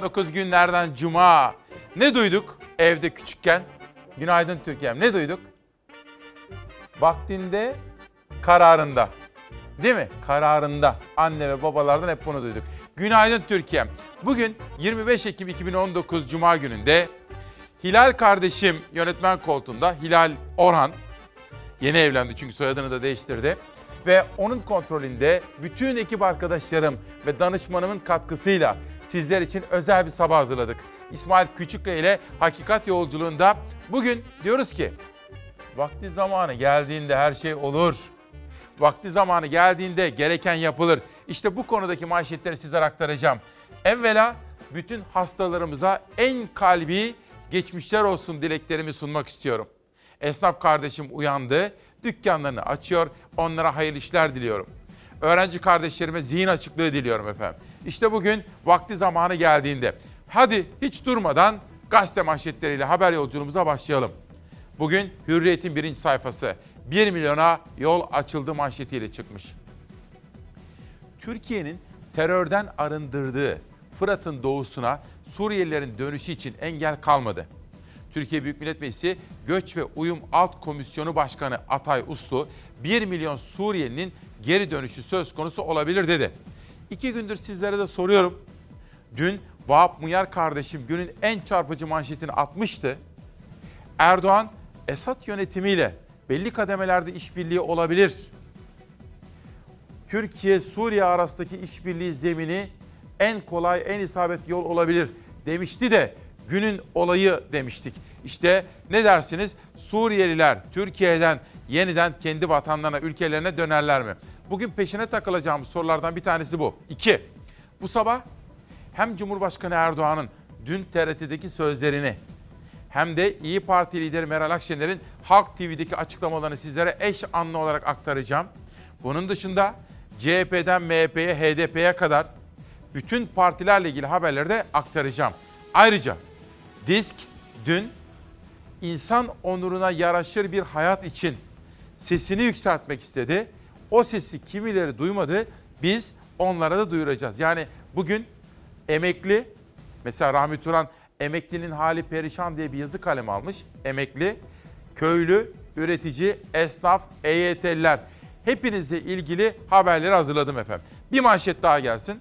2019 günlerden cuma. Ne duyduk evde küçükken? Günaydın Türkiye'm. Ne duyduk? Vaktinde, kararında. Değil mi? Kararında. Anne ve babalardan hep bunu duyduk. Günaydın Türkiye'm. Bugün 25 Ekim 2019 Cuma gününde Hilal kardeşim yönetmen koltuğunda Hilal Orhan yeni evlendi çünkü soyadını da değiştirdi. Ve onun kontrolünde bütün ekip arkadaşlarım ve danışmanımın katkısıyla sizler için özel bir sabah hazırladık. İsmail Küçükkaya ile Hakikat Yolculuğunda bugün diyoruz ki vakti zamanı geldiğinde her şey olur. Vakti zamanı geldiğinde gereken yapılır. İşte bu konudaki manşetleri sizlere aktaracağım. Evvela bütün hastalarımıza en kalbi geçmişler olsun dileklerimi sunmak istiyorum. Esnaf kardeşim uyandı, dükkanlarını açıyor, onlara hayırlı işler diliyorum. Öğrenci kardeşlerime zihin açıklığı diliyorum efendim. İşte bugün vakti zamanı geldiğinde. Hadi hiç durmadan gazete manşetleriyle haber yolculuğumuza başlayalım. Bugün Hürriyet'in birinci sayfası 1 milyona yol açıldı manşetiyle çıkmış. Türkiye'nin terörden arındırdığı Fırat'ın doğusuna Suriyelilerin dönüşü için engel kalmadı. Türkiye Büyük Millet Meclisi Göç ve Uyum Alt Komisyonu Başkanı Atay Uslu 1 milyon Suriyelinin geri dönüşü söz konusu olabilir dedi. İki gündür sizlere de soruyorum. Dün Vahap Muyar kardeşim günün en çarpıcı manşetini atmıştı. Erdoğan Esad yönetimiyle belli kademelerde işbirliği olabilir. Türkiye-Suriye arasındaki işbirliği zemini en kolay, en isabetli yol olabilir demişti de günün olayı demiştik. İşte ne dersiniz? Suriyeliler Türkiye'den yeniden kendi vatanlarına, ülkelerine dönerler mi? Bugün peşine takılacağımız sorulardan bir tanesi bu. İki, bu sabah hem Cumhurbaşkanı Erdoğan'ın dün TRT'deki sözlerini hem de İyi Parti lideri Meral Akşener'in Halk TV'deki açıklamalarını sizlere eş anlı olarak aktaracağım. Bunun dışında CHP'den MHP'ye, HDP'ye kadar bütün partilerle ilgili haberleri de aktaracağım. Ayrıca Disk dün insan onuruna yaraşır bir hayat için sesini yükseltmek istedi. O sesi kimileri duymadı. Biz onlara da duyuracağız. Yani bugün emekli, mesela Rahmi Turan emeklinin hali perişan diye bir yazı kalem almış. Emekli, köylü, üretici, esnaf, EYT'liler hepinizle ilgili haberleri hazırladım efendim. Bir manşet daha gelsin.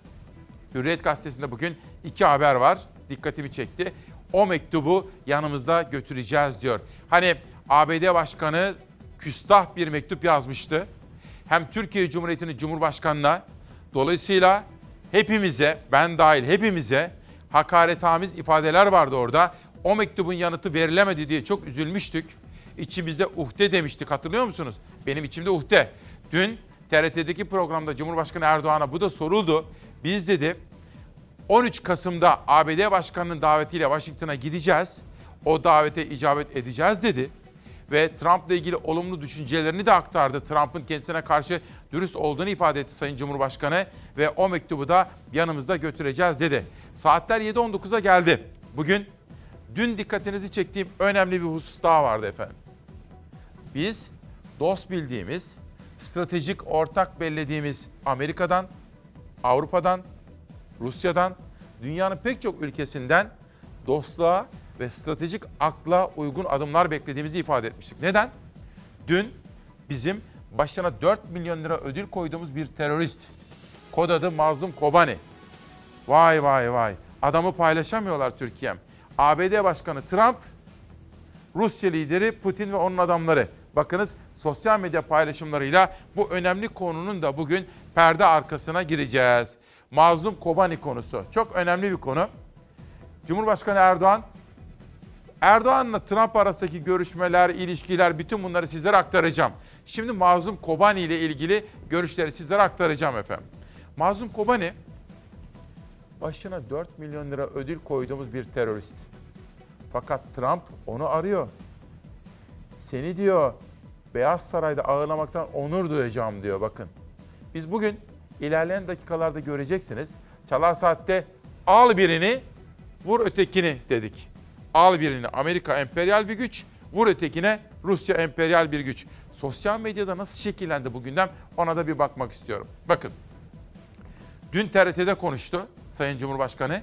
Hürriyet gazetesinde bugün iki haber var. Dikkatimi çekti. O mektubu yanımızda götüreceğiz diyor. Hani ABD Başkanı küstah bir mektup yazmıştı. Hem Türkiye Cumhuriyeti'nin Cumhurbaşkanı'na dolayısıyla hepimize, ben dahil hepimize hakaretamiz ifadeler vardı orada. O mektubun yanıtı verilemedi diye çok üzülmüştük. İçimizde uhde demiştik hatırlıyor musunuz? Benim içimde uhde. Dün TRT'deki programda Cumhurbaşkanı Erdoğan'a bu da soruldu. Biz dedi 13 Kasım'da ABD Başkanı'nın davetiyle Washington'a gideceğiz. O davete icabet edeceğiz dedi. Ve Trump'la ilgili olumlu düşüncelerini de aktardı. Trump'ın kendisine karşı dürüst olduğunu ifade etti Sayın Cumhurbaşkanı. Ve o mektubu da yanımızda götüreceğiz dedi. Saatler 7.19'a geldi. Bugün dün dikkatinizi çektiğim önemli bir husus daha vardı efendim. Biz dost bildiğimiz, stratejik ortak bellediğimiz Amerika'dan, Avrupa'dan, Rusya'dan, dünyanın pek çok ülkesinden dostluğa ve stratejik akla uygun adımlar beklediğimizi ifade etmiştik. Neden? Dün bizim başına 4 milyon lira ödül koyduğumuz bir terörist, kod adı Mazlum Kobani. Vay vay vay, adamı paylaşamıyorlar Türkiye'm. ABD Başkanı Trump, Rusya lideri Putin ve onun adamları. Bakınız sosyal medya paylaşımlarıyla bu önemli konunun da bugün perde arkasına gireceğiz. Mazlum Kobani konusu. Çok önemli bir konu. Cumhurbaşkanı Erdoğan, Erdoğan'la Trump arasındaki görüşmeler, ilişkiler, bütün bunları sizlere aktaracağım. Şimdi Mazlum Kobani ile ilgili görüşleri sizlere aktaracağım efendim. Mazlum Kobani, başına 4 milyon lira ödül koyduğumuz bir terörist. Fakat Trump onu arıyor. Seni diyor Beyaz Saray'da ağırlamaktan onur duyacağım diyor bakın. Biz bugün ilerleyen dakikalarda göreceksiniz. Çalar Saat'te al birini, vur ötekini dedik. Al birini Amerika emperyal bir güç, vur ötekine Rusya emperyal bir güç. Sosyal medyada nasıl şekillendi bu gündem ona da bir bakmak istiyorum. Bakın, dün TRT'de konuştu Sayın Cumhurbaşkanı.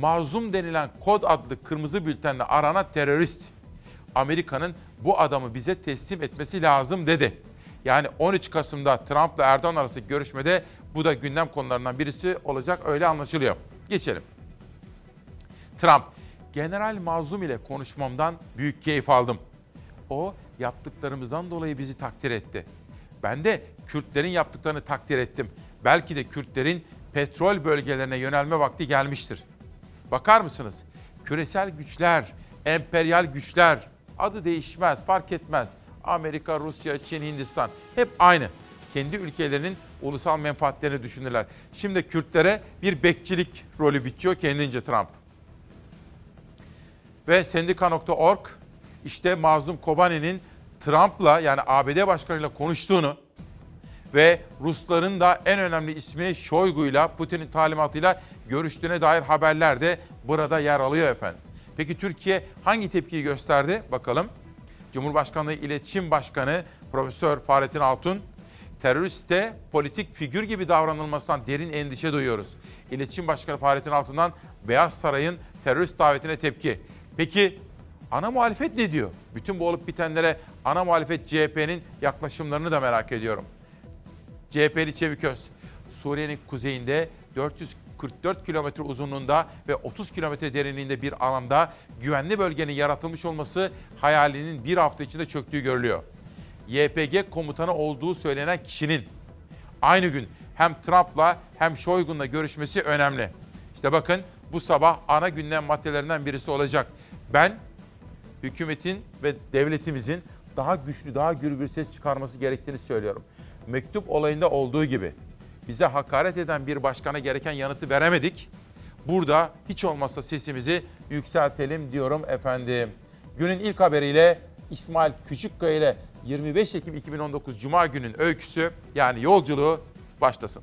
Mazlum denilen kod adlı kırmızı bültenle aranan terörist. Amerika'nın bu adamı bize teslim etmesi lazım dedi. Yani 13 Kasım'da Trump'la Erdoğan arasındaki görüşmede bu da gündem konularından birisi olacak öyle anlaşılıyor. Geçelim. Trump, General Mazlum ile konuşmamdan büyük keyif aldım. O yaptıklarımızdan dolayı bizi takdir etti. Ben de Kürtlerin yaptıklarını takdir ettim. Belki de Kürtlerin petrol bölgelerine yönelme vakti gelmiştir. Bakar mısınız? Küresel güçler, emperyal güçler adı değişmez, fark etmez. Amerika, Rusya, Çin, Hindistan hep aynı. Kendi ülkelerinin ulusal menfaatlerini düşünürler. Şimdi Kürtlere bir bekçilik rolü bitiyor kendince Trump. Ve sendika.org işte Mazlum Kobani'nin Trump'la yani ABD başkanıyla konuştuğunu ve Rusların da en önemli ismi Şoygu'yla Putin'in talimatıyla görüştüğüne dair haberler de burada yer alıyor efendim. Peki Türkiye hangi tepkiyi gösterdi? Bakalım. Cumhurbaşkanlığı İletişim Başkanı Profesör Fahrettin Altun, teröriste politik figür gibi davranılmasından derin endişe duyuyoruz. İletişim Başkanı Fahrettin Altun'dan Beyaz Saray'ın terörist davetine tepki. Peki ana muhalefet ne diyor? Bütün bu olup bitenlere ana muhalefet CHP'nin yaklaşımlarını da merak ediyorum. CHP'li Çeviköz, Suriye'nin kuzeyinde 444 kilometre uzunluğunda ve 30 kilometre derinliğinde bir alanda güvenli bölgenin yaratılmış olması hayalinin bir hafta içinde çöktüğü görülüyor. YPG komutanı olduğu söylenen kişinin aynı gün hem Trump'la hem Shoigu'nla görüşmesi önemli. İşte bakın bu sabah ana gündem maddelerinden birisi olacak. Ben hükümetin ve devletimizin daha güçlü, daha gür bir ses çıkarması gerektiğini söylüyorum. Mektup olayında olduğu gibi bize hakaret eden bir başkana gereken yanıtı veremedik. Burada hiç olmazsa sesimizi yükseltelim diyorum efendim. Günün ilk haberiyle İsmail Küçükkaya ile 25 Ekim 2019 Cuma günün öyküsü yani yolculuğu başlasın.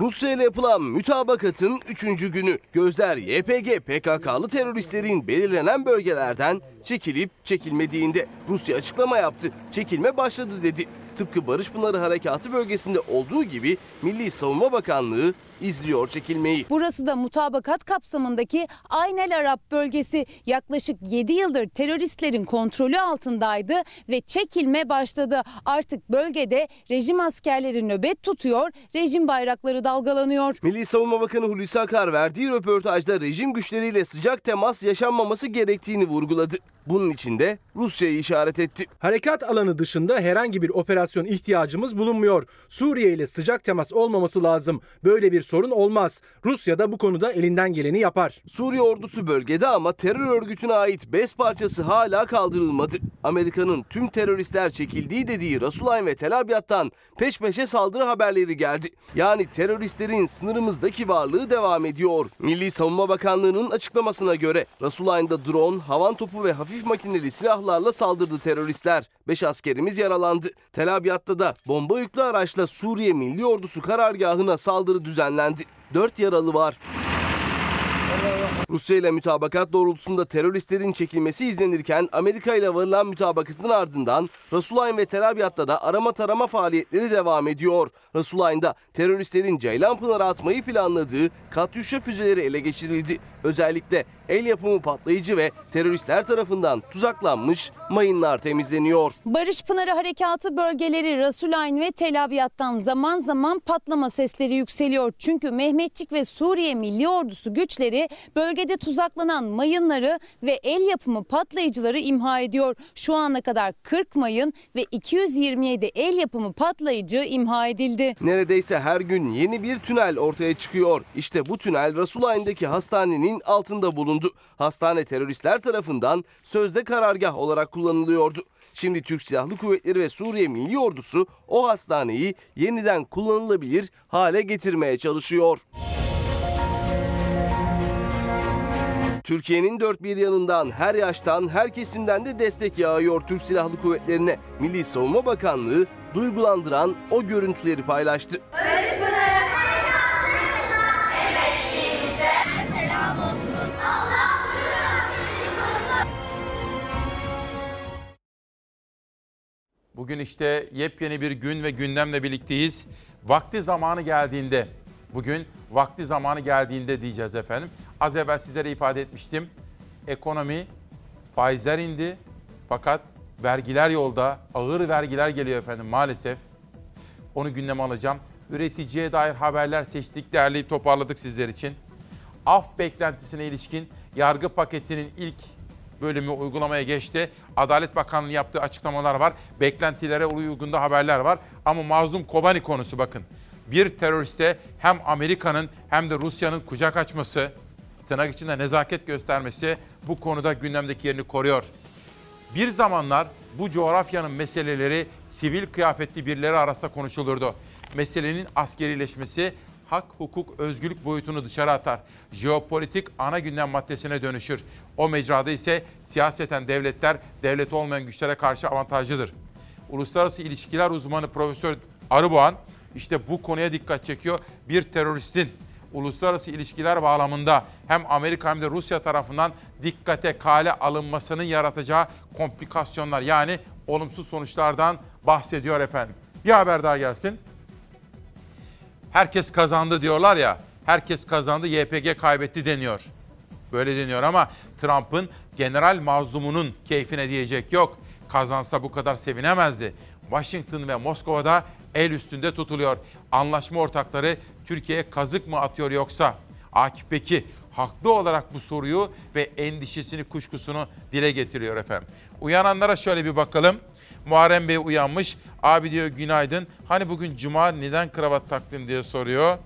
Rusya ile yapılan mütabakatın 3. günü gözler YPG PKK'lı teröristlerin belirlenen bölgelerden çekilip çekilmediğinde Rusya açıklama yaptı. Çekilme başladı dedi. Tıpkı Barış Pınarı Harekatı bölgesinde olduğu gibi Milli Savunma Bakanlığı izliyor çekilmeyi. Burası da mutabakat kapsamındaki Aynel Arap bölgesi yaklaşık 7 yıldır teröristlerin kontrolü altındaydı ve çekilme başladı. Artık bölgede rejim askerleri nöbet tutuyor, rejim bayrakları dalgalanıyor. Milli Savunma Bakanı Hulusi Akar verdiği röportajda rejim güçleriyle sıcak temas yaşanmaması gerektiğini vurguladı. Bunun için de Rusya'yı işaret etti. Harekat alanı dışında herhangi bir operasyon ihtiyacımız bulunmuyor. Suriye ile sıcak temas olmaması lazım. Böyle bir sorun olmaz. Rusya da bu konuda elinden geleni yapar. Suriye ordusu bölgede ama terör örgütüne ait bez parçası hala kaldırılmadı. Amerika'nın tüm teröristler çekildiği dediği Rasulayn ve Tel Abyad'dan peş peşe saldırı haberleri geldi. Yani teröristlerin sınırımızdaki varlığı devam ediyor. Milli Savunma Bakanlığı'nın açıklamasına göre Rasulayn'da drone, havan topu ve hafif makineli silahlarla saldırdı teröristler. 5 askerimiz yaralandı. Tel Abyad'da da bomba yüklü araçla Suriye Milli Ordusu karargahına saldırı düzenlendi. 4 yaralı var. Rusya ile mütabakat doğrultusunda teröristlerin çekilmesi izlenirken Amerika ile varılan mütabakatın ardından Rasulayn ve Tel Abyad'da da arama tarama faaliyetleri devam ediyor. Rasulayn'da teröristlerin Ceylanpınar'a atmayı planladığı Katyusha füzeleri ele geçirildi. Özellikle el yapımı patlayıcı ve teröristler tarafından tuzaklanmış mayınlar temizleniyor. Barış Pınarı Harekatı bölgeleri Rasulayn ve Tel Abyad'dan zaman zaman patlama sesleri yükseliyor. Çünkü Mehmetçik ve Suriye Milli Ordusu güçleri bölgede tuzaklanan mayınları ve el yapımı patlayıcıları imha ediyor. Şu ana kadar 40 mayın ve 227 el yapımı patlayıcı imha edildi. Neredeyse her gün yeni bir tünel ortaya çıkıyor. İşte bu tünel Rasulayn'daki hastanenin altında bulundu. Hastane teröristler tarafından sözde karargah olarak kullanılıyordu. Şimdi Türk Silahlı Kuvvetleri ve Suriye Milli Ordusu o hastaneyi yeniden kullanılabilir hale getirmeye çalışıyor. Türkiye'nin dört bir yanından her yaştan her kesimden de destek yağıyor Türk Silahlı Kuvvetleri'ne. Milli Savunma Bakanlığı duygulandıran o görüntüleri paylaştı. Bugün işte yepyeni bir gün ve gündemle birlikteyiz. Vakti zamanı geldiğinde, bugün vakti zamanı geldiğinde diyeceğiz efendim. Az evvel sizlere ifade etmiştim. Ekonomi, faizler indi fakat vergiler yolda, ağır vergiler geliyor efendim maalesef. Onu gündeme alacağım. Üreticiye dair haberler seçtik, derleyip toparladık sizler için. Af beklentisine ilişkin yargı paketinin ilk bölümü uygulamaya geçti. Adalet Bakanlığı yaptığı açıklamalar var. Beklentilere uygunda haberler var. Ama Mazlum Kobani konusu bakın. Bir teröriste hem Amerika'nın hem de Rusya'nın kucak açması, tırnak içinde nezaket göstermesi bu konuda gündemdeki yerini koruyor. Bir zamanlar bu coğrafyanın meseleleri sivil kıyafetli birileri arasında konuşulurdu. Meselenin askerileşmesi hak, hukuk, özgürlük boyutunu dışarı atar. Jeopolitik ana gündem maddesine dönüşür. O mecrada ise siyaseten devletler devlet olmayan güçlere karşı avantajlıdır. Uluslararası ilişkiler uzmanı Profesör Arıboğan işte bu konuya dikkat çekiyor. Bir teröristin uluslararası ilişkiler bağlamında hem Amerika hem de Rusya tarafından dikkate kale alınmasının yaratacağı komplikasyonlar yani olumsuz sonuçlardan bahsediyor efendim. Bir haber daha gelsin. Herkes kazandı diyorlar ya. Herkes kazandı, YPG kaybetti deniyor. Böyle deniyor ama Trump'ın general mazlumunun keyfine diyecek yok. Kazansa bu kadar sevinemezdi. Washington ve Moskova'da el üstünde tutuluyor. Anlaşma ortakları Türkiye'ye kazık mı atıyor yoksa? Akif peki haklı olarak bu soruyu ve endişesini, kuşkusunu dile getiriyor efendim. Uyananlara şöyle bir bakalım. Muharrem Bey uyanmış. Abi diyor günaydın. Hani bugün cuma neden kravat taktın diye soruyor.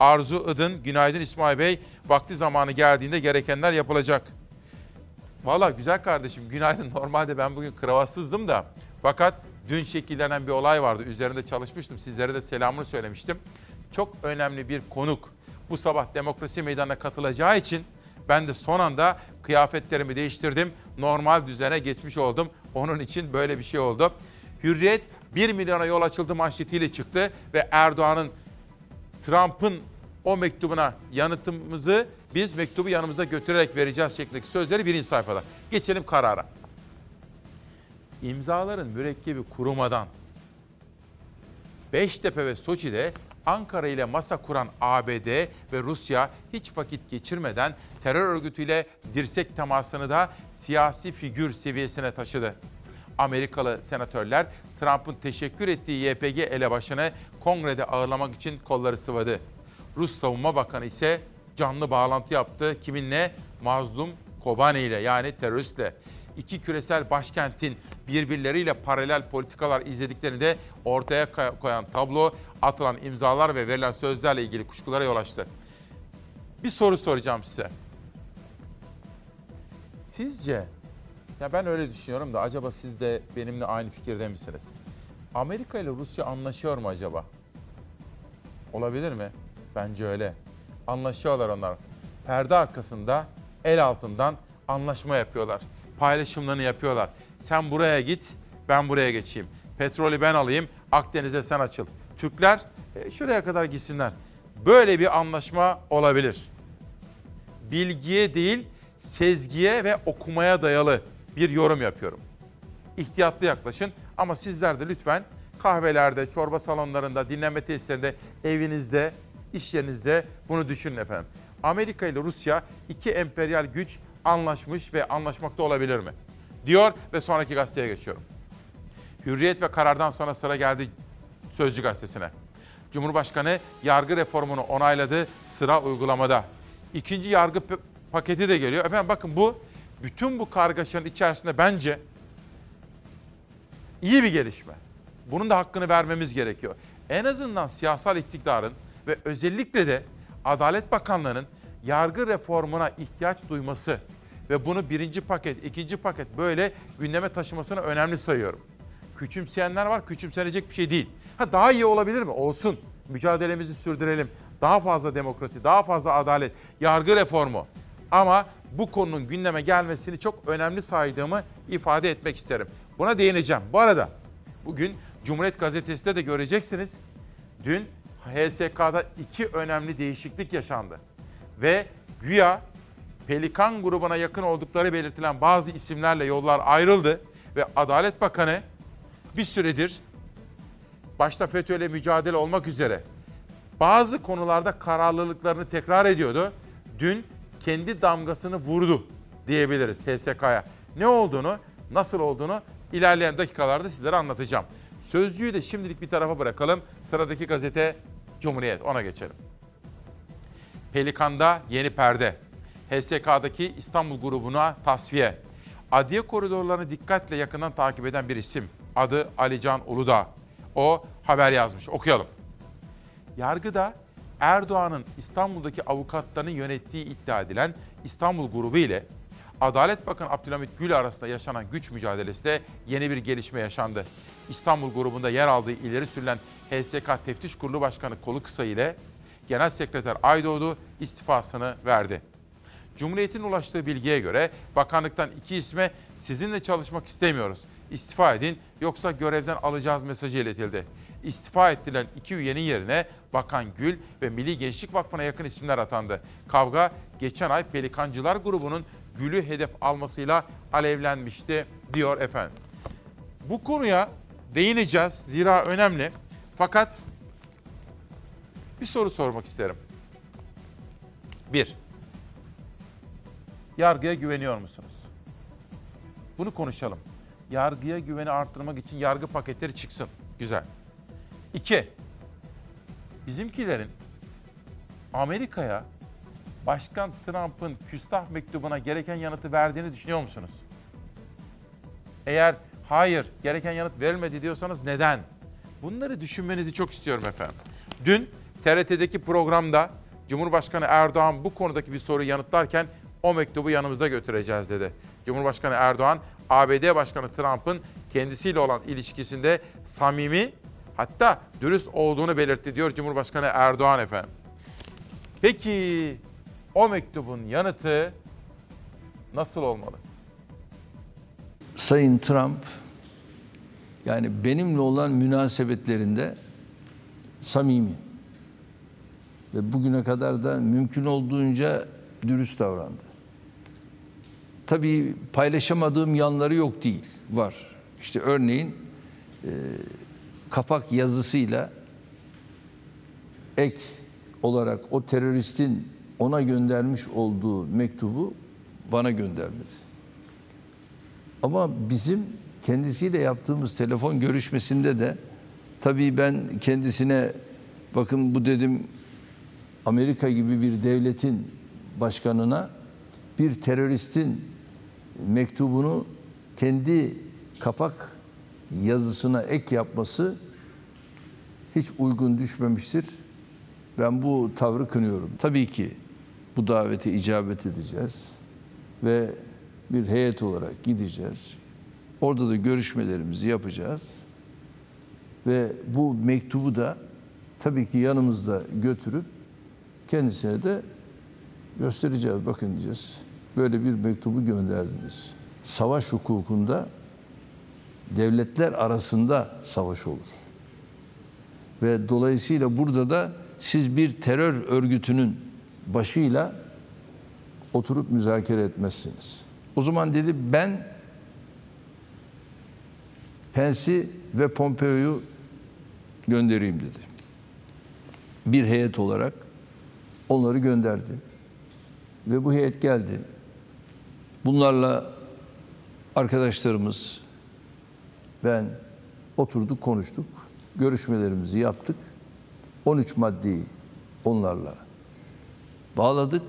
Arzu Idın, günaydın İsmail Bey. Vakti zamanı geldiğinde gerekenler yapılacak. Valla güzel kardeşim günaydın. Normalde ben bugün kravatsızdım da. Fakat dün şekillenen bir olay vardı. Üzerinde çalışmıştım. Sizlere de selamını söylemiştim. Çok önemli bir konuk. Bu sabah demokrasi meydanına katılacağı için ben de son anda kıyafetlerimi değiştirdim. Normal düzene geçmiş oldum. Onun için böyle bir şey oldu. Hürriyet 1 milyona yol açıldı manşetiyle çıktı ve Erdoğan'ın Trump'ın o mektubuna yanıtımızı biz mektubu yanımızda götürerek vereceğiz şeklindeki sözleri birinci sayfada. Geçelim karara. İmzaların mürekkebi kurumadan Beştepe ve Soçi'de Ankara ile masa kuran ABD ve Rusya hiç vakit geçirmeden terör örgütüyle dirsek temasını da siyasi figür seviyesine taşıdı. Amerikalı senatörler Trump'ın teşekkür ettiği YPG elebaşını kongrede ağırlamak için kolları sıvadı. Rus Savunma Bakanı ise canlı bağlantı yaptı. Kiminle? Mazlum Kobani ile yani teröristle. İki küresel başkentin birbirleriyle paralel politikalar izlediklerini de ortaya koyan tablo atılan imzalar ve verilen sözlerle ilgili kuşkulara yol açtı. Bir soru soracağım size. Sizce ya ben öyle düşünüyorum da acaba siz de benimle aynı fikirde misiniz? Amerika ile Rusya anlaşıyor mu acaba? Olabilir mi? Bence öyle. Anlaşıyorlar onlar. Perde arkasında, el altından anlaşma yapıyorlar. Paylaşımlarını yapıyorlar. Sen buraya git, ben buraya geçeyim. Petrolü ben alayım, Akdeniz'e sen açıl. Türkler e, şuraya kadar gitsinler. Böyle bir anlaşma olabilir. Bilgiye değil, sezgiye ve okumaya dayalı bir yorum yapıyorum. İhtiyatlı yaklaşın ama sizler de lütfen kahvelerde, çorba salonlarında, dinlenme tesislerinde, evinizde, iş yerinizde bunu düşünün efendim. Amerika ile Rusya iki emperyal güç anlaşmış ve anlaşmakta olabilir mi? Diyor ve sonraki gazeteye geçiyorum. Hürriyet ve karardan sonra sıra geldi Sözcü gazetesine. Cumhurbaşkanı yargı reformunu onayladı sıra uygulamada. İkinci yargı paketi de geliyor. Efendim bakın bu bütün bu kargaşanın içerisinde bence iyi bir gelişme. Bunun da hakkını vermemiz gerekiyor. En azından siyasal iktidarın ve özellikle de Adalet Bakanlığı'nın yargı reformuna ihtiyaç duyması ve bunu birinci paket, ikinci paket böyle gündeme taşımasını önemli sayıyorum. Küçümseyenler var, küçümsenecek bir şey değil. Ha daha iyi olabilir mi? Olsun. Mücadelemizi sürdürelim. Daha fazla demokrasi, daha fazla adalet, yargı reformu. Ama bu konunun gündeme gelmesini çok önemli saydığımı ifade etmek isterim. Buna değineceğim. Bu arada bugün Cumhuriyet Gazetesi'nde de göreceksiniz. Dün HSK'da iki önemli değişiklik yaşandı. Ve güya Pelikan grubuna yakın oldukları belirtilen bazı isimlerle yollar ayrıldı ve Adalet Bakanı bir süredir başta FETÖ'yle mücadele olmak üzere bazı konularda kararlılıklarını tekrar ediyordu. Dün kendi damgasını vurdu diyebiliriz HSK'ya. Ne olduğunu, nasıl olduğunu ilerleyen dakikalarda sizlere anlatacağım. Sözcüyü de şimdilik bir tarafa bırakalım. Sıradaki gazete Cumhuriyet. Ona geçelim. Pelikan'da yeni perde. HSK'daki İstanbul grubuna tasfiye. Adliye koridorlarını dikkatle yakından takip eden bir isim. Adı Alican Uludağ. O haber yazmış. Okuyalım. Yargıda Erdoğan'ın İstanbul'daki avukatlarını yönettiği iddia edilen İstanbul grubu ile Adalet Bakanı Abdülhamit Gül arasında yaşanan güç mücadelesinde yeni bir gelişme yaşandı. İstanbul grubunda yer aldığı ileri sürülen HSK Teftiş Kurulu Başkanı Kolu Kısa ile Genel Sekreter Aydoğdu istifasını verdi. Cumhuriyet'in ulaştığı bilgiye göre bakanlıktan iki isme sizinle çalışmak istemiyoruz. İstifa edin yoksa görevden alacağız mesajı iletildi. İstifa ettiren iki üyenin yerine Bakan Gül ve Milli Gençlik Vakfı'na yakın isimler atandı. Kavga geçen ay Pelikancılar grubunun Gül'ü hedef almasıyla alevlenmişti diyor efendim. Bu konuya değineceğiz zira önemli. Fakat bir soru sormak isterim. Bir, yargıya güveniyor musunuz? Bunu konuşalım. Yargıya güveni arttırmak için yargı paketleri çıksın. Güzel. İki, bizimkilerin Amerika'ya Başkan Trump'ın küstah mektubuna gereken yanıtı verdiğini düşünüyor musunuz? Eğer hayır gereken yanıt verilmedi diyorsanız neden? Bunları düşünmenizi çok istiyorum efendim. Dün TRT'deki programda Cumhurbaşkanı Erdoğan bu konudaki bir soruyu yanıtlarken o mektubu yanımıza götüreceğiz dedi. Cumhurbaşkanı Erdoğan ABD Başkanı Trump'ın kendisiyle olan ilişkisinde samimi hatta dürüst olduğunu belirtti diyor Cumhurbaşkanı Erdoğan efendim. Peki o mektubun yanıtı nasıl olmalı? Sayın Trump yani benimle olan münasebetlerinde samimi ve bugüne kadar da mümkün olduğunca dürüst davrandı. Tabii paylaşamadığım yanları yok değil, var. İşte örneğin e, kapak yazısıyla ek olarak o teröristin ona göndermiş olduğu mektubu bana göndermesi. Ama bizim kendisiyle yaptığımız telefon görüşmesinde de tabii ben kendisine bakın bu dedim Amerika gibi bir devletin başkanına bir teröristin mektubunu kendi kapak yazısına ek yapması hiç uygun düşmemiştir. Ben bu tavrı kınıyorum. Tabii ki bu davete icabet edeceğiz ve bir heyet olarak gideceğiz. Orada da görüşmelerimizi yapacağız. Ve bu mektubu da tabii ki yanımızda götürüp kendisine de göstereceğiz. Bakın diyeceğiz. Böyle bir mektubu gönderdiniz. Savaş hukukunda devletler arasında savaş olur. Ve dolayısıyla burada da siz bir terör örgütünün başıyla oturup müzakere etmezsiniz. O zaman dedi ben Pence'i ve Pompeo'yu göndereyim dedi. Bir heyet olarak onları gönderdi. Ve bu heyet geldi. Bunlarla arkadaşlarımız, ben oturduk konuştuk. Görüşmelerimizi yaptık. 13 maddeyi onlarla bağladık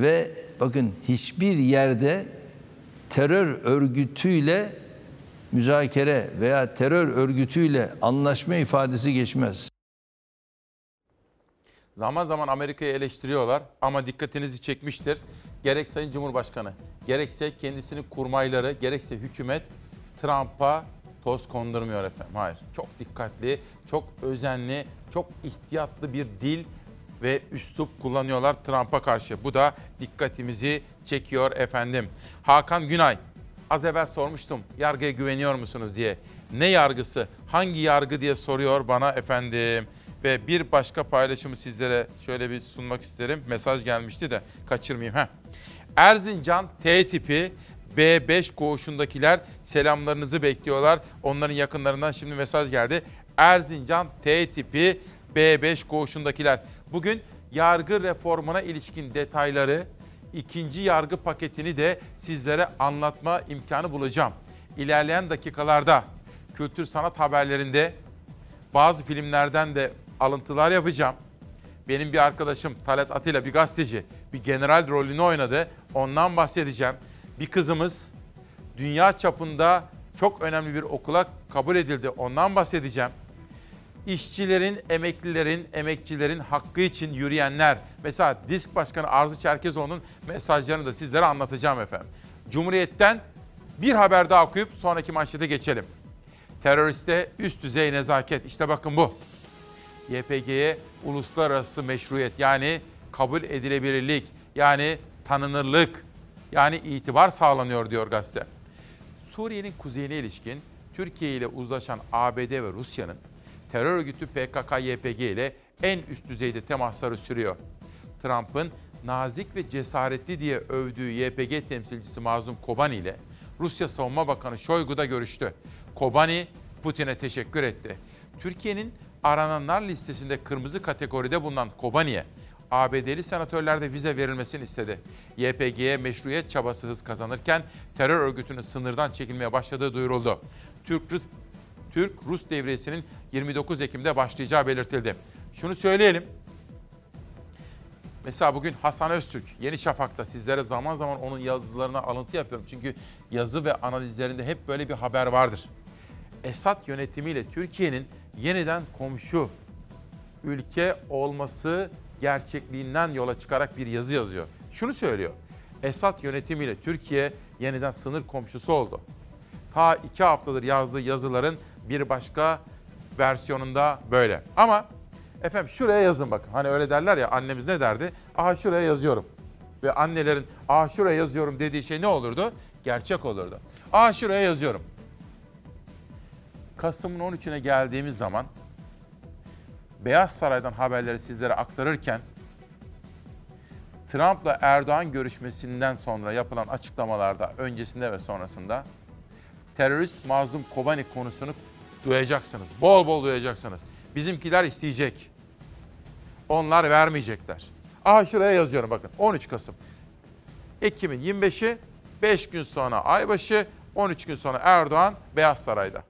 ve bakın hiçbir yerde terör örgütüyle müzakere veya terör örgütüyle anlaşma ifadesi geçmez. Zaman zaman Amerika'yı eleştiriyorlar ama dikkatinizi çekmiştir. Gerek Sayın Cumhurbaşkanı, gerekse kendisinin kurmayları, gerekse hükümet Trump'a toz kondurmuyor efendim. Hayır, çok dikkatli, çok özenli, çok ihtiyatlı bir dil ve üslup kullanıyorlar Trump'a karşı. Bu da dikkatimizi çekiyor efendim. Hakan Günay, az evvel sormuştum yargıya güveniyor musunuz diye. Ne yargısı, hangi yargı diye soruyor bana efendim. Ve bir başka paylaşımı sizlere şöyle bir sunmak isterim. Mesaj gelmişti de kaçırmayayım. Heh. Erzincan T tipi B5 koğuşundakiler selamlarınızı bekliyorlar. Onların yakınlarından şimdi mesaj geldi. Erzincan T tipi B5 koğuşundakiler. Bugün yargı reformuna ilişkin detayları, ikinci yargı paketini de sizlere anlatma imkanı bulacağım. İlerleyen dakikalarda kültür sanat haberlerinde bazı filmlerden de alıntılar yapacağım. Benim bir arkadaşım Talat Atilla bir gazeteci bir general rolünü oynadı. Ondan bahsedeceğim. Bir kızımız dünya çapında çok önemli bir okula kabul edildi. Ondan bahsedeceğim. İşçilerin, emeklilerin, emekçilerin hakkı için yürüyenler. Mesela Disk Başkanı Arzu Çerkezoğlu'nun mesajlarını da sizlere anlatacağım efendim. Cumhuriyet'ten bir haber daha okuyup sonraki manşete geçelim. Teröriste üst düzey nezaket. İşte bakın bu. YPG'ye uluslararası meşruiyet yani kabul edilebilirlik yani tanınırlık yani itibar sağlanıyor diyor gazete. Suriye'nin kuzeyine ilişkin Türkiye ile uzlaşan ABD ve Rusya'nın terör örgütü PKK-YPG ile en üst düzeyde temasları sürüyor. Trump'ın nazik ve cesaretli diye övdüğü YPG temsilcisi Mazlum Kobani ile Rusya Savunma Bakanı Shoigu da görüştü. Kobani Putin'e teşekkür etti. Türkiye'nin arananlar listesinde kırmızı kategoride bulunan Kobani'ye ABD'li senatörler de vize verilmesini istedi. YPG'ye meşruiyet çabası hız kazanırken terör örgütünün sınırdan çekilmeye başladığı duyuruldu. Türk-Rus Türk-Rus devresinin 29 Ekim'de başlayacağı belirtildi. Şunu söyleyelim. Mesela bugün Hasan Öztürk Yeni Şafak'ta sizlere zaman zaman onun yazılarına alıntı yapıyorum. Çünkü yazı ve analizlerinde hep böyle bir haber vardır. Esad yönetimiyle Türkiye'nin yeniden komşu ülke olması gerçekliğinden yola çıkarak bir yazı yazıyor. Şunu söylüyor. Esad yönetimiyle Türkiye yeniden sınır komşusu oldu. Ta iki haftadır yazdığı yazıların bir başka versiyonunda böyle. Ama efendim şuraya yazın bakın. Hani öyle derler ya annemiz ne derdi? Aha şuraya yazıyorum. Ve annelerin aha şuraya yazıyorum dediği şey ne olurdu? Gerçek olurdu. Aha şuraya yazıyorum. Kasım'ın 13'üne geldiğimiz zaman Beyaz Saray'dan haberleri sizlere aktarırken Trump'la Erdoğan görüşmesinden sonra yapılan açıklamalarda öncesinde ve sonrasında terörist Mazlum Kobani konusunu duyacaksınız. Bol bol duyacaksınız. Bizimkiler isteyecek. Onlar vermeyecekler. Aha şuraya yazıyorum bakın. 13 Kasım. Ekim'in 25'i 5 gün sonra Aybaşı, 13 gün sonra Erdoğan Beyaz Saray'da.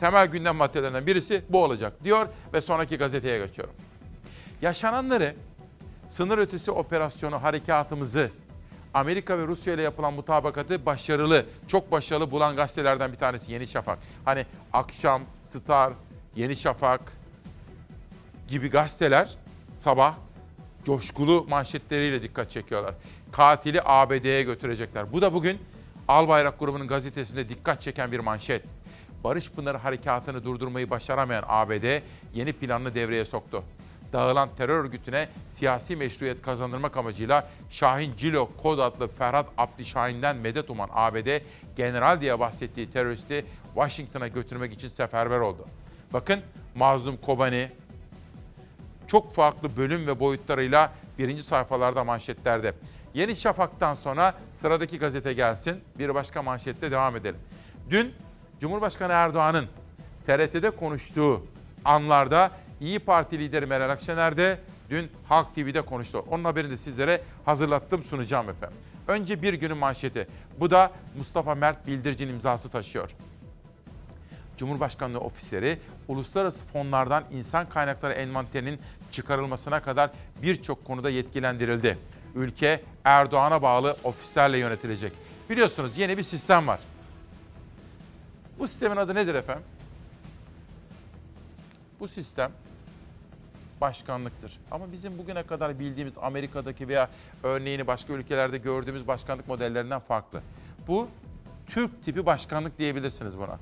Temel gündem maddelerinden birisi bu olacak diyor ve sonraki gazeteye geçiyorum. Yaşananları, sınır ötesi operasyonu harekatımızı, Amerika ve Rusya ile yapılan mutabakatı başarılı, çok başarılı bulan gazetelerden bir tanesi Yeni Şafak. Hani Akşam, Star, Yeni Şafak gibi gazeteler sabah coşkulu manşetleriyle dikkat çekiyorlar. Katili ABD'ye götürecekler. Bu da bugün Albayrak grubunun gazetesinde dikkat çeken bir manşet. Barış Pınarı harekatını durdurmayı başaramayan ABD yeni planını devreye soktu. Dağılan terör örgütüne siyasi meşruiyet kazandırmak amacıyla Şahin Cilo kod adlı Ferhat Abdi Şahin'den medet uman ABD, general diye bahsettiği teröristi Washington'a götürmek için seferber oldu. Bakın Mazlum Kobani çok farklı bölüm ve boyutlarıyla birinci sayfalarda manşetlerde. Yeni Şafak'tan sonra sıradaki gazete gelsin. Bir başka manşette devam edelim. Dün Cumhurbaşkanı Erdoğan'ın TRT'de konuştuğu anlarda İyi Parti lideri Meral Akşener de dün Halk TV'de konuştu. Onun haberini de sizlere hazırlattım sunacağım efendim. Önce bir günün manşeti. Bu da Mustafa Mert Bildirici'nin imzası taşıyor. Cumhurbaşkanlığı ofisleri uluslararası fonlardan insan kaynakları envanterinin çıkarılmasına kadar birçok konuda yetkilendirildi. Ülke Erdoğan'a bağlı ofislerle yönetilecek. Biliyorsunuz yeni bir sistem var. Bu sistemin adı nedir efendim? Bu sistem başkanlıktır. Ama bizim bugüne kadar bildiğimiz Amerika'daki veya örneğini başka ülkelerde gördüğümüz başkanlık modellerinden farklı. Bu Türk tipi başkanlık diyebilirsiniz buna.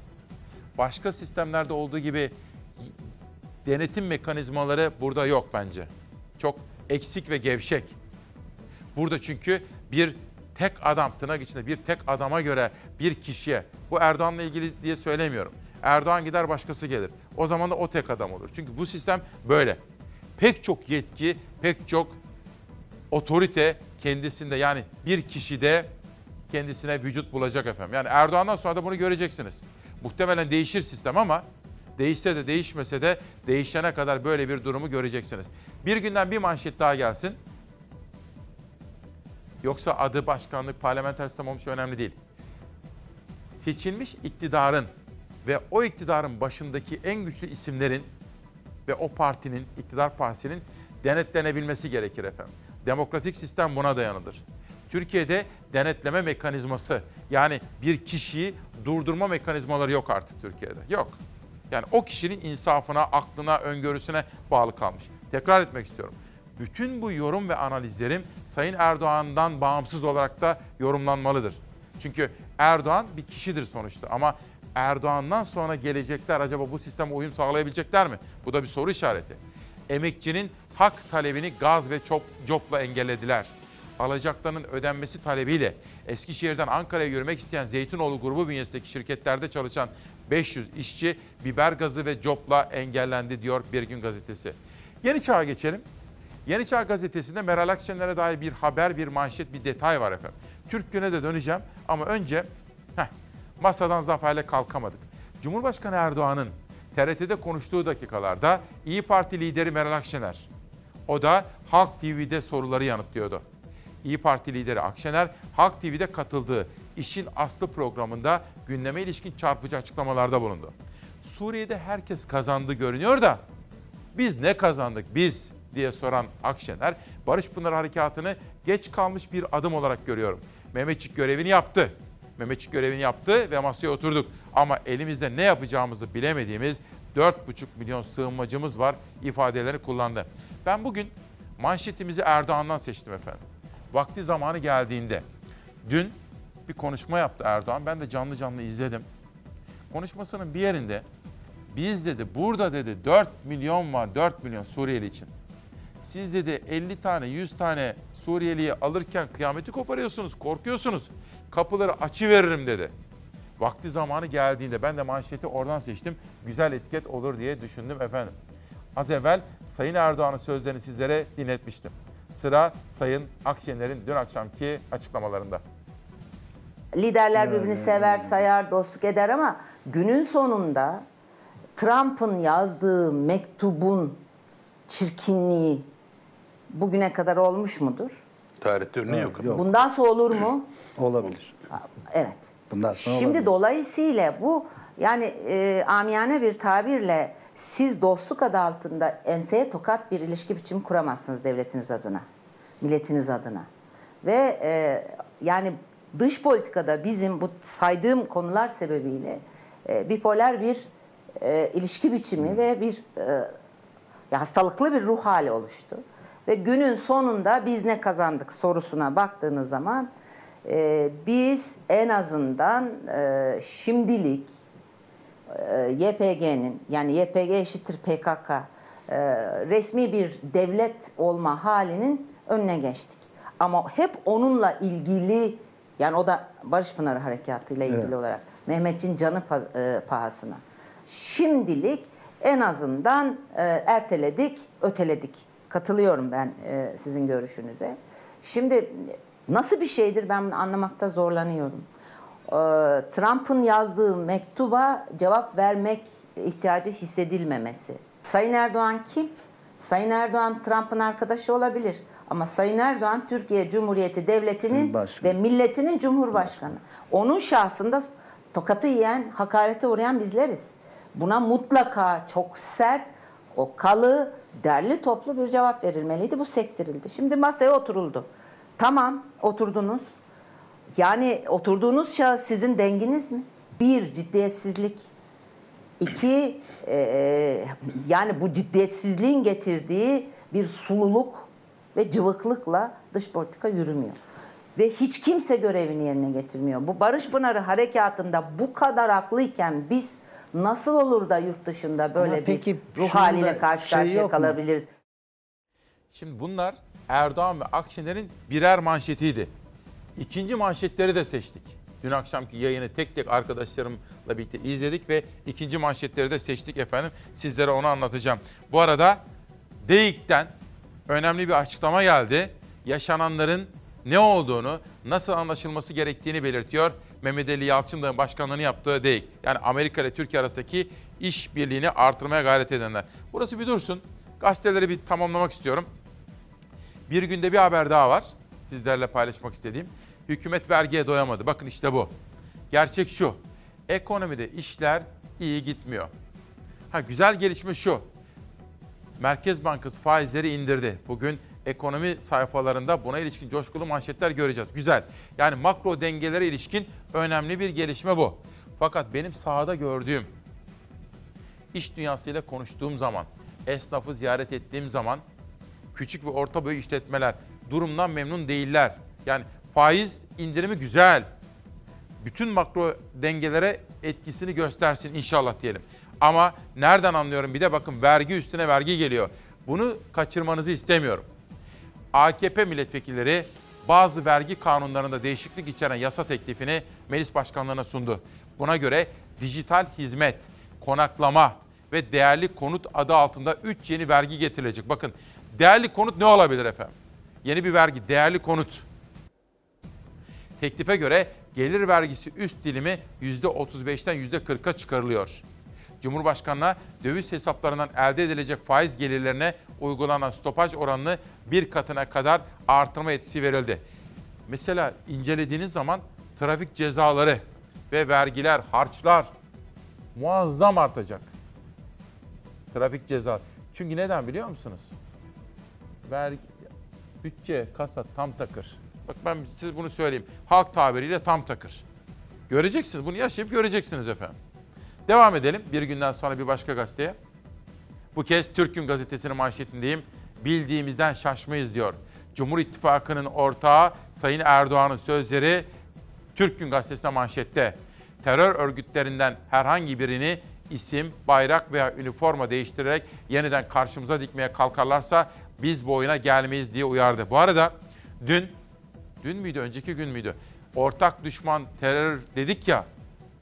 Başka sistemlerde olduğu gibi denetim mekanizmaları burada yok bence. Çok eksik ve gevşek. Burada çünkü bir tek adam, tırnak içinde bir tek adama göre bir kişiye, bu Erdoğan'la ilgili diye söylemiyorum. Erdoğan gider başkası gelir. O zaman da o tek adam olur. Çünkü bu sistem böyle. Pek çok yetki, pek çok otorite kendisinde yani bir kişide kendisine vücut bulacak efendim. Yani Erdoğan'dan sonra da bunu göreceksiniz. Muhtemelen değişir sistem ama değişse de değişmese de değişene kadar böyle bir durumu göreceksiniz. Bir günden bir manşet daha gelsin. Yoksa adı başkanlık, parlamenter sistem olmuş önemli değil. Seçilmiş iktidarın ve o iktidarın başındaki en güçlü isimlerin ve o partinin, iktidar partisinin denetlenebilmesi gerekir efendim. Demokratik sistem buna dayanıdır. Türkiye'de denetleme mekanizması yani bir kişiyi durdurma mekanizmaları yok artık Türkiye'de. Yok. Yani o kişinin insafına, aklına, öngörüsüne bağlı kalmış. Tekrar etmek istiyorum. Bütün bu yorum ve analizlerim Sayın Erdoğan'dan bağımsız olarak da yorumlanmalıdır. Çünkü Erdoğan bir kişidir sonuçta ama Erdoğan'dan sonra gelecekler acaba bu sisteme uyum sağlayabilecekler mi? Bu da bir soru işareti. Emekçinin hak talebini gaz ve çop, copla engellediler. Alacaklarının ödenmesi talebiyle Eskişehir'den Ankara'ya yürümek isteyen Zeytinoğlu grubu bünyesindeki şirketlerde çalışan 500 işçi biber gazı ve copla engellendi diyor Bir Gün Gazetesi. Yeni Çağ'a geçelim. Yeni Çağ Gazetesi'nde Meral Akşener'e dair bir haber, bir manşet, bir detay var efendim. Türk Günü'ne de döneceğim ama önce heh, masadan zaferle kalkamadık. Cumhurbaşkanı Erdoğan'ın TRT'de konuştuğu dakikalarda İyi Parti lideri Meral Akşener, o da Halk TV'de soruları yanıtlıyordu. İyi Parti lideri Akşener, Halk TV'de katıldığı İşin Aslı programında gündeme ilişkin çarpıcı açıklamalarda bulundu. Suriye'de herkes kazandı görünüyor da biz ne kazandık biz diye soran Akşener, Barış Pınar Harekatı'nı geç kalmış bir adım olarak görüyorum. Mehmetçik görevini yaptı. Mehmetçik görevini yaptı ve masaya oturduk. Ama elimizde ne yapacağımızı bilemediğimiz 4,5 milyon sığınmacımız var ifadelerini kullandı. Ben bugün manşetimizi Erdoğan'dan seçtim efendim. Vakti zamanı geldiğinde dün bir konuşma yaptı Erdoğan. Ben de canlı canlı izledim. Konuşmasının bir yerinde biz dedi burada dedi 4 milyon var 4 milyon Suriyeli için. Siz dedi 50 tane 100 tane Suriyeliyi alırken kıyameti koparıyorsunuz, korkuyorsunuz. Kapıları açı veririm dedi. Vakti zamanı geldiğinde ben de manşeti oradan seçtim. Güzel etiket olur diye düşündüm efendim. Az evvel Sayın Erdoğan'ın sözlerini sizlere dinletmiştim. Sıra Sayın Akşener'in dün akşamki açıklamalarında. Liderler birbirini sever, sayar, dostluk eder ama günün sonunda Trump'ın yazdığı mektubun çirkinliği bugüne kadar olmuş mudur? Tarihte örneği yok. Yok. Bundan sonra olur mu? Olabilir. Evet. Bundan sonra Şimdi olabilir. dolayısıyla bu yani e, amiyane bir tabirle siz dostluk adı altında enseye tokat bir ilişki biçimi kuramazsınız devletiniz adına, milletiniz adına. Ve e, yani dış politikada bizim bu saydığım konular sebebiyle e, bipolar bir e, ilişki biçimi ve bir e, ya hastalıklı bir ruh hali oluştu. Ve günün sonunda biz ne kazandık sorusuna baktığınız zaman e, biz en azından e, şimdilik e, YPG'nin yani YPG eşittir PKK e, resmi bir devlet olma halinin önüne geçtik. Ama hep onunla ilgili yani o da Barış Pınarı Harekatı ile ilgili Evet. olarak Mehmetçin canı e, pahasına. Şimdilik en azından e, erteledik, öteledik. Katılıyorum ben e, sizin görüşünüze. Şimdi nasıl bir şeydir ben bunu anlamakta zorlanıyorum. E, Trump'ın yazdığı mektuba cevap vermek ihtiyacı hissedilmemesi. Sayın Erdoğan kim? Sayın Erdoğan Trump'ın arkadaşı olabilir. Ama Sayın Erdoğan Türkiye Cumhuriyeti Devleti'nin Başkanı. ve milletinin cumhurbaşkanı. Onun şahsında tokatı yiyen, hakarete uğrayan bizleriz. Buna mutlaka çok sert, o kalı, derli toplu bir cevap verilmeliydi. Bu sektirildi. Şimdi masaya oturuldu. Tamam, oturdunuz. Yani oturduğunuz şahıs sizin denginiz mi? Bir, ciddiyetsizlik. İki, e, yani bu ciddiyetsizliğin getirdiği bir sululuk ve cıvıklıkla dış politika yürümüyor. Ve hiç kimse görevini yerine getirmiyor. Bu Barış Pınarı harekatında bu kadar haklıyken biz nasıl olur da yurt dışında böyle Ama peki bir ruh şunun da haliyle karşı şey karşıya kalabiliriz? Şimdi bunlar Erdoğan ve Akşener'in birer manşetiydi. İkinci manşetleri de seçtik. Dün akşamki yayını tek tek arkadaşlarımla birlikte izledik ve ikinci manşetleri de seçtik efendim. Sizlere onu anlatacağım. Bu arada DEİK'ten önemli bir açıklama geldi. Yaşananların ne olduğunu, nasıl anlaşılması gerektiğini belirtiyor. Mehmet Ali Yalçın da başkanlığını yaptığı değil. Yani Amerika ile Türkiye arasındaki işbirliğini artırmaya gayret edenler. Burası bir dursun. Gazeteleri bir tamamlamak istiyorum. Bir günde bir haber daha var. Sizlerle paylaşmak istediğim. Hükümet vergiye doyamadı. Bakın işte bu. Gerçek şu. Ekonomide işler iyi gitmiyor. Ha güzel gelişme şu. Merkez Bankası faizleri indirdi. Bugün ekonomi sayfalarında buna ilişkin coşkulu manşetler göreceğiz. Güzel. Yani makro dengelere ilişkin önemli bir gelişme bu. Fakat benim sahada gördüğüm, iş dünyasıyla konuştuğum zaman, esnafı ziyaret ettiğim zaman küçük ve orta boy işletmeler durumdan memnun değiller. Yani faiz indirimi güzel. Bütün makro dengelere etkisini göstersin inşallah diyelim. Ama nereden anlıyorum bir de bakın vergi üstüne vergi geliyor. Bunu kaçırmanızı istemiyorum. AKP milletvekilleri bazı vergi kanunlarında değişiklik içeren yasa teklifini meclis başkanlığına sundu. Buna göre dijital hizmet, konaklama ve değerli konut adı altında 3 yeni vergi getirilecek. Bakın değerli konut ne olabilir efendim? Yeni bir vergi, değerli konut. Teklife göre gelir vergisi üst dilimi %35'ten %40'a çıkarılıyor. Cumhurbaşkanına döviz hesaplarından elde edilecek faiz gelirlerine uygulanan stopaj oranını bir katına kadar artırma etkisi verildi. Mesela incelediğiniz zaman trafik cezaları ve vergiler, harçlar muazzam artacak. Trafik ceza. Çünkü neden biliyor musunuz? Vergi, bütçe, kasa tam takır. Bak ben size bunu söyleyeyim. Halk tabiriyle tam takır. Göreceksiniz. Bunu yaşayıp göreceksiniz efendim. Devam edelim. Bir günden sonra bir başka gazeteye. Bu kez Türk Gün Gazetesi'nin manşetindeyim. Bildiğimizden şaşmayız diyor. Cumhur İttifakı'nın ortağı Sayın Erdoğan'ın sözleri Türk Gün Gazetesi'ne manşette. Terör örgütlerinden herhangi birini isim, bayrak veya üniforma değiştirerek yeniden karşımıza dikmeye kalkarlarsa biz bu oyuna gelmeyiz diye uyardı. Bu arada dün, dün müydü, önceki gün müydü? Ortak düşman terör dedik ya,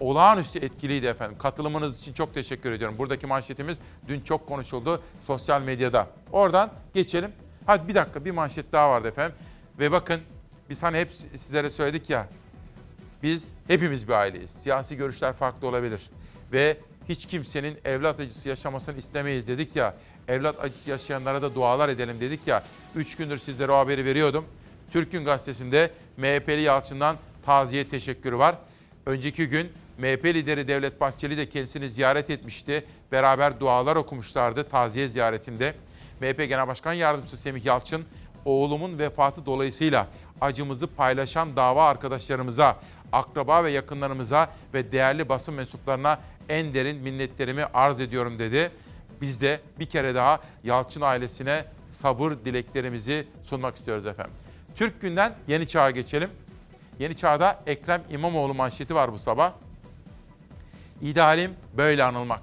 olağanüstü etkiliydi efendim. Katılımınız için çok teşekkür ediyorum. Buradaki manşetimiz dün çok konuşuldu sosyal medyada. Oradan geçelim. Hadi bir dakika bir manşet daha vardı efendim. Ve bakın biz hani hep sizlere söyledik ya biz hepimiz bir aileyiz. Siyasi görüşler farklı olabilir. Ve hiç kimsenin evlat acısı yaşamasını istemeyiz dedik ya. Evlat acısı yaşayanlara da dualar edelim dedik ya. Üç gündür sizlere o haberi veriyordum. Türk Gün Gazetesi'nde MHP'li Yalçın'dan taziye teşekkürü var. Önceki gün MHP lideri Devlet Bahçeli de kendisini ziyaret etmişti. Beraber dualar okumuşlardı taziye ziyaretinde. MHP Genel Başkan Yardımcısı Semih Yalçın, oğlumun vefatı dolayısıyla acımızı paylaşan dava arkadaşlarımıza, akraba ve yakınlarımıza ve değerli basın mensuplarına en derin minnetlerimi arz ediyorum dedi. Biz de bir kere daha Yalçın ailesine sabır dileklerimizi sunmak istiyoruz efendim. Türk Günden Yeni Çağ'a geçelim. Yeni Çağ'da Ekrem İmamoğlu manşeti var bu sabah. İdealim böyle anılmak.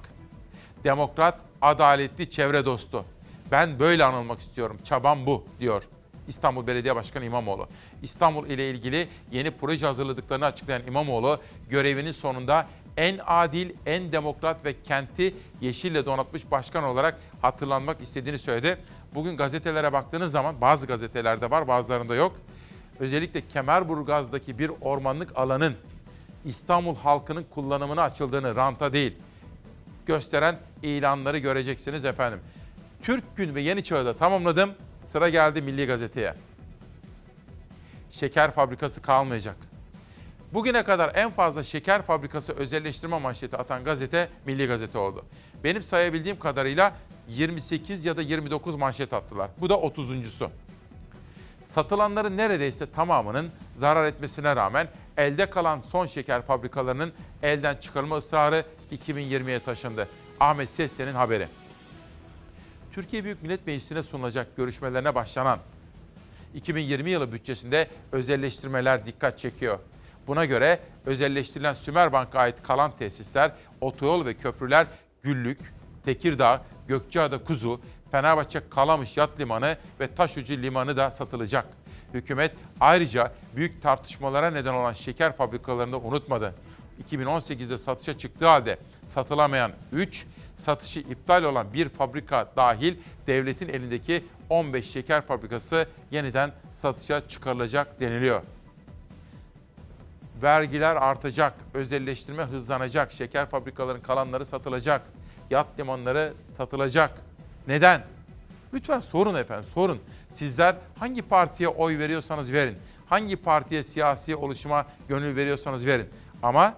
Demokrat, adaletli, çevre dostu. Ben böyle anılmak istiyorum. Çabam bu diyor İstanbul Belediye Başkanı İmamoğlu. İstanbul ile ilgili yeni proje hazırladıklarını açıklayan İmamoğlu görevinin sonunda en adil, en demokrat ve kenti yeşille donatmış başkan olarak hatırlanmak istediğini söyledi. Bugün gazetelere baktığınız zaman bazı gazetelerde var bazılarında yok. Özellikle Kemerburgaz'daki bir ormanlık alanın İstanbul halkının kullanımına açıldığını ranta değil gösteren ilanları göreceksiniz efendim. Türk Gün ve Yeni Çağ'ı da tamamladım. Sıra geldi Milli Gazete'ye. Şeker fabrikası kalmayacak. Bugüne kadar en fazla şeker fabrikası özelleştirme manşeti atan gazete Milli Gazete oldu. Benim sayabildiğim kadarıyla 28 ya da 29 manşet attılar. Bu da 30.sü. Satılanların neredeyse tamamının zarar etmesine rağmen elde kalan son şeker fabrikalarının elden çıkarılma ısrarı 2020'ye taşındı. Ahmet Sessen'in haberi. Türkiye Büyük Millet Meclisi'ne sunulacak görüşmelerine başlanan 2020 yılı bütçesinde özelleştirmeler dikkat çekiyor. Buna göre özelleştirilen Sümerbank'a ait kalan tesisler, otoyol ve köprüler Güllük, Tekirdağ, Gökçeada Kuzu, Fenerbahçe Kalamış Yat Limanı ve Taşucu Limanı da satılacak. Hükümet ayrıca büyük tartışmalara neden olan şeker fabrikalarını da unutmadı. 2018'de satışa çıktığı halde satılamayan 3, satışı iptal olan bir fabrika dahil devletin elindeki 15 şeker fabrikası yeniden satışa çıkarılacak deniliyor. Vergiler artacak, özelleştirme hızlanacak, şeker fabrikalarının kalanları satılacak, yat limanları satılacak. Neden? Lütfen sorun efendim, sorun. Sizler hangi partiye oy veriyorsanız verin. Hangi partiye siyasi oluşuma gönül veriyorsanız verin. Ama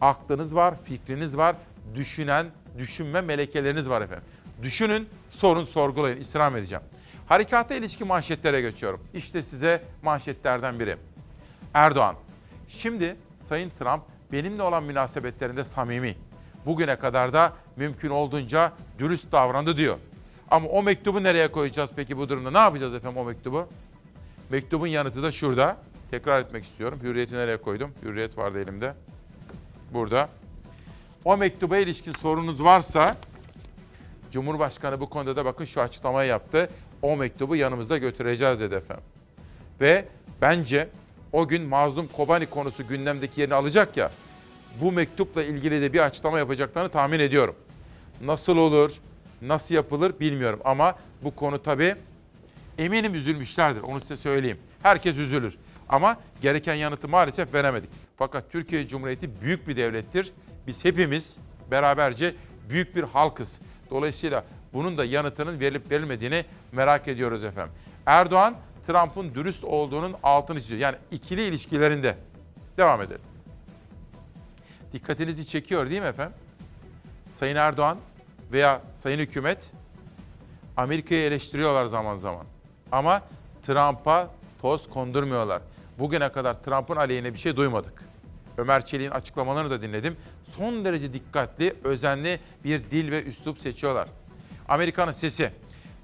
aklınız var, fikriniz var, düşünen, düşünme melekeleriniz var efendim. Düşünün, sorun, sorgulayın, istirham edeceğim. Harekata ilişki manşetlere geçiyorum. İşte size manşetlerden biri. Erdoğan, şimdi Sayın Trump benimle olan münasebetlerinde samimi. Bugüne kadar da mümkün olduğunca dürüst davrandı diyor. Ama o mektubu nereye koyacağız peki bu durumda? Ne yapacağız efendim o mektubu? Mektubun yanıtı da şurada. Tekrar etmek istiyorum. Hürriyeti nereye koydum? Hürriyet vardı elimde. Burada. O mektuba ilişkin sorunuz varsa Cumhurbaşkanı bu konuda da bakın şu açıklamayı yaptı. O mektubu yanımızda götüreceğiz dedi efendim. Ve bence o gün Mazlum Kobani konusu gündemdeki yerini alacak ya. Bu mektupla ilgili de bir açıklama yapacaklarını tahmin ediyorum. Nasıl olur, nasıl yapılır bilmiyorum ama bu konu tabii eminim üzülmüşlerdir. Onu size söyleyeyim. Herkes üzülür. Ama gereken yanıtı maalesef veremedik. Fakat Türkiye Cumhuriyeti büyük bir devlettir. Biz hepimiz beraberce büyük bir halkız. Dolayısıyla bunun da yanıtının verilip verilmediğini merak ediyoruz efendim. Erdoğan, Trump'ın dürüst olduğunun altını çiziyor. Yani ikili ilişkilerinde. Devam edelim. Dikkatinizi çekiyor değil mi efendim? Sayın Erdoğan veya Sayın Hükümet Amerika'yı eleştiriyorlar zaman zaman. Ama Trump'a toz kondurmuyorlar. Bugüne kadar Trump'ın aleyhine bir şey duymadık. Ömer Çelik'in açıklamalarını da dinledim. Son derece dikkatli, özenli bir dil ve üslup seçiyorlar. Amerika'nın sesi.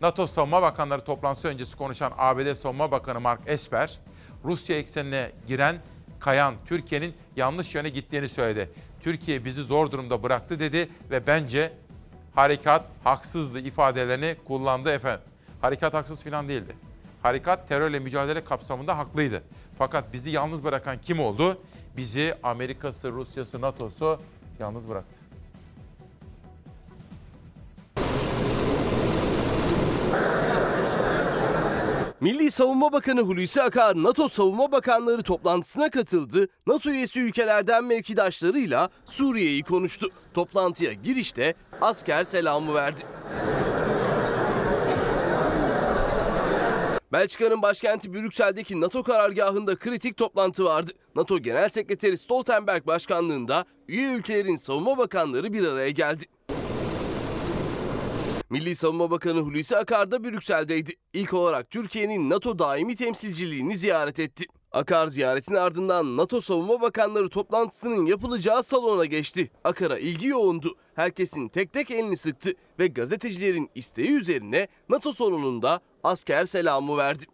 NATO Savunma Bakanları toplantısı öncesi konuşan ABD Savunma Bakanı Mark Esper, Rusya eksenine giren kayan Türkiye'nin yanlış yöne gittiğini söyledi. Türkiye bizi zor durumda bıraktı dedi ve bence harekat haksızdı ifadelerini kullandı efendim. Harekat haksız falan değildi. Harekat terörle mücadele kapsamında haklıydı. Fakat bizi yalnız bırakan kim oldu? Bizi Amerika'sı, Rusya'sı, NATO'su yalnız bıraktı. Milli Savunma Bakanı Hulusi Akar NATO Savunma Bakanları toplantısına katıldı. NATO üyesi ülkelerden mevkidaşlarıyla Suriye'yi konuştu. Toplantıya girişte asker selamı verdi. Belçika'nın başkenti Brüksel'deki NATO karargahında kritik toplantı vardı. NATO Genel Sekreteri Stoltenberg başkanlığında üye ülkelerin savunma bakanları bir araya geldi. Milli Savunma Bakanı Hulusi Akar da Brüksel'deydi. İlk olarak Türkiye'nin NATO daimi temsilciliğini ziyaret etti. Akar ziyaretin ardından NATO Savunma Bakanları toplantısının yapılacağı salona geçti. Akar'a ilgi yoğundu. Herkesin tek tek elini sıktı ve gazetecilerin isteği üzerine NATO salonunda asker selamı verdi.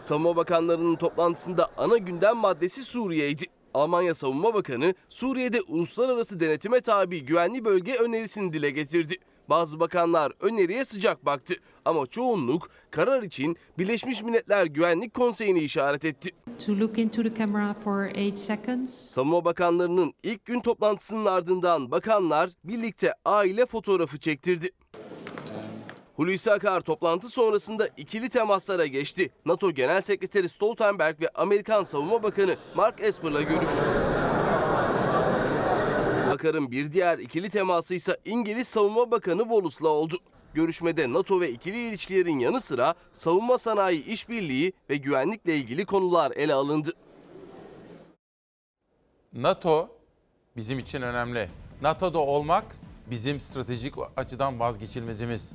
Savunma Bakanlarının toplantısında ana gündem maddesi Suriye'ydi. Almanya Savunma Bakanı Suriye'de uluslararası denetime tabi güvenli bölge önerisini dile getirdi. Bazı bakanlar öneriye sıcak baktı ama çoğunluk karar için Birleşmiş Milletler Güvenlik Konseyi'ni işaret etti. Savunma Bakanlarının ilk gün toplantısının ardından bakanlar birlikte aile fotoğrafı çektirdi. Hulusi Akar toplantı sonrasında ikili temaslara geçti. NATO Genel Sekreteri Stoltenberg ve Amerikan Savunma Bakanı Mark Esper'la görüştü. Akar'ın bir diğer ikili teması ise İngiliz Savunma Bakanı Wallace'la oldu. Görüşmede NATO ve ikili ilişkilerin yanı sıra savunma sanayi işbirliği ve güvenlikle ilgili konular ele alındı. NATO bizim için önemli. NATO'da olmak bizim stratejik açıdan vazgeçilmezimiz.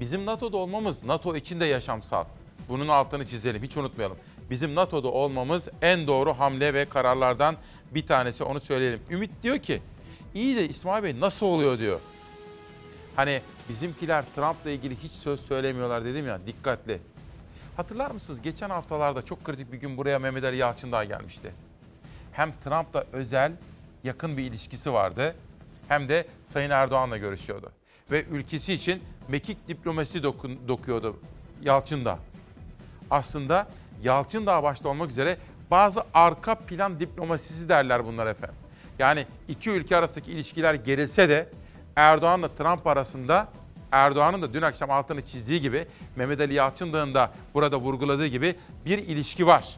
Bizim NATO'da olmamız NATO için de yaşamsal. Bunun altını çizelim, hiç unutmayalım. Bizim NATO'da olmamız en doğru hamle ve kararlardan bir tanesi onu söyleyelim. Ümit diyor ki, iyi de İsmail Bey nasıl oluyor diyor. Hani bizimkiler Trump'la ilgili hiç söz söylemiyorlar dedim ya, dikkatli. Hatırlar mısınız geçen haftalarda çok kritik bir gün buraya Mehmet Ali Yalçın daha gelmişti hem Trump'la özel yakın bir ilişkisi vardı hem de Sayın Erdoğan'la görüşüyordu. Ve ülkesi için mekik diplomasi dokun, dokuyordu Yalçın da. Aslında Yalçın da başta olmak üzere bazı arka plan diplomasisi derler bunlar efendim. Yani iki ülke arasındaki ilişkiler gerilse de Erdoğan'la Trump arasında Erdoğan'ın da dün akşam altını çizdiği gibi Mehmet Ali Yalçın'ın da burada vurguladığı gibi bir ilişki var.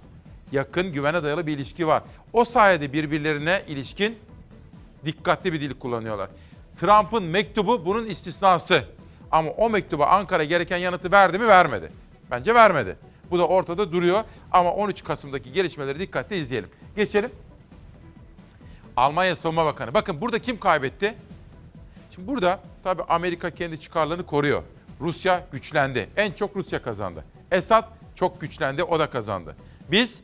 Yakın güvene dayalı bir ilişki var. O sayede birbirlerine ilişkin dikkatli bir dil kullanıyorlar. Trump'ın mektubu bunun istisnası. Ama o mektuba Ankara gereken yanıtı verdi mi? Vermedi. Bence vermedi. Bu da ortada duruyor ama 13 Kasım'daki gelişmeleri dikkatle izleyelim. Geçelim. Almanya Savunma Bakanı. Bakın burada kim kaybetti? Şimdi burada tabii Amerika kendi çıkarlarını koruyor. Rusya güçlendi. En çok Rusya kazandı. Esad çok güçlendi, o da kazandı. Biz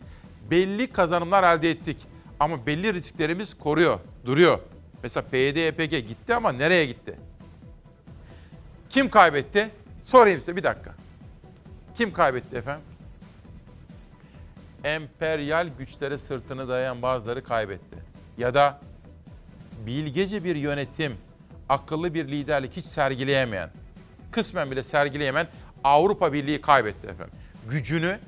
belli kazanımlar elde ettik ama belli risklerimiz koruyor, duruyor. Mesela PYD, YPG gitti ama nereye gitti? Kim kaybetti? Sorayım size bir dakika. Kim kaybetti efendim? Emperyal güçlere sırtını dayayan bazıları kaybetti. Ya da bilgece bir yönetim, akıllı bir liderlik hiç sergileyemeyen, kısmen bile sergileyemeyen Avrupa Birliği kaybetti efendim. Gücünü,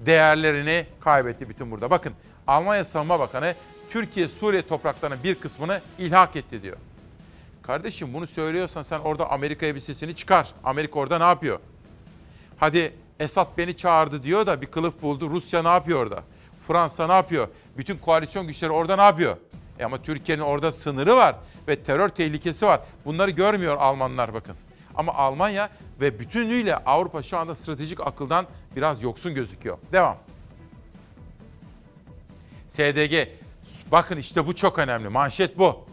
değerlerini kaybetti bütün burada. Bakın Almanya Savunma Bakanı Türkiye Suriye topraklarının bir kısmını ilhak etti diyor. Kardeşim bunu söylüyorsan sen orada Amerika'ya bir sesini çıkar. Amerika orada ne yapıyor? Hadi Esad beni çağırdı diyor da bir kılıf buldu. Rusya ne yapıyor orada? Fransa ne yapıyor? Bütün koalisyon güçleri orada ne yapıyor? E ama Türkiye'nin orada sınırı var ve terör tehlikesi var. Bunları görmüyor Almanlar bakın. Ama Almanya ve bütünlüğüyle Avrupa şu anda stratejik akıldan biraz yoksun gözüküyor. Devam. SDG. Bakın işte bu çok önemli. Manşet bu.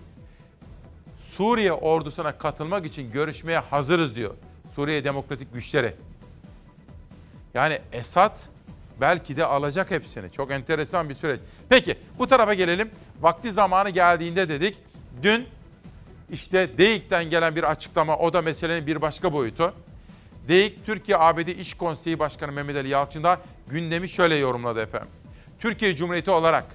Suriye ordusuna katılmak için görüşmeye hazırız diyor. Suriye Demokratik Güçleri. Yani Esad belki de alacak hepsini. Çok enteresan bir süreç. Peki bu tarafa gelelim. Vakti zamanı geldiğinde dedik. Dün işte DEİK'ten gelen bir açıklama o da meselenin bir başka boyutu. DEİK Türkiye ABD İş Konseyi Başkanı Mehmet Ali Yalçın da gündemi şöyle yorumladı efendim. Türkiye Cumhuriyeti olarak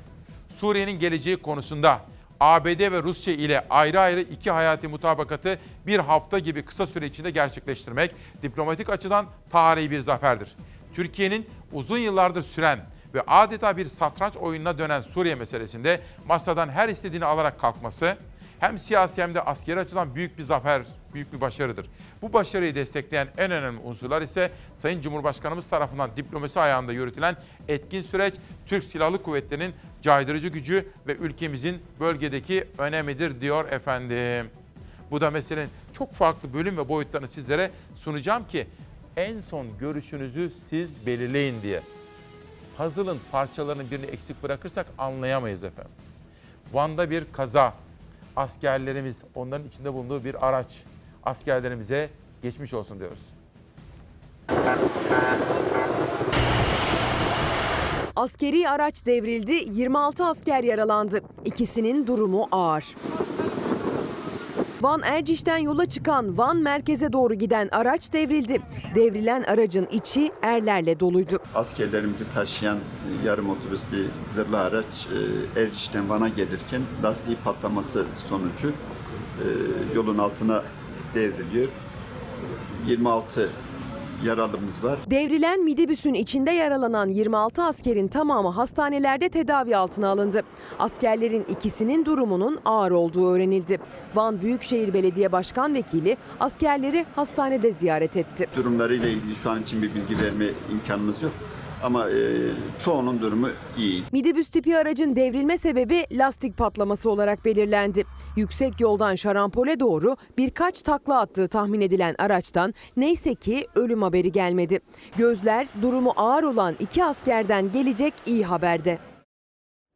Suriye'nin geleceği konusunda ABD ve Rusya ile ayrı ayrı iki hayati mutabakatı bir hafta gibi kısa süre içinde gerçekleştirmek diplomatik açıdan tarihi bir zaferdir. Türkiye'nin uzun yıllardır süren ve adeta bir satranç oyununa dönen Suriye meselesinde masadan her istediğini alarak kalkması hem siyasi hem de askeri açıdan büyük bir zafer, büyük bir başarıdır. Bu başarıyı destekleyen en önemli unsurlar ise Sayın Cumhurbaşkanımız tarafından diplomasi ayağında yürütülen etkin süreç, Türk Silahlı Kuvvetleri'nin caydırıcı gücü ve ülkemizin bölgedeki önemidir diyor efendim. Bu da meselenin çok farklı bölüm ve boyutlarını sizlere sunacağım ki en son görüşünüzü siz belirleyin diye. Puzzle'ın parçalarının birini eksik bırakırsak anlayamayız efendim. Van'da bir kaza. Askerlerimiz, onların içinde bulunduğu bir araç. Askerlerimize geçmiş olsun diyoruz. Askeri araç devrildi, 26 asker yaralandı. İkisinin durumu ağır. Van Erciş'ten yola çıkan Van merkeze doğru giden araç devrildi. Devrilen aracın içi erlerle doluydu. askerlerimizi taşıyan yarım otobüs bir zırhlı araç e, Erciş'ten Van'a gelirken lastiği patlaması sonucu e, yolun altına devriliyor. 26 yaralımız var. Devrilen midibüsün içinde yaralanan 26 askerin tamamı hastanelerde tedavi altına alındı. Askerlerin ikisinin durumunun ağır olduğu öğrenildi. Van Büyükşehir Belediye Başkan Vekili askerleri hastanede ziyaret etti. Durumlarıyla ilgili şu an için bir bilgi verme imkanımız yok. Ama e, çoğunun durumu iyi. Midibüs tipi aracın devrilme sebebi lastik patlaması olarak belirlendi. Yüksek yoldan şarampole doğru birkaç takla attığı tahmin edilen araçtan neyse ki ölüm haberi gelmedi. Gözler durumu ağır olan iki askerden gelecek iyi haberde.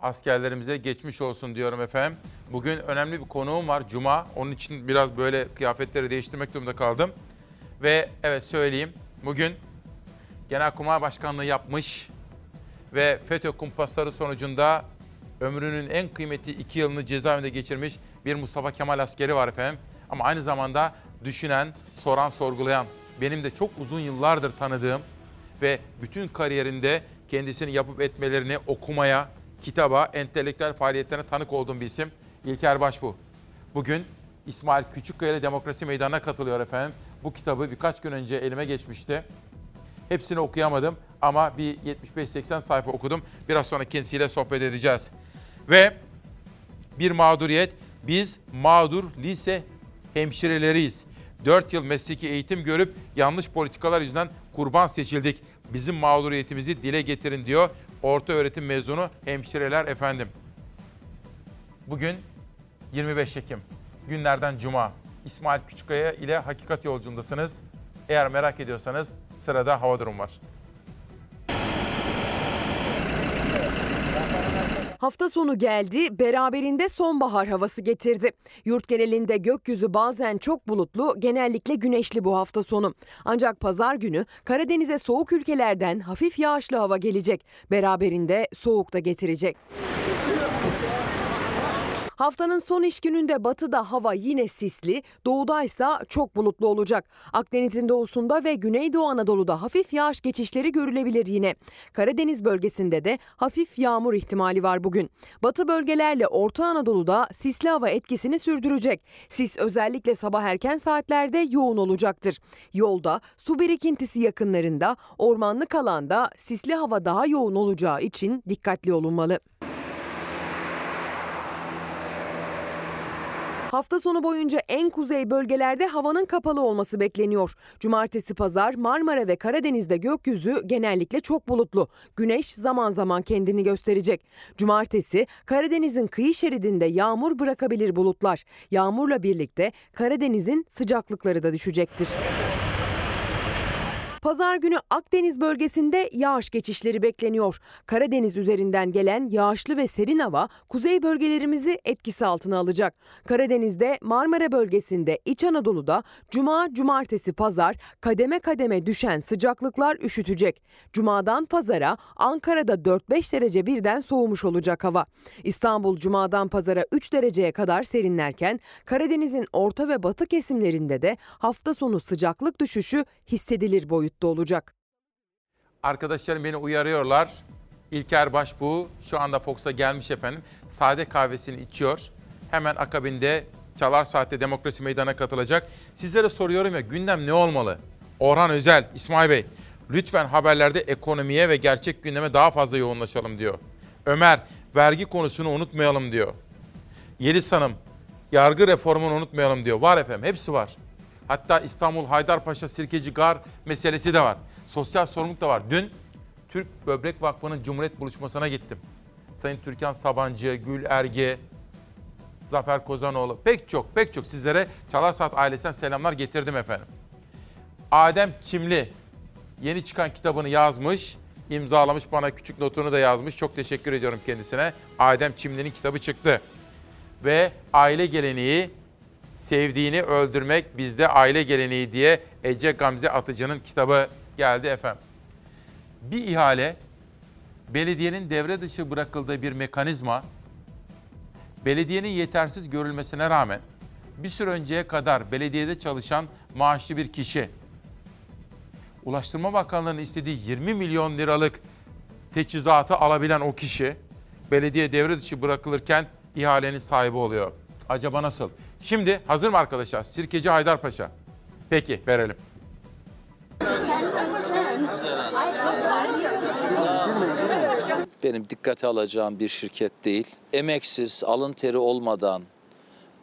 askerlerimize geçmiş olsun diyorum efendim. Bugün önemli bir konuğum var Cuma. Onun için biraz böyle kıyafetleri değiştirmek durumunda kaldım. Ve evet söyleyeyim. Bugün Genelkurmay Başkanlığı yapmış ve FETÖ kumpasları sonucunda ömrünün en kıymetli iki yılını cezaevinde geçirmiş bir Mustafa Kemal askeri var efendim. Ama aynı zamanda düşünen, soran, sorgulayan, benim de çok uzun yıllardır tanıdığım ve bütün kariyerinde kendisini yapıp etmelerini okumaya, kitaba, entelektüel faaliyetlerine tanık olduğum bir isim İlker Başbuğ. Bugün İsmail Küçükkaya ile Demokrasi Meydanı'na katılıyor efendim. Bu kitabı birkaç gün önce elime geçmişti. Hepsini okuyamadım ama bir 75-80 sayfa okudum. Biraz sonra kendisiyle sohbet edeceğiz. Ve bir mağduriyet. Biz mağdur lise hemşireleriyiz. 4 yıl mesleki eğitim görüp yanlış politikalar yüzünden kurban seçildik. Bizim mağduriyetimizi dile getirin diyor orta öğretim mezunu hemşireler efendim. Bugün 25 Ekim. Günlerden Cuma. İsmail Küçükkaya ile Hakikat Yolculuğundasınız. Eğer merak ediyorsanız sırada hava durum var. Hafta sonu geldi, beraberinde sonbahar havası getirdi. Yurt genelinde gökyüzü bazen çok bulutlu, genellikle güneşli bu hafta sonu. Ancak pazar günü Karadeniz'e soğuk ülkelerden hafif yağışlı hava gelecek. Beraberinde soğuk da getirecek. Haftanın son iş gününde batıda hava yine sisli, doğudaysa çok bulutlu olacak. Akdeniz'in doğusunda ve Güneydoğu Anadolu'da hafif yağış geçişleri görülebilir yine. Karadeniz bölgesinde de hafif yağmur ihtimali var bugün. Batı bölgelerle Orta Anadolu'da sisli hava etkisini sürdürecek. Sis özellikle sabah erken saatlerde yoğun olacaktır. Yolda, su birikintisi yakınlarında, ormanlık alanda sisli hava daha yoğun olacağı için dikkatli olunmalı. Hafta sonu boyunca en kuzey bölgelerde havanın kapalı olması bekleniyor. Cumartesi pazar Marmara ve Karadeniz'de gökyüzü genellikle çok bulutlu. Güneş zaman zaman kendini gösterecek. Cumartesi Karadeniz'in kıyı şeridinde yağmur bırakabilir bulutlar. Yağmurla birlikte Karadeniz'in sıcaklıkları da düşecektir. Pazar günü Akdeniz bölgesinde yağış geçişleri bekleniyor. Karadeniz üzerinden gelen yağışlı ve serin hava kuzey bölgelerimizi etkisi altına alacak. Karadeniz'de Marmara bölgesinde İç Anadolu'da cuma, cumartesi, pazar kademe kademe düşen sıcaklıklar üşütecek. Cumadan pazara Ankara'da 4-5 derece birden soğumuş olacak hava. İstanbul cumadan pazara 3 dereceye kadar serinlerken Karadeniz'in orta ve batı kesimlerinde de hafta sonu sıcaklık düşüşü hissedilir boyutta olacak. Arkadaşlarım beni uyarıyorlar. İlker Başbuğ şu anda Fox'a gelmiş efendim. Sade kahvesini içiyor. Hemen akabinde Çalar Saat'te Demokrasi Meydanı'na katılacak. Sizlere soruyorum ya gündem ne olmalı? Orhan Özel, İsmail Bey lütfen haberlerde ekonomiye ve gerçek gündeme daha fazla yoğunlaşalım diyor. Ömer vergi konusunu unutmayalım diyor. Yeliz Hanım yargı reformunu unutmayalım diyor. Var efendim hepsi var. Hatta İstanbul Haydarpaşa Sirkeci Gar meselesi de var. Sosyal sorumluluk da var. Dün Türk Böbrek Vakfı'nın Cumhuriyet buluşmasına gittim. Sayın Türkan Sabancı, Gül Erge, Zafer Kozanoğlu pek çok pek çok sizlere Çalar Saat ailesinden selamlar getirdim efendim. Adem Çimli yeni çıkan kitabını yazmış, imzalamış bana küçük notunu da yazmış. Çok teşekkür ediyorum kendisine. Adem Çimli'nin kitabı çıktı. Ve aile geleneği sevdiğini öldürmek bizde aile geleneği diye Ece Gamze Atıcı'nın kitabı geldi efendim. Bir ihale belediyenin devre dışı bırakıldığı bir mekanizma belediyenin yetersiz görülmesine rağmen bir süre önceye kadar belediyede çalışan maaşlı bir kişi Ulaştırma Bakanlığı'nın istediği 20 milyon liralık teçhizatı alabilen o kişi belediye devre dışı bırakılırken ihalenin sahibi oluyor. Acaba nasıl? Şimdi hazır mı arkadaşlar? Sirkeci Haydarpaşa. Peki verelim. benim dikkate alacağım bir şirket değil. Emeksiz, alın teri olmadan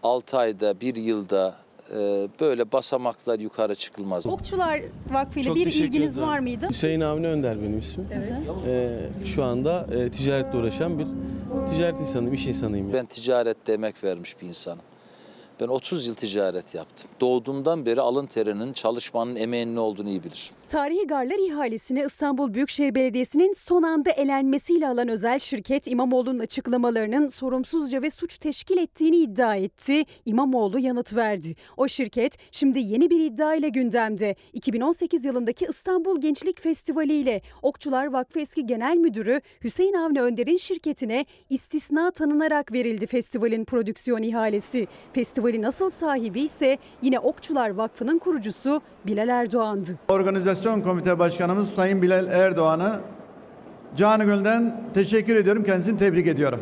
6 ayda, 1 yılda böyle basamaklar yukarı çıkılmaz. Okçular Vakfı ile Çok bir teşekkür ilginiz ederim. var mıydı? Hüseyin Avni Önder benim ismim. Ee, şu anda e, ticaretle uğraşan bir ticaret insanıyım, iş insanıyım. yani. Ben ticarette emek vermiş bir insanım. Ben 30 yıl ticaret yaptım. Doğduğumdan beri alın terinin, çalışmanın, emeğinin ne olduğunu iyi bilirim. Tarihi Garlar ihalesine İstanbul Büyükşehir Belediyesi'nin son anda elenmesiyle alan özel şirket İmamoğlu'nun açıklamalarının sorumsuzca ve suç teşkil ettiğini iddia etti. İmamoğlu yanıt verdi. O şirket şimdi yeni bir iddia ile gündemde. 2018 yılındaki İstanbul Gençlik Festivali ile Okçular Vakfı eski genel müdürü Hüseyin Avni Önder'in şirketine istisna tanınarak verildi festivalin prodüksiyon ihalesi. Festivali nasıl sahibi ise yine Okçular Vakfı'nın kurucusu Bilal Erdoğan'dı. Organizasyon Komite Başkanımız Sayın Bilal Erdoğan'ı canı gönülden teşekkür ediyorum. Kendisini tebrik ediyorum.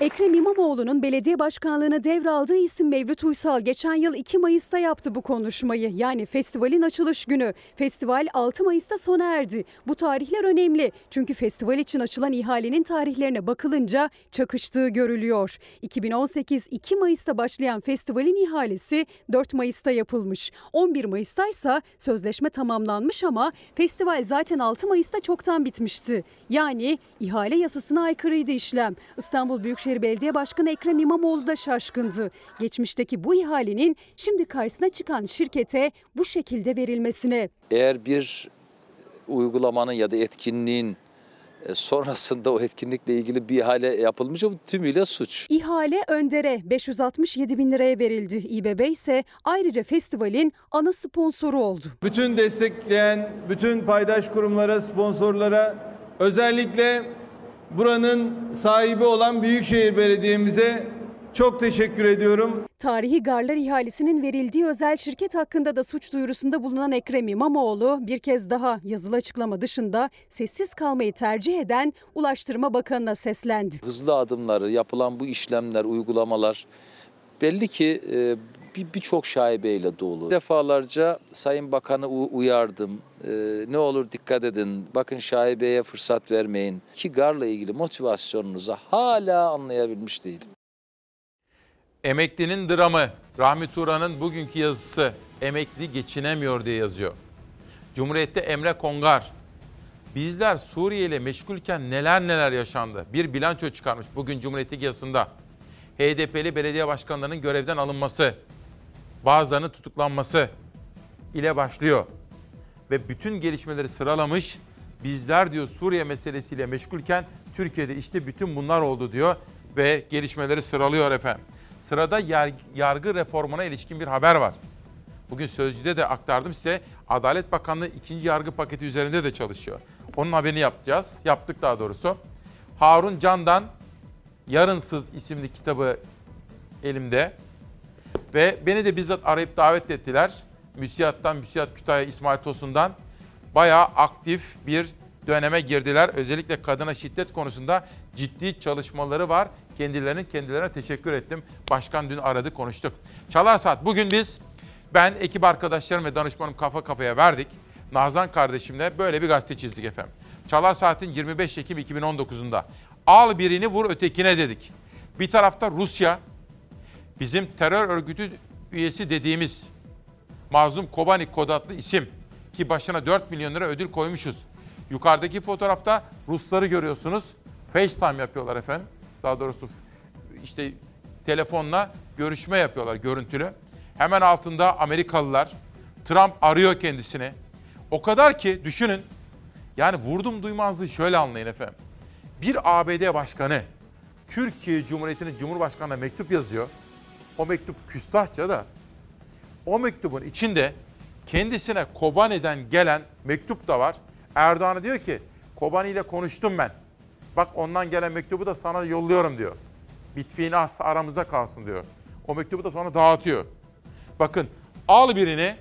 Ekrem İmamoğlu'nun belediye başkanlığını devraldığı isim Mevlüt Uysal geçen yıl 2 Mayıs'ta yaptı bu konuşmayı. Yani festivalin açılış günü. Festival 6 Mayıs'ta sona erdi. Bu tarihler önemli. Çünkü festival için açılan ihalenin tarihlerine bakılınca çakıştığı görülüyor. 2018 2 Mayıs'ta başlayan festivalin ihalesi 4 Mayıs'ta yapılmış. 11 Mayıs'ta ise sözleşme tamamlanmış ama festival zaten 6 Mayıs'ta çoktan bitmişti. Yani ihale yasasına aykırıydı işlem. İstanbul Büyükşehir Belediye Başkanı Ekrem İmamoğlu da şaşkındı. Geçmişteki bu ihalenin şimdi karşısına çıkan şirkete bu şekilde verilmesine. Eğer bir uygulamanın ya da etkinliğin e, sonrasında o etkinlikle ilgili bir ihale yapılmışsa bu tümüyle suç. İhale Önder'e 567 bin liraya verildi. İBB ise ayrıca festivalin ana sponsoru oldu. Bütün destekleyen, bütün paydaş kurumlara, sponsorlara özellikle buranın sahibi olan Büyükşehir Belediye'mize çok teşekkür ediyorum. Tarihi garlar ihalesinin verildiği özel şirket hakkında da suç duyurusunda bulunan Ekrem İmamoğlu bir kez daha yazılı açıklama dışında sessiz kalmayı tercih eden Ulaştırma Bakanı'na seslendi. Hızlı adımları, yapılan bu işlemler, uygulamalar belli ki e, bir birçok şaibeyle dolu. Defalarca Sayın Bakan'ı uyardım. E, ne olur dikkat edin. Bakın şaibeye fırsat vermeyin. Ki garla ilgili motivasyonunuzu hala anlayabilmiş değilim. Emeklinin dramı. Rahmi Turan'ın bugünkü yazısı. Emekli geçinemiyor diye yazıyor. Cumhuriyet'te Emre Kongar. Bizler Suriye ile meşgulken neler neler yaşandı. Bir bilanço çıkarmış bugün Cumhuriyet'teki yazısında. HDP'li belediye başkanlarının görevden alınması, bazılarının tutuklanması ile başlıyor. Ve bütün gelişmeleri sıralamış. Bizler diyor Suriye meselesiyle meşgulken Türkiye'de işte bütün bunlar oldu diyor ve gelişmeleri sıralıyor efendim. Sırada yar- yargı reformuna ilişkin bir haber var. Bugün Sözcü'de de aktardım size. Adalet Bakanlığı ikinci yargı paketi üzerinde de çalışıyor. Onun haberini yapacağız. Yaptık daha doğrusu. Harun Can'dan Yarınsız isimli kitabı elimde. Ve beni de bizzat arayıp davet ettiler. Müsiyat'tan, Müsiyat Kütahya İsmail Tosun'dan bayağı aktif bir döneme girdiler. Özellikle kadına şiddet konusunda ciddi çalışmaları var. Kendilerinin kendilerine teşekkür ettim. Başkan dün aradı konuştuk. Çalar Saat bugün biz ben ekip arkadaşlarım ve danışmanım kafa kafaya verdik. Nazan kardeşimle böyle bir gazete çizdik efendim. Çalar Saat'in 25 Ekim 2019'unda al birini vur ötekine dedik. Bir tarafta Rusya, bizim terör örgütü üyesi dediğimiz Mazlum Kobani kod adlı isim ki başına 4 milyon lira ödül koymuşuz. Yukarıdaki fotoğrafta Rusları görüyorsunuz. FaceTime yapıyorlar efendim. Daha doğrusu işte telefonla görüşme yapıyorlar görüntülü. Hemen altında Amerikalılar. Trump arıyor kendisini. O kadar ki düşünün. Yani vurdum duymazlığı şöyle anlayın efendim. Bir ABD başkanı Türkiye Cumhuriyeti'nin Cumhurbaşkanı'na mektup yazıyor. O mektup küstahça da o mektubun içinde kendisine Kobani'den gelen mektup da var. Erdoğan'a diyor ki Kobani ile konuştum ben. Bak ondan gelen mektubu da sana yolluyorum diyor. Bitfiğini aramızda kalsın diyor. O mektubu da sonra dağıtıyor. Bakın al birini.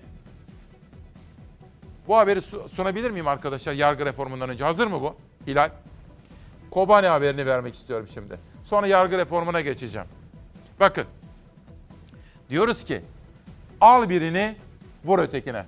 Bu haberi su- sunabilir miyim arkadaşlar yargı reformundan önce? Hazır mı bu? Hilal. Kobani haberini vermek istiyorum şimdi. Sonra yargı reformuna geçeceğim. Bakın. Diyoruz ki al birini vur ötekine.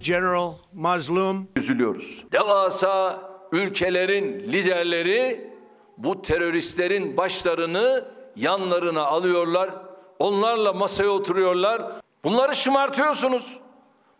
General Mazlum. Üzülüyoruz. Devasa ülkelerin liderleri bu teröristlerin başlarını yanlarına alıyorlar. Onlarla masaya oturuyorlar. Bunları şımartıyorsunuz.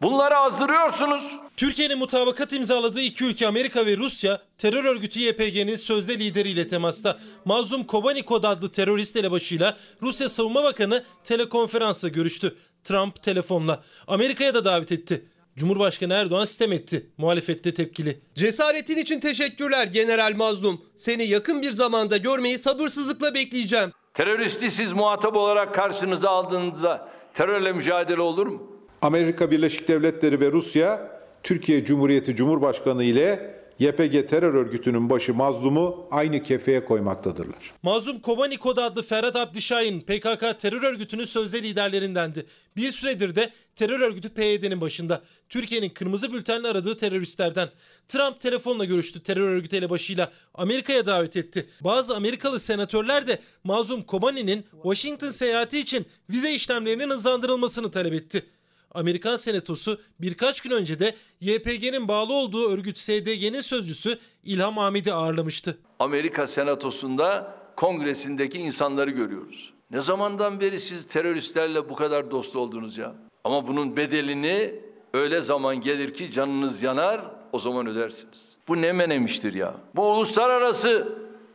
Bunları azdırıyorsunuz. Türkiye'nin mutabakat imzaladığı iki ülke Amerika ve Rusya terör örgütü YPG'nin sözde lideriyle temasta. Mazlum Kobanikod adlı terörist elebaşıyla Rusya Savunma Bakanı telekonferansla görüştü. Trump telefonla. Amerika'ya da davet etti. Cumhurbaşkanı Erdoğan sistem etti. Muhalefette tepkili. Cesaretin için teşekkürler General Mazlum. Seni yakın bir zamanda görmeyi sabırsızlıkla bekleyeceğim. Teröristi siz muhatap olarak karşınıza aldığınızda terörle mücadele olur mu? Amerika Birleşik Devletleri ve Rusya Türkiye Cumhuriyeti Cumhurbaşkanı ile YPG terör örgütünün başı mazlumu aynı kefeye koymaktadırlar. Mazlum Kobani Kod adlı Ferhat Abdişahin PKK terör örgütünün sözde liderlerindendi. Bir süredir de terör örgütü PYD'nin başında. Türkiye'nin kırmızı bültenle aradığı teröristlerden. Trump telefonla görüştü terör örgütü elebaşıyla. Amerika'ya davet etti. Bazı Amerikalı senatörler de Mazlum Kobani'nin Washington seyahati için vize işlemlerinin hızlandırılmasını talep etti. Amerikan Senatosu birkaç gün önce de YPG'nin bağlı olduğu örgüt SDG'nin sözcüsü İlham Hamid'i ağırlamıştı. Amerika Senatosu'nda kongresindeki insanları görüyoruz. Ne zamandan beri siz teröristlerle bu kadar dost oldunuz ya? Ama bunun bedelini öyle zaman gelir ki canınız yanar, o zaman ödersiniz. Bu ne menemiştir ya? Bu uluslararası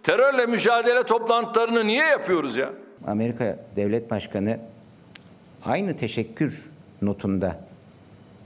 terörle mücadele toplantılarını niye yapıyoruz ya? Amerika Devlet Başkanı aynı teşekkür notunda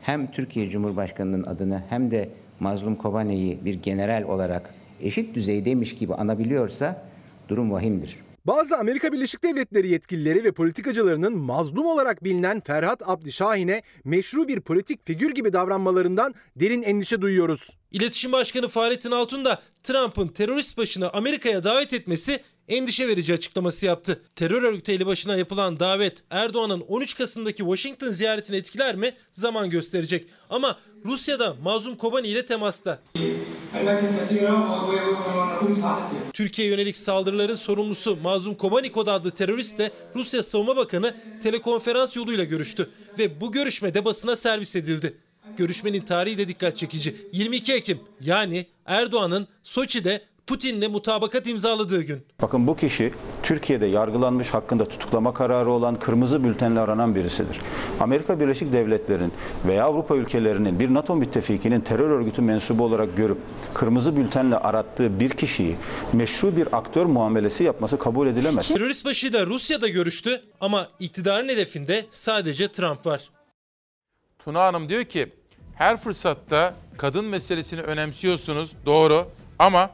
hem Türkiye Cumhurbaşkanı'nın adını hem de Mazlum Kobani'yi bir general olarak eşit düzeydeymiş gibi anabiliyorsa durum vahimdir. Bazı Amerika Birleşik Devletleri yetkilileri ve politikacılarının mazlum olarak bilinen Ferhat Abdişahin'e meşru bir politik figür gibi davranmalarından derin endişe duyuyoruz. İletişim Başkanı Fahrettin Altun da Trump'ın terörist başını Amerika'ya davet etmesi endişe verici açıklaması yaptı. Terör örgütü elebaşına yapılan davet Erdoğan'ın 13 Kasım'daki Washington ziyaretini etkiler mi? Zaman gösterecek. Ama Rusya'da Mazlum Kobani ile temasta. Türkiye yönelik saldırıların sorumlusu Mazlum Kobani Kod adlı teröristle Rusya Savunma Bakanı telekonferans yoluyla görüştü ve bu görüşmede basına servis edildi. Görüşmenin tarihi de dikkat çekici. 22 Ekim yani Erdoğan'ın Soçi'de Putin'le mutabakat imzaladığı gün. Bakın bu kişi Türkiye'de yargılanmış hakkında tutuklama kararı olan kırmızı bültenle aranan birisidir. Amerika Birleşik Devletleri'nin veya Avrupa ülkelerinin bir NATO müttefikinin terör örgütü mensubu olarak görüp kırmızı bültenle arattığı bir kişiyi meşru bir aktör muamelesi yapması kabul edilemez. Terörist başıyla Rusya'da görüştü ama iktidarın hedefinde sadece Trump var. Tuna Hanım diyor ki her fırsatta kadın meselesini önemsiyorsunuz doğru ama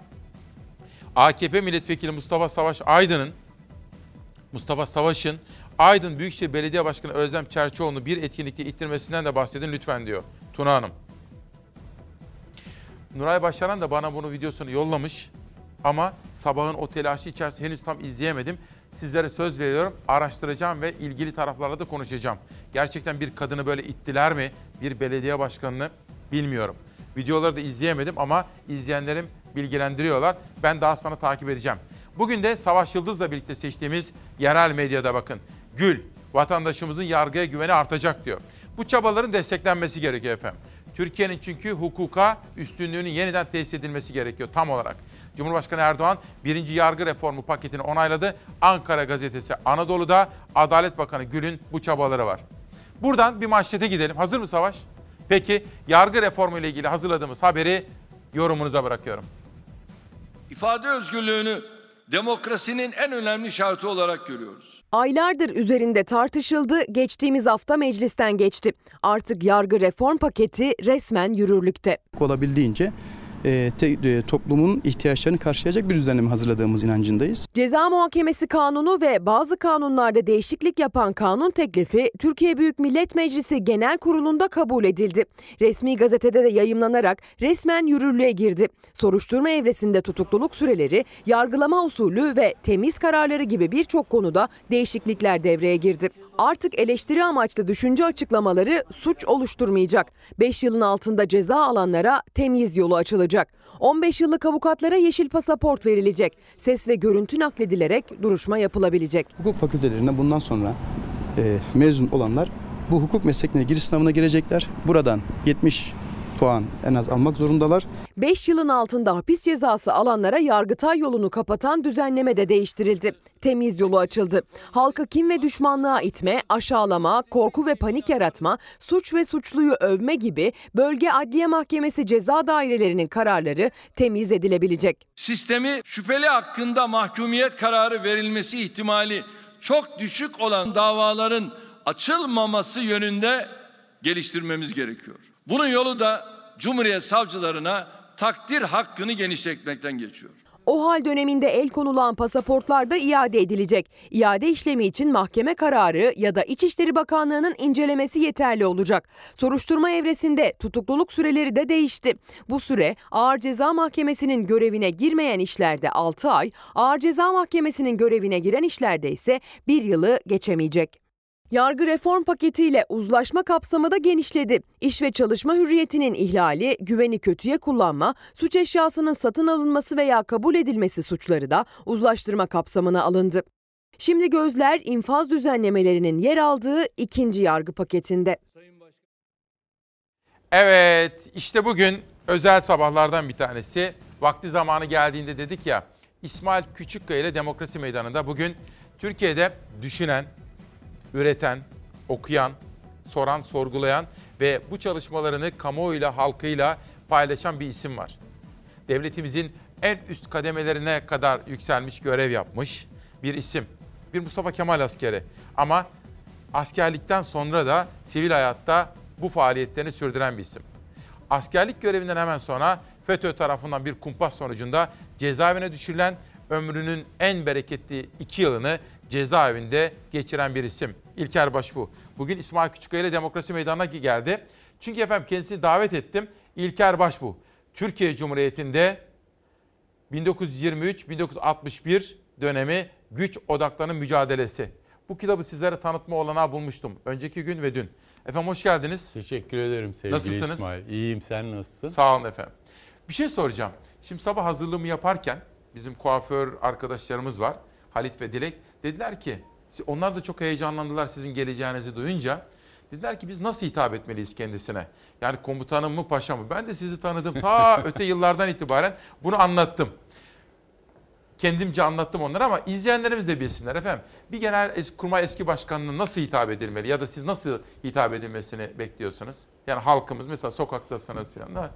AKP milletvekili Mustafa Savaş Aydın'ın Mustafa Savaş'ın Aydın Büyükşehir Belediye Başkanı Özlem Çerçioğlu'nu bir etkinlikte ittirmesinden de bahsedin lütfen diyor Tuna Hanım. Nuray Başaran da bana bunu videosunu yollamış ama sabahın o telaşı içerisinde henüz tam izleyemedim. Sizlere söz veriyorum araştıracağım ve ilgili taraflarla da konuşacağım. Gerçekten bir kadını böyle ittiler mi bir belediye başkanını bilmiyorum. Videoları da izleyemedim ama izleyenlerim bilgilendiriyorlar. Ben daha sonra takip edeceğim. Bugün de Savaş Yıldız'la birlikte seçtiğimiz yerel medyada bakın. Gül, vatandaşımızın yargıya güveni artacak diyor. Bu çabaların desteklenmesi gerekiyor efendim. Türkiye'nin çünkü hukuka üstünlüğünün yeniden tesis edilmesi gerekiyor tam olarak. Cumhurbaşkanı Erdoğan birinci yargı reformu paketini onayladı. Ankara gazetesi Anadolu'da Adalet Bakanı Gül'ün bu çabaları var. Buradan bir manşete gidelim. Hazır mı Savaş? Peki yargı reformu ile ilgili hazırladığımız haberi yorumunuza bırakıyorum. İfade özgürlüğünü demokrasinin en önemli şartı olarak görüyoruz. Aylardır üzerinde tartışıldı, geçtiğimiz hafta meclisten geçti. Artık yargı reform paketi resmen yürürlükte. Olabildiğince e, te, e, toplumun ihtiyaçlarını karşılayacak bir düzenleme hazırladığımız inancındayız. Ceza Muhakemesi Kanunu ve bazı kanunlarda değişiklik yapan kanun teklifi Türkiye Büyük Millet Meclisi Genel Kurulu'nda kabul edildi. Resmi gazetede de yayımlanarak resmen yürürlüğe girdi. Soruşturma evresinde tutukluluk süreleri, yargılama usulü ve temiz kararları gibi birçok konuda değişiklikler devreye girdi. Artık eleştiri amaçlı düşünce açıklamaları suç oluşturmayacak. 5 yılın altında ceza alanlara temiz yolu açılacak. 15 yıllık avukatlara yeşil pasaport verilecek. Ses ve görüntü nakledilerek duruşma yapılabilecek. Hukuk fakültelerinde bundan sonra e, mezun olanlar bu hukuk meslekine giriş sınavına girecekler. Buradan 70 puan en az almak zorundalar. 5 yılın altında hapis cezası alanlara Yargıtay yolunu kapatan düzenleme de değiştirildi. Temiz yolu açıldı. Halkı kim ve düşmanlığa itme, aşağılama, korku ve panik yaratma, suç ve suçluyu övme gibi bölge adliye mahkemesi ceza dairelerinin kararları temiz edilebilecek. Sistemi şüpheli hakkında mahkumiyet kararı verilmesi ihtimali çok düşük olan davaların açılmaması yönünde geliştirmemiz gerekiyor. Bunun yolu da Cumhuriyet savcılarına takdir hakkını genişletmekten geçiyor. O hal döneminde el konulan pasaportlar da iade edilecek. İade işlemi için mahkeme kararı ya da İçişleri Bakanlığı'nın incelemesi yeterli olacak. Soruşturma evresinde tutukluluk süreleri de değişti. Bu süre Ağır Ceza Mahkemesi'nin görevine girmeyen işlerde 6 ay, Ağır Ceza Mahkemesi'nin görevine giren işlerde ise 1 yılı geçemeyecek. Yargı reform paketiyle uzlaşma kapsamı da genişledi. İş ve çalışma hürriyetinin ihlali, güveni kötüye kullanma, suç eşyasının satın alınması veya kabul edilmesi suçları da uzlaştırma kapsamına alındı. Şimdi gözler infaz düzenlemelerinin yer aldığı ikinci yargı paketinde. Evet işte bugün özel sabahlardan bir tanesi. Vakti zamanı geldiğinde dedik ya İsmail Küçükkaya ile Demokrasi Meydanı'nda bugün Türkiye'de düşünen, üreten, okuyan, soran, sorgulayan ve bu çalışmalarını kamuoyuyla, halkıyla paylaşan bir isim var. Devletimizin en üst kademelerine kadar yükselmiş, görev yapmış bir isim. Bir Mustafa Kemal askeri. Ama askerlikten sonra da sivil hayatta bu faaliyetlerini sürdüren bir isim. Askerlik görevinden hemen sonra FETÖ tarafından bir kumpas sonucunda cezaevine düşürülen ömrünün en bereketli iki yılını cezaevinde geçiren bir isim. İlker Başbuğ. Bugün İsmail Küçükkaya ile Demokrasi Meydanı'na geldi. Çünkü efendim kendisini davet ettim. İlker Başbuğ. Türkiye Cumhuriyeti'nde 1923-1961 dönemi güç odaklarının mücadelesi. Bu kitabı sizlere tanıtma olanağı bulmuştum. Önceki gün ve dün. Efendim hoş geldiniz. Teşekkür ederim sevgili Nasılsınız? İsmail. İyiyim sen nasılsın? Sağ olun efendim. Bir şey soracağım. Şimdi sabah hazırlığımı yaparken bizim kuaför arkadaşlarımız var. Halit ve Dilek. Dediler ki onlar da çok heyecanlandılar sizin geleceğinizi duyunca. Dediler ki biz nasıl hitap etmeliyiz kendisine? Yani komutanım mı paşa mı? Ben de sizi tanıdım. Ta öte yıllardan itibaren bunu anlattım. Kendimce anlattım onlara ama izleyenlerimiz de bilsinler efendim. Bir genel kurmay eski başkanına nasıl hitap edilmeli ya da siz nasıl hitap edilmesini bekliyorsunuz? Yani halkımız mesela sokaktasınız falan da.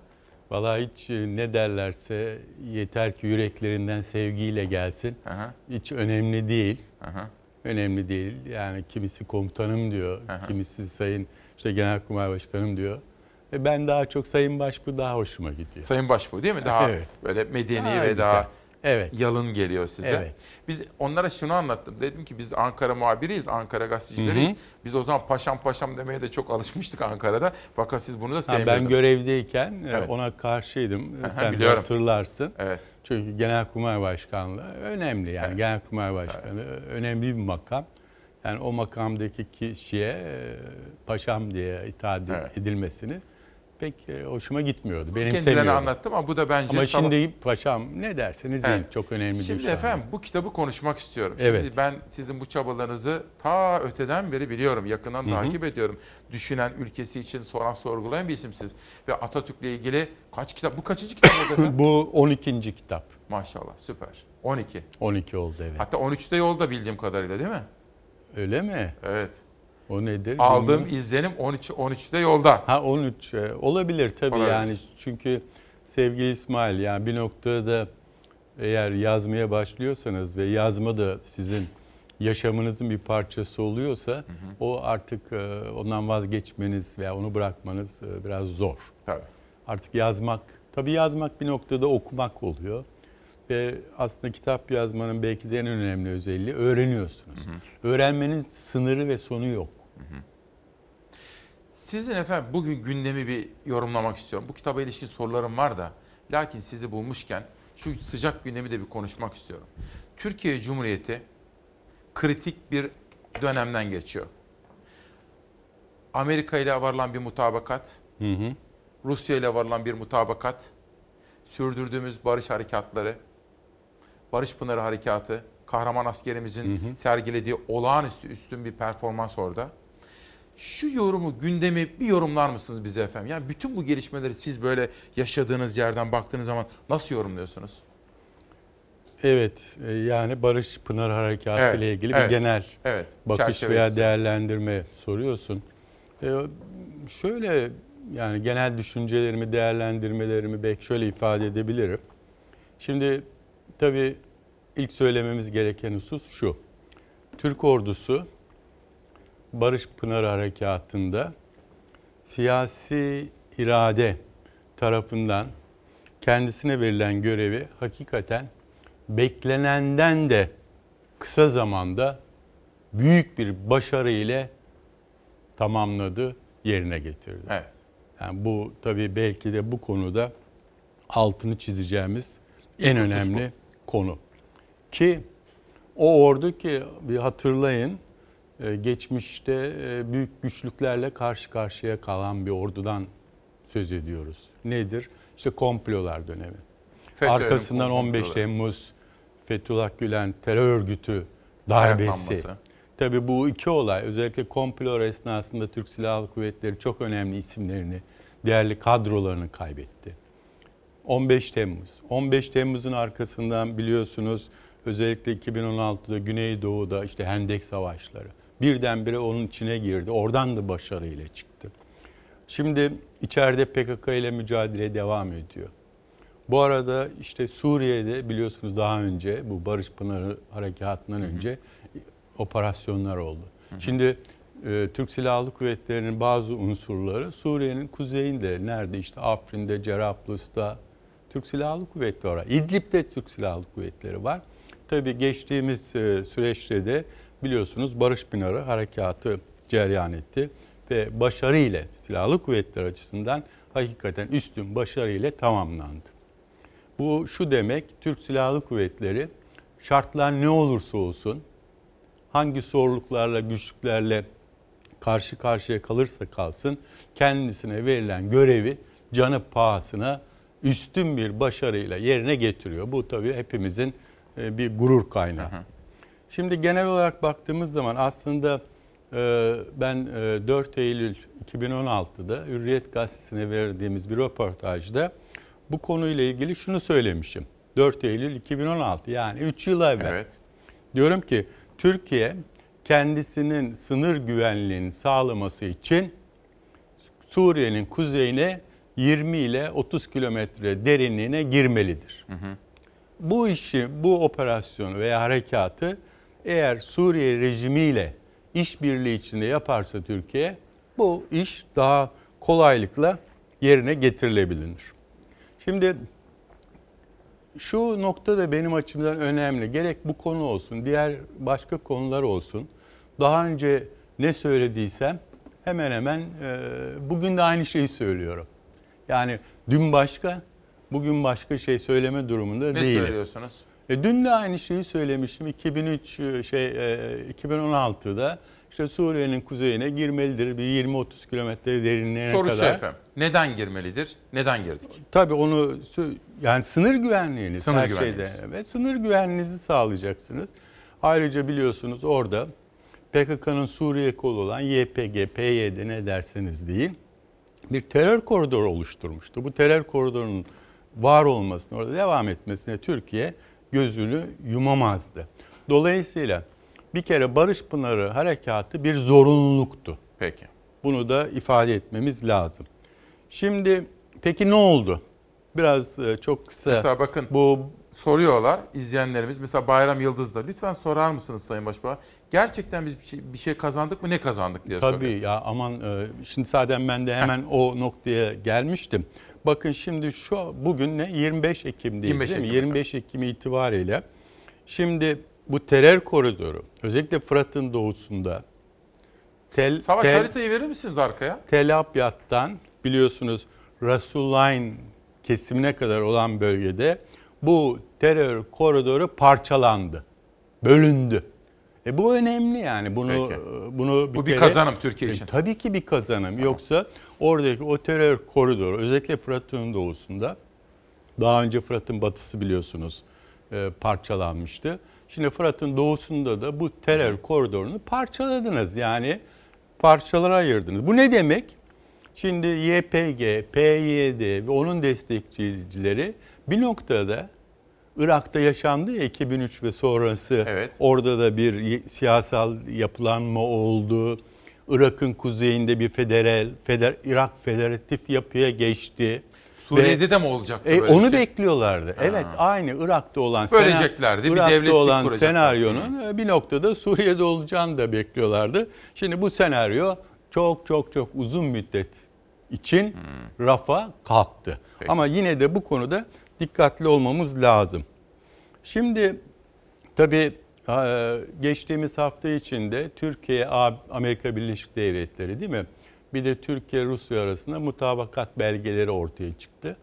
Vallahi hiç e, ne derlerse yeter ki yüreklerinden sevgiyle gelsin. Aha. Hiç önemli değil. Aha. Önemli değil. Yani kimisi komutanım diyor, Aha. kimisi sayın işte genelkurmay başkanım diyor. Ve ben daha çok sayın başbuğ daha hoşuma gidiyor. Sayın Başbuğ değil mi? Daha Evet. böyle medeni Daha ve güzel. daha Evet. yalın geliyor size. Evet. Biz onlara şunu anlattım. Dedim ki biz de Ankara muhabiriyiz, Ankara gazetecileriyiz. Hı hı. Biz o zaman paşam paşam demeye de çok alışmıştık Ankara'da. Fakat siz bunu da sevmiyordunuz. ben görevdeyken e, Evet. ona karşıydım. Sen de biliyorum. hatırlarsın. Evet. Çünkü Genelkurmay Başkanlığı önemli yani Genelkurmay Başkanı önemli bir makam. Yani o makamdaki kişiye e, paşam diye itaat Evet. edilmesini pek e, hoşuma gitmiyordu. Benim Kendilerine anlattım ama bu da bence Ama şimdi paşam ne derseniz Evet. deyin çok önemli değil Şimdi şu an. efendim bu kitabı konuşmak istiyorum. Evet. Şimdi ben sizin bu çabalarınızı ta öteden beri biliyorum. Yakından Hı hı. takip ediyorum. Düşünen, ülkesi için soran, sorgulayan bir isimsiz. Ve Atatürk'le ilgili kaç kitap? Bu kaçıncı kitap? Bu 12. kitap. Maşallah süper. 12. 12 oldu evet. Hatta 13'te yolda bildiğim kadarıyla değil mi? Öyle mi? Evet. O nedir? Aldığım bilmiyorum. izlenim 13 13'te yolda. Ha 13 e, olabilir tabii Olabilir. yani çünkü sevgili İsmail yani bir noktada da eğer yazmaya başlıyorsanız ve yazma da sizin yaşamınızın bir parçası oluyorsa o artık e, ondan vazgeçmeniz veya onu bırakmanız e, biraz zor. Tabii. Artık yazmak, tabii yazmak bir noktada okumak oluyor. Ve aslında kitap yazmanın belki de en önemli özelliği öğreniyorsunuz. Öğrenmenin sınırı ve sonu yok. Sizin efendim bugün gündemi bir yorumlamak istiyorum. Bu kitaba ilişkin sorularım var da lakin sizi bulmuşken şu sıcak gündemi de bir konuşmak istiyorum. Türkiye Cumhuriyeti kritik bir dönemden geçiyor. Amerika ile varılan bir mutabakat, Hı hı. Rusya ile varılan bir mutabakat, sürdürdüğümüz barış harekatları, Barış Pınarı Harekatı, kahraman askerimizin sergilediği olağanüstü üstün bir performans orada. Şu yorumu, gündemi bir yorumlar mısınız bize efendim? Yani bütün bu gelişmeleri siz böyle yaşadığınız yerden baktığınız zaman nasıl yorumluyorsunuz? Evet, e, yani Barış Pınar Harekatı Evet, ile ilgili evet, bir genel evet. bakış Çerçeve veya değerlendirme soruyorsun. E, şöyle yani genel düşüncelerimi, değerlendirmelerimi belki şöyle ifade edebilirim. Şimdi tabii ilk söylememiz gereken husus şu. Türk ordusu Barış Pınar Harekatı'nda siyasi irade tarafından kendisine verilen görevi hakikaten beklenenden de kısa zamanda büyük bir başarı ile tamamladı, yerine getirdi. Evet. Yani bu tabii belki de bu konuda altını çizeceğimiz en önemli konu. Ki o ordu ki bir hatırlayın geçmişte e, büyük güçlüklerle karşı karşıya kalan bir ordudan söz ediyoruz. Nedir? İşte komplolar dönemi. FETÖ'nün Arkasından 15 komploları. Temmuz Fethullah Gülen terör örgütü darbesi. Tabii bu iki olay özellikle komplo esnasında Türk Silahlı Kuvvetleri çok önemli isimlerini, değerli kadrolarını kaybetti. 15 Temmuz. 15 Temmuz'un arkasından biliyorsunuz özellikle 2016'da Güneydoğu'da işte Hendek Savaşları birdenbire onun içine girdi. Oradan da başarıyla çıktı. Şimdi içeride PKK ile mücadele devam ediyor. Bu arada işte Suriye'de biliyorsunuz daha önce bu Barış Pınarı harekatından önce operasyonlar oldu. Şimdi e, Türk Silahlı Kuvvetleri'nin bazı unsurları Suriye'nin kuzeyinde nerede işte Afrin'de, Cerablus'ta Türk Silahlı Kuvvetleri var. İdlib'de Türk Silahlı Kuvvetleri var. Tabii geçtiğimiz e, süreçte de biliyorsunuz Barış Pınarı harekatı cereyan etti ve başarıyla Silahlı Kuvvetler açısından hakikaten üstün başarıyla tamamlandı. Bu şu demek Türk Silahlı Kuvvetleri şartlar ne olursa olsun hangi zorluklarla güçlüklerle karşı karşıya kalırsa kalsın kendisine verilen görevi canı pahasına üstün bir başarıyla yerine getiriyor. Bu tabii hepimizin e, bir gurur kaynağı. Şimdi genel olarak baktığımız zaman aslında e, ben e, 4 Eylül 2016'da Hürriyet Gazetesi'ne verdiğimiz bir röportajda bu konuyla ilgili şunu söylemişim. 4 Eylül 2016 yani 3 yıl evvel. Evet. Diyorum ki Türkiye kendisinin sınır güvenliğini sağlaması için Suriye'nin kuzeyine 20 ile 30 kilometre derinliğine girmelidir. Bu işi, bu operasyonu veya harekatı eğer Suriye rejimiyle işbirliği içinde yaparsa Türkiye bu iş daha kolaylıkla yerine getirilebilir. Şimdi şu nokta da benim açımdan önemli. Gerek bu konu olsun, diğer başka konular olsun. Daha önce ne söylediysem hemen hemen e, bugün de aynı şeyi söylüyorum. Yani dün başka, bugün başka şey söyleme durumunda Ne değilim. söylüyorsunuz? E, dün de aynı şeyi söylemiştim. 2003 e, şey e, 2016'da işte Suriye'nin kuzeyine girmelidir. Bir 20-30 kilometre derinliğine Soru şu kadar. efendim. Neden girmelidir? Neden girdik? Tabii onu yani sınır güvenliğiniz Sınır her güvenliğiniz. şeyde. Evet, sınır güvenliğinizi sağlayacaksınız. Ayrıca biliyorsunuz orada PKK'nın Suriye kolu olan YPG, PYD ne derseniz deyin bir terör koridoru oluşturmuştu. Bu terör koridorunun var olmasını, orada devam etmesine Türkiye gözünü yumamazdı. Dolayısıyla bir kere Barış Pınarı harekatı bir zorunluluktu. Peki. Bunu da ifade etmemiz lazım. Şimdi peki ne oldu? Biraz e, çok kısa. Mesela bakın bu soruyorlar izleyenlerimiz. Mesela Bayram Yıldız da lütfen sorar mısınız Sayın Başbakan? Gerçekten biz bir şey, bir şey kazandık mı? Ne kazandık diye Tabii soruyor. ya aman e, şimdi zaten ben de hemen o noktaya gelmiştim. Bakın şimdi şu bugün ne 25 Ekim'deyiz 25 değil mi? Ekim 25 Ekim itibariyle şimdi bu terör koridoru özellikle Fırat'ın doğusunda Tel, Savaş Tel- haritayı verir misiniz arkaya? Tel Abyad'dan biliyorsunuz Rasulayn kesimine kadar olan bölgede bu terör koridoru parçalandı. Bölündü. E bu önemli yani. Bunu Peki. bunu Bu bir kazanım Türkiye için. E, tabii ki bir kazanım. Yoksa oradaki o terör koridoru özellikle Fırat'ın doğusunda daha önce Fırat'ın batısı biliyorsunuz e, parçalanmıştı. Şimdi Fırat'ın doğusunda da bu terör koridorunu parçaladınız. Yani parçalara ayırdınız. Bu ne demek? Şimdi YPG, PYD ve onun destekçileri bir noktada Irak'ta yaşandı ya 2003 ve sonrası. Orada da bir siyasal yapılanma oldu. Irak'ın kuzeyinde bir federal, feder, Irak federatif yapıya geçti. Suriye'de Ve- de mi olacaktı E, böyle bir onu şey? bekliyorlardı. Ha. Evet, aynı Irak'ta olan Böleceklerdi, bir Irak'ta devletçik olan kuracaklar. senaryonun e, bir noktada Suriye'de olacağını da bekliyorlardı. Şimdi bu senaryo çok çok çok uzun müddet için rafa kalktı. Ama yine de bu konuda dikkatli olmamız lazım. Şimdi tabii e, geçtiğimiz hafta içinde Türkiye, Amerika Birleşik Devletleri değil mi? Bir de Türkiye Rusya arasında mutabakat belgeleri ortaya çıktı.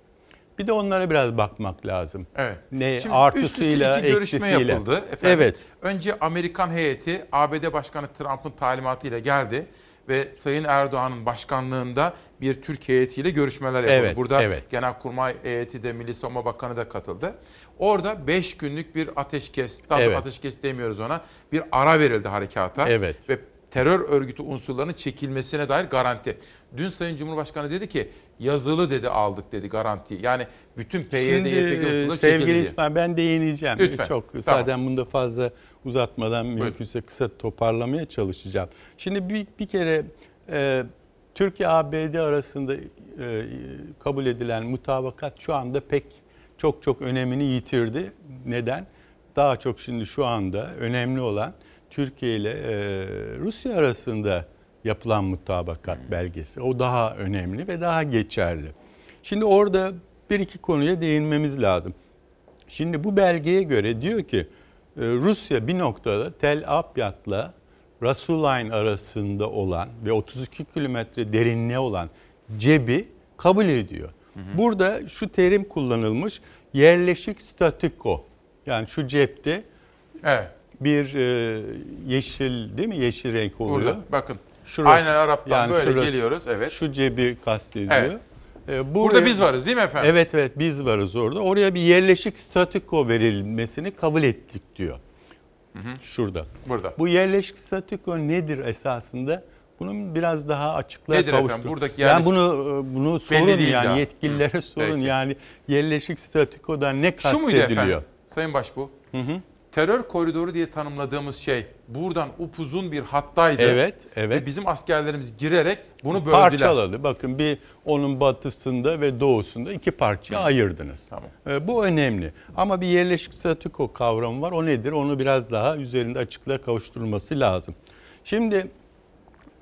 Bir de onlara biraz bakmak lazım. Evet. Ne Şimdi artısıyla, üst üste iki görüşme eksisiyle. yapıldı. Efendim, Evet. Önce Amerikan heyeti ABD Başkanı Trump'ın talimatıyla geldi ve Sayın Erdoğan'ın başkanlığında bir Türk heyetiyle görüşmeler yapıldı. Evet, Burada evet. Genelkurmay heyeti de Milli Savunma Bakanı da katıldı. Orada 5 günlük bir ateşkes, daha Evet. ateşkes demiyoruz ona, bir ara verildi harekata. Evet. Ve terör örgütü unsurlarının çekilmesine dair garanti. Dün Sayın Cumhurbaşkanı dedi ki yazılı dedi aldık dedi garantiyi. Yani bütün PYD, Şimdi YPG e, unsurları çekildi sevgili. İsmail ben değineceğim. Lütfen. Çok Tamam. zaten bunu da fazla uzatmadan mümkünse kısa toparlamaya çalışacağım. Şimdi bir, bir kere e, Türkiye ABD arasında e, kabul edilen mutabakat şu anda pek çok çok önemini yitirdi. Neden? Daha çok şimdi şu anda önemli olan Türkiye ile e, Rusya arasında yapılan mutabakat belgesi. O daha önemli ve daha geçerli. Şimdi orada bir iki konuya değinmemiz lazım. Şimdi bu belgeye göre diyor ki Rusya bir noktada Tel Abyad'la Rasulayn arasında olan ve 32 kilometre derinliğe olan cebi kabul ediyor. Burada şu terim kullanılmış yerleşik statiko. Yani şu cepte Evet. Bir e, yeşil değil mi? Yeşil renk oluyor. Burada bakın. Aynen Arap'tan böyle geliyoruz, evet. Şu cebi kastediyor. Evet. E, Burada biz varız değil mi efendim? Evet evet biz varız orada. Oraya bir yerleşik statiko verilmesini kabul ettik diyor. Şurada. Burada. Bu yerleşik statiko nedir esasında? Bunun biraz daha açıklığa Nedir efendim? kavuştur. Buradaki yani yerleşik- bunu bunu Belli sorun değil yani daha. yetkililere Hı, sorun peki. yani yerleşik statikodan ne Şu muydu efendim? kastediliyor? Sayın Başbuğ. Terör koridoru diye tanımladığımız şey buradan upuzun bir hattaydı. Evet, evet. Ve bizim askerlerimiz girerek bunu böldüler. Parçaladı. Bakın bir onun batısında ve doğusunda iki parçaya ayırdınız. Tamam. Ee, bu önemli. Ama bir yerleşik statiko kavramı var. O nedir? Onu biraz daha üzerinde açıklığa kavuşturulması lazım. Şimdi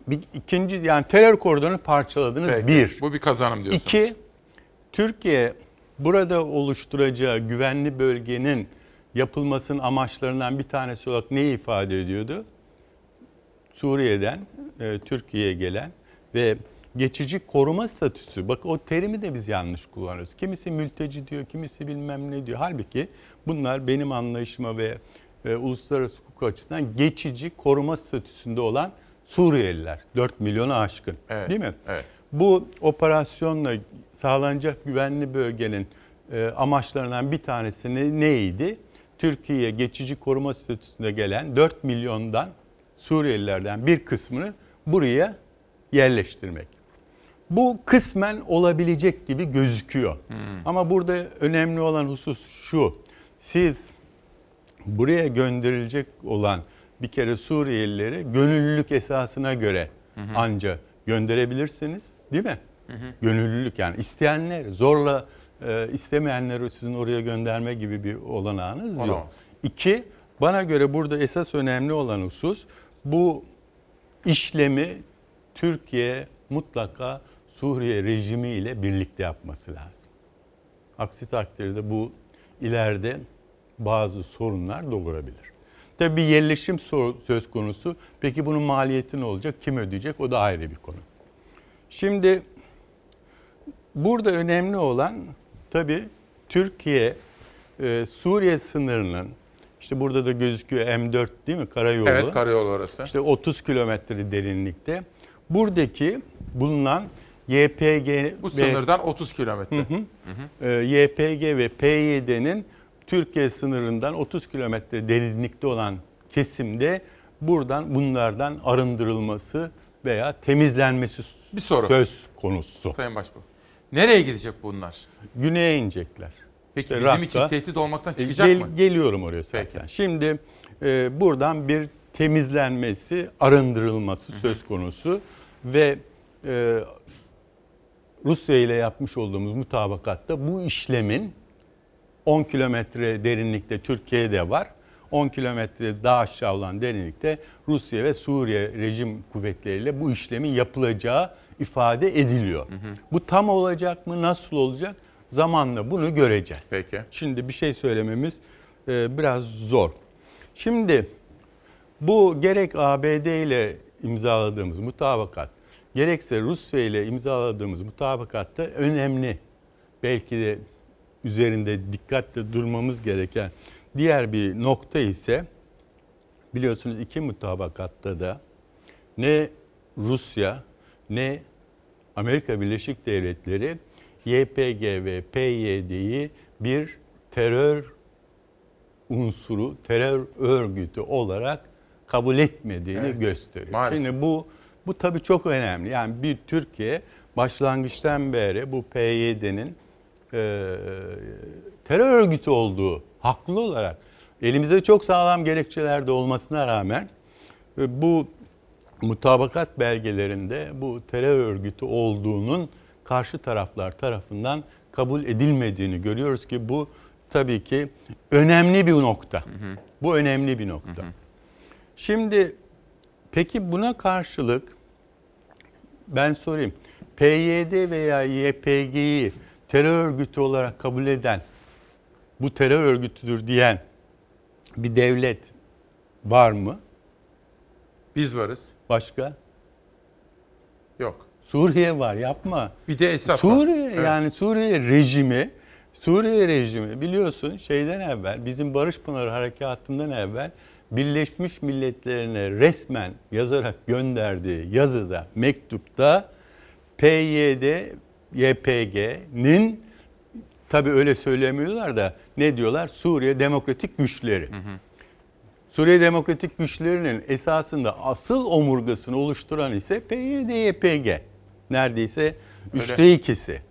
bir ikinci yani terör koridorunu parçaladınız. Peki. Bir. Bu bir kazanım diyorsunuz. İki, Türkiye burada oluşturacağı güvenli bölgenin yapılmasının amaçlarından bir tanesi olarak neyi ifade ediyordu? Suriye'den e, Türkiye'ye gelen ve geçici koruma statüsü. Bak o terimi de biz yanlış kullanıyoruz. Kimisi mülteci diyor, kimisi bilmem ne diyor. Halbuki bunlar benim anlayışıma ve e, uluslararası hukuk açısından geçici koruma statüsünde olan Suriyeliler. 4 milyonu aşkın. Evet, Değil mi? evet. Bu operasyonla sağlanacak güvenli bölgenin e, amaçlarından bir tanesi ne- neydi? Türkiye'ye geçici koruma statüsünde gelen 4 milyondan Suriyelilerden bir kısmını buraya yerleştirmek. Bu kısmen olabilecek gibi gözüküyor. Ama burada önemli olan husus şu. Siz buraya gönderilecek olan bir kere Suriyelileri gönüllülük esasına göre anca gönderebilirsiniz değil mi? Gönüllülük yani isteyenler zorla e, istemeyenleri sizin oraya gönderme gibi bir olanağınız yok. Olamaz. İki, bana göre burada esas önemli olan husus bu işlemi Türkiye mutlaka Suriye rejimi ile birlikte yapması lazım. Aksi takdirde bu ileride bazı sorunlar doğurabilir. Tabii bir yerleşim söz konusu. Peki bunun maliyeti ne olacak? Kim ödeyecek? O da ayrı bir konu. Şimdi burada önemli olan tabii Türkiye e, Suriye sınırının işte burada da gözüküyor M4 değil mi karayolu? Evet karayolu orası. İşte 30 kilometre derinlikte. Buradaki bulunan YPG Bu ve sınırdan 30 kilometre. Hı hı. e, YPG ve PYD'nin Türkiye sınırından 30 kilometre derinlikte olan kesimde buradan bunlardan arındırılması veya temizlenmesi Bir soru. söz konusu. Sayın Başbuğ. Nereye gidecek bunlar? Güneye inecekler. Peki İşte bizim Rakka- için tehdit olmaktan çıkacak Gel- mı? Geliyorum oraya zaten. Şimdi e, buradan bir temizlenmesi, arındırılması söz konusu ve e, Rusya ile yapmış olduğumuz mutabakatta bu işlemin 10 kilometre derinlikte Türkiye'de var. 10 kilometre daha aşağı olan derinlikte Rusya ve Suriye rejim kuvvetleriyle bu işlemin yapılacağı ifade ediliyor. Bu tam olacak mı? Nasıl olacak? Zamanla bunu göreceğiz. Peki. Şimdi bir şey söylememiz e, biraz zor. Şimdi bu gerek ABD ile imzaladığımız mutabakat, gerekse Rusya ile imzaladığımız mutabakat da önemli. Belki de üzerinde dikkatle durmamız gereken diğer bir nokta ise biliyorsunuz iki mutabakatta da ne Rusya ne Amerika Birleşik Devletleri YPG ve PYD'yi bir terör unsuru, terör örgütü olarak kabul etmediğini Evet, gösteriyor. maalesef. Şimdi bu bu tabii çok önemli. Yani bir Türkiye başlangıçtan beri bu PYD'nin e, terör örgütü olduğu haklı olarak elimizde çok sağlam gerekçeler de olmasına rağmen e, bu mutabakat belgelerinde bu terör örgütü olduğunun karşı taraflar tarafından kabul edilmediğini görüyoruz ki bu tabii ki önemli bir nokta. Bu önemli bir nokta. Şimdi peki buna karşılık ben sorayım. PYD veya YPG'yi terör örgütü olarak kabul eden, bu terör örgütüdür diyen bir devlet var mı? Biz varız. Başka? Yok. Suriye var yapma. Bir de Esad var. Suriye Evet. yani Suriye rejimi Suriye rejimi biliyorsun şeyden evvel bizim Barış Pınarı Harekatı'ndan evvel Birleşmiş Milletler'ine resmen yazarak gönderdiği yazıda, mektupta PYD, YPG'nin tabi öyle söylemiyorlar da ne diyorlar? Suriye Demokratik Güçleri. Suriye Demokratik Güçlerinin esasında asıl omurgasını oluşturan ise PYD, YPG. Neredeyse üçte ikisi.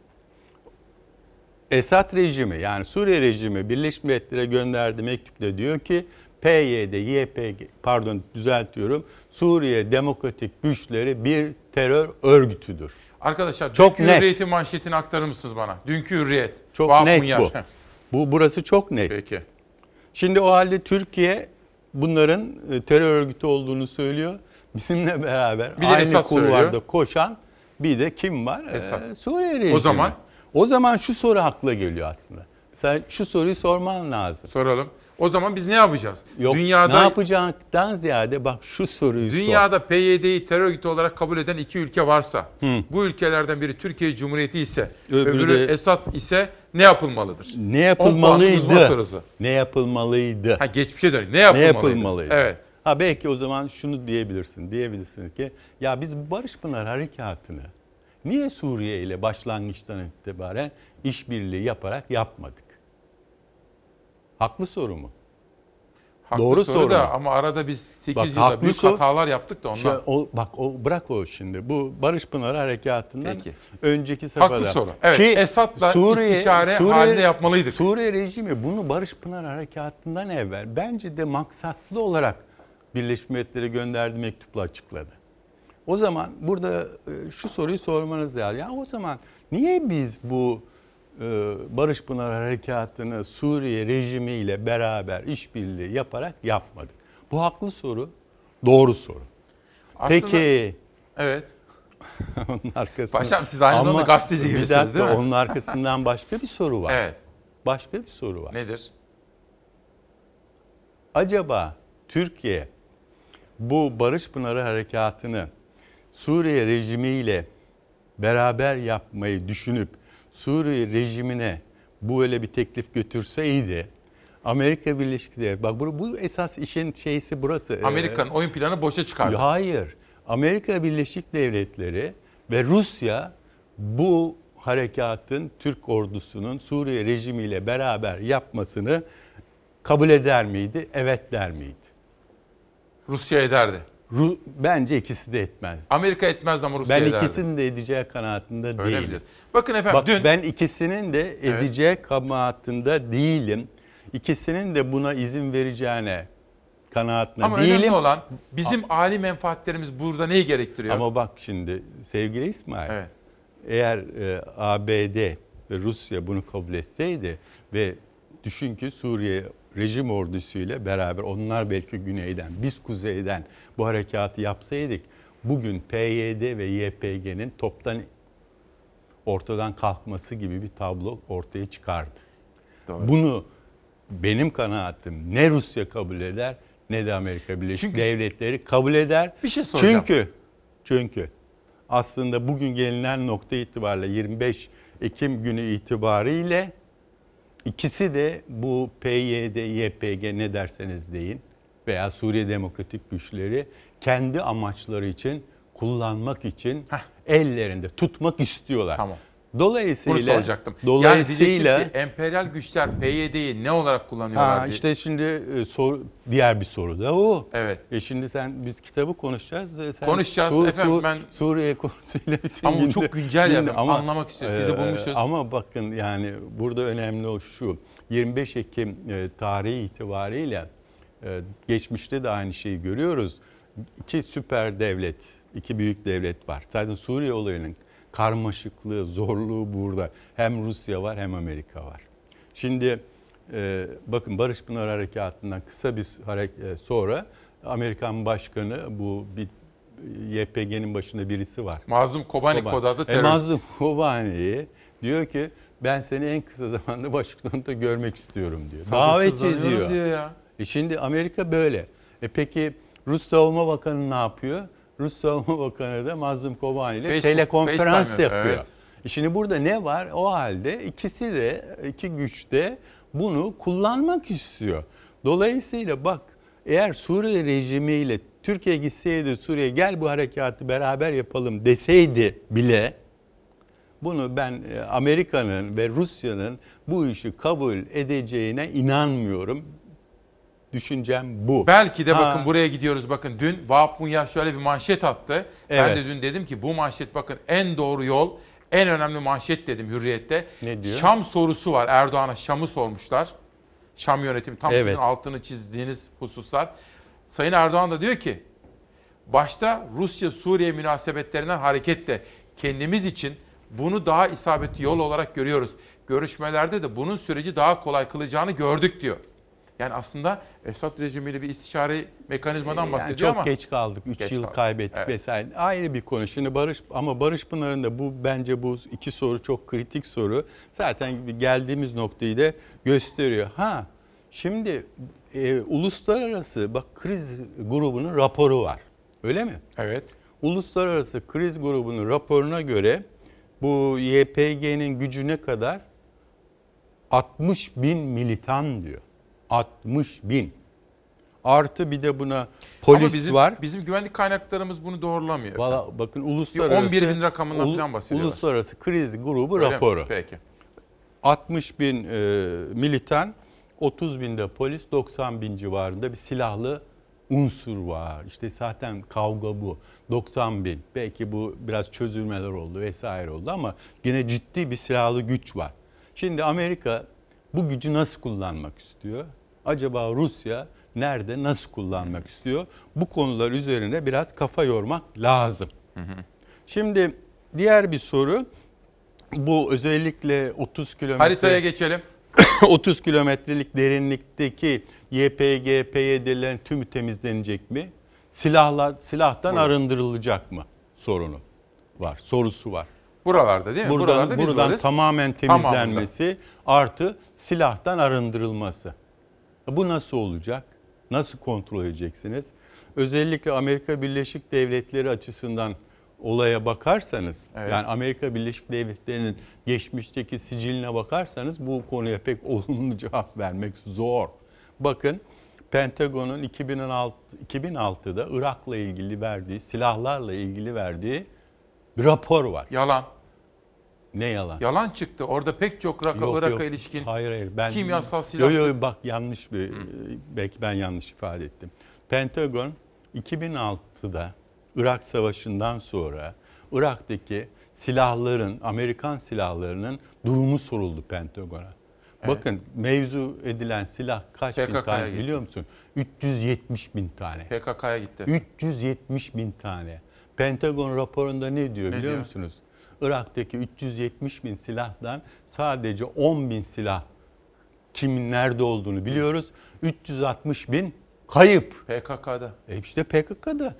Esad rejimi yani Suriye rejimi Birleşmiş Milletler'e gönderdiği mektupta diyor ki PYD, YPG pardon düzeltiyorum Suriye Demokratik Güçleri bir terör örgütüdür. Arkadaşlar Çok dünkü net. hürriyetin manşetini aktarır mısınız bana? Dünkü hürriyet. Çok Vahap net Munyar. bu. Bu burası çok net. Peki. Şimdi o halde Türkiye bunların e, terör örgütü olduğunu söylüyor. Bizimle beraber Bir aynı Esad kulvarda söylüyor. koşan bir de kim var? Esad. Ee, Suriye rejimi. O zaman? O zaman şu soru hakla geliyor aslında. Sen şu soruyu sorman lazım. Soralım. O zaman biz ne yapacağız? Yok, Dünyada ne yapacaktan ziyade bak şu soruyu sor. Dünyada PYD'yi terör örgütü olarak kabul eden iki ülke varsa, bu ülkelerden biri Türkiye Cumhuriyeti ise, Öbürü öbürü de- Esad ise ne yapılmalıdır? Ne yapılmalıydı? Ne yapılmalıydı? Ha geçmişe dön. Ne yapılmalıydı? Ne yapılmalıydı? Evet. Ha belki o zaman şunu diyebilirsin. Diyebilirsin ki ya biz Barış Pınar Harekatı'nı niye Suriye ile başlangıçtan itibaren işbirliği yaparak yapmadık? Haklı soru mu? Haklı Doğru soru soru da ama arada biz 8 Bak, yılda haklı büyük sor- hatalar yaptık da ondan. Şey, o, bak o bırak o şimdi. Bu Barış Pınar Harekatı'ndan Peki. önceki Haklı seferde. soru. Evet, Esad'la istişare halinde yapmalıydık. Suriye rejimi bunu Barış Pınar Harekatı'ndan evvel bence de maksatlı olarak Birleşmiş Milletler'e gönderdiği mektupla açıkladı. O zaman burada e, şu soruyu sormanız lazım. Ya o zaman niye biz bu Barış Pınar Harekatı'nı Suriye rejimiyle beraber işbirliği yaparak yapmadık? Bu haklı soru, doğru soru. Aslında- Peki Evet. onun arkasında... Paşam, siz aynı zamanda Ama gazeteci gibisiniz, dakika, değil mi? Onun arkasından başka bir soru var. Evet. Başka bir soru var. Nedir? Acaba Türkiye bu Barış Pınarı Harekatı'nı Suriye rejimiyle beraber yapmayı düşünüp Suriye rejimine bu öyle bir teklif götürseydi Amerika Birleşik Devletleri bak bu, bu esas işin şeysi burası. Amerika'nın oyun planı boşa çıkardı. Hayır. Amerika Birleşik Devletleri ve Rusya bu harekatın Türk ordusunun Suriye rejimiyle beraber yapmasını kabul eder miydi? Evet der miydi? Rusya ederdi. Ru- Bence ikisi de etmezdi. Amerika etmez ama Rusya ben ederdi. ikisinin de edeceği kanaatinde Öyle değilim. biliyorsun. Bakın efendim Bak, dün ben ikisinin de Evet. edeceği kanaatinde değilim. İkisinin de buna izin vereceğine kanaatinde ama değilim. önemli olan bizim âli menfaatlerimiz burada neyi gerektiriyor? Ama bak şimdi sevgili İsmail. Eğer e, ABD ve Rusya bunu kabul etseydi ve düşün ki Suriye rejim ordusuyla beraber onlar belki güneyden biz kuzeyden bu harekatı yapsaydık bugün PYD ve YPG'nin toptan ortadan kalkması gibi bir tablo ortaya çıkardı. Doğru. Bunu benim kanaatim ne Rusya kabul eder ne de Amerika Birleşik Devletleri kabul eder. Bir şey soracağım. Çünkü çünkü aslında bugün gelinen nokta itibariyle 25 Ekim günü itibariyle ikisi de bu PYD, YPG ne derseniz deyin veya Suriye Demokratik Güçleri kendi amaçları için kullanmak için ellerinde tutmak istiyorlar. Tamam. Dolayısıyla Bunu soracaktım. Dolayısıyla yani ki emperyal güçler PYD'yi ne olarak kullanıyorlar Ha, diye. işte şimdi e, soru diğer bir soru da o. Evet. E şimdi sen biz kitabı konuşacağız. E Sen Konuşacağız efendim, ben- Suriye konusuyla bütün Ama günde- çok güncel günde- yani, anlamak istiyoruz. Sizi e, bulmuşuz. Ama bakın yani burada önemli o şu. 25 Ekim e, tarihi itibariyle e, geçmişte de aynı şeyi görüyoruz. İki süper devlet, iki büyük devlet var. Zaten Suriye olayının karmaşıklığı, zorluğu burada. Hem Rusya var hem Amerika var. Şimdi e, bakın Barış Pınar Harekatı'ndan kısa bir harek- e, sonra Amerikan Başkanı bu bir YPG'nin başında birisi var. Mazlum Kobani Kobani. Kodadlı E, terörist. Mazlum Kobani'yi diyor ki ben seni en kısa zamanda Washington'da görmek istiyorum diyor. Davet ediyor. diyor ya. E şimdi Amerika böyle. E peki Rus Savunma Bakanı ne yapıyor? Rus Savunma Bakanı da Mazlum Kobani ile Facebook, telekonferans FaceTime yapıyor. evet. Şimdi burada ne var? O halde ikisi de iki güç de bunu kullanmak istiyor. Dolayısıyla bak eğer Suriye rejimiyle Türkiye gitseydi Suriye gel bu harekatı beraber yapalım deseydi bile bunu ben e, Amerika'nın ve Rusya'nın bu işi kabul edeceğine inanmıyorum. Düşüncem bu. Belki de Ha, bakın buraya gidiyoruz bakın dün Vahap Munyar şöyle bir manşet attı. Ben Evet. de dün dedim ki bu manşet bakın en doğru yol en önemli manşet dedim Hürriyet'te. Ne diyor? Şam sorusu var Erdoğan'a Şam'ı sormuşlar. Şam yönetimi tam Evet. sizin altını çizdiğiniz hususlar. Sayın Erdoğan da diyor ki başta Rusya-Suriye münasebetlerinden hareketle kendimiz için bunu daha isabetli yol olarak görüyoruz. Görüşmelerde de bunun süreci daha kolay kılacağını gördük diyor. Yani aslında Esad rejimiyle bir istişare mekanizmadan Yani bahsediyor çok ama geç kaldık. 3 Geç yıl kaldık. kaybettik Evet. vesaire. Ayrı bir konu. Şimdi Barış ama Barış Pınar'ın da bu bence bu iki soru çok kritik soru. Zaten geldiğimiz noktayı da gösteriyor. Ha şimdi e, uluslararası bak kriz grubunun raporu var. Öyle mi? Evet. Uluslararası kriz grubunun raporuna göre bu YPG'nin gücü ne kadar? 60 bin militan diyor. 60 bin. Artı bir de buna polis Ama bizim, var. Bizim güvenlik kaynaklarımız bunu doğrulamıyor. Valla bakın uluslararası 11 bin rakamından ulu- falan bahsediyorlar. Uluslararası kriz grubu Öyle mi? raporu. Peki. 60 bin e, militan, 30 binde polis, 90 bin civarında bir silahlı unsur var. İşte zaten kavga bu. 90 bin. Belki bu biraz çözülmeler oldu vesaire oldu ama yine ciddi bir silahlı güç var. Şimdi Amerika bu gücü nasıl kullanmak istiyor? Acaba Rusya nerede nasıl kullanmak istiyor? Bu konular üzerine biraz kafa yormak lazım. Şimdi diğer bir soru bu özellikle 30 kilometre Haritaya geçelim. 30 kilometrelik derinlikteki YPG, PYD'lerin tümü temizlenecek mi? Silahlar silahtan Buyurun. arındırılacak mı? Sorunu var. Sorusu var. Buralarda değil mi? Buradan, Buralarda buradan varız. tamamen Tamamında. temizlenmesi artı silahtan arındırılması. Bu nasıl olacak? Nasıl kontrol edeceksiniz? Özellikle Amerika Birleşik Devletleri açısından olaya bakarsanız, Evet. yani Amerika Birleşik Devletleri'nin geçmişteki siciline bakarsanız bu konuya pek olumlu cevap vermek zor. Bakın Pentagon'un 2006 2006'da Irak'la ilgili verdiği, silahlarla ilgili verdiği bir rapor var. Yalan. Ne yalan? Yalan çıktı. Orada pek çok Irak'a, Yok, Irak'a yok. ilişkin hayır, hayır. Ben, kimyasal silah. Yok yok bak yanlış bir belki ben yanlış ifade ettim. Pentagon 2006'da Irak Savaşı'ndan sonra Irak'taki silahların, Amerikan silahlarının durumu soruldu Pentagon'a. Evet. Bakın mevzu edilen silah kaç bin PKK'ya tane gitti. biliyor musun? 370 bin tane. PKK'ya gitti. 370 bin tane. Pentagon raporunda ne diyor Ne biliyor diyor? musunuz? Irak'taki 370 bin silahtan sadece 10 bin silah kimin nerede olduğunu biliyoruz. 360 bin kayıp. PKK'da. E işte PKK'da.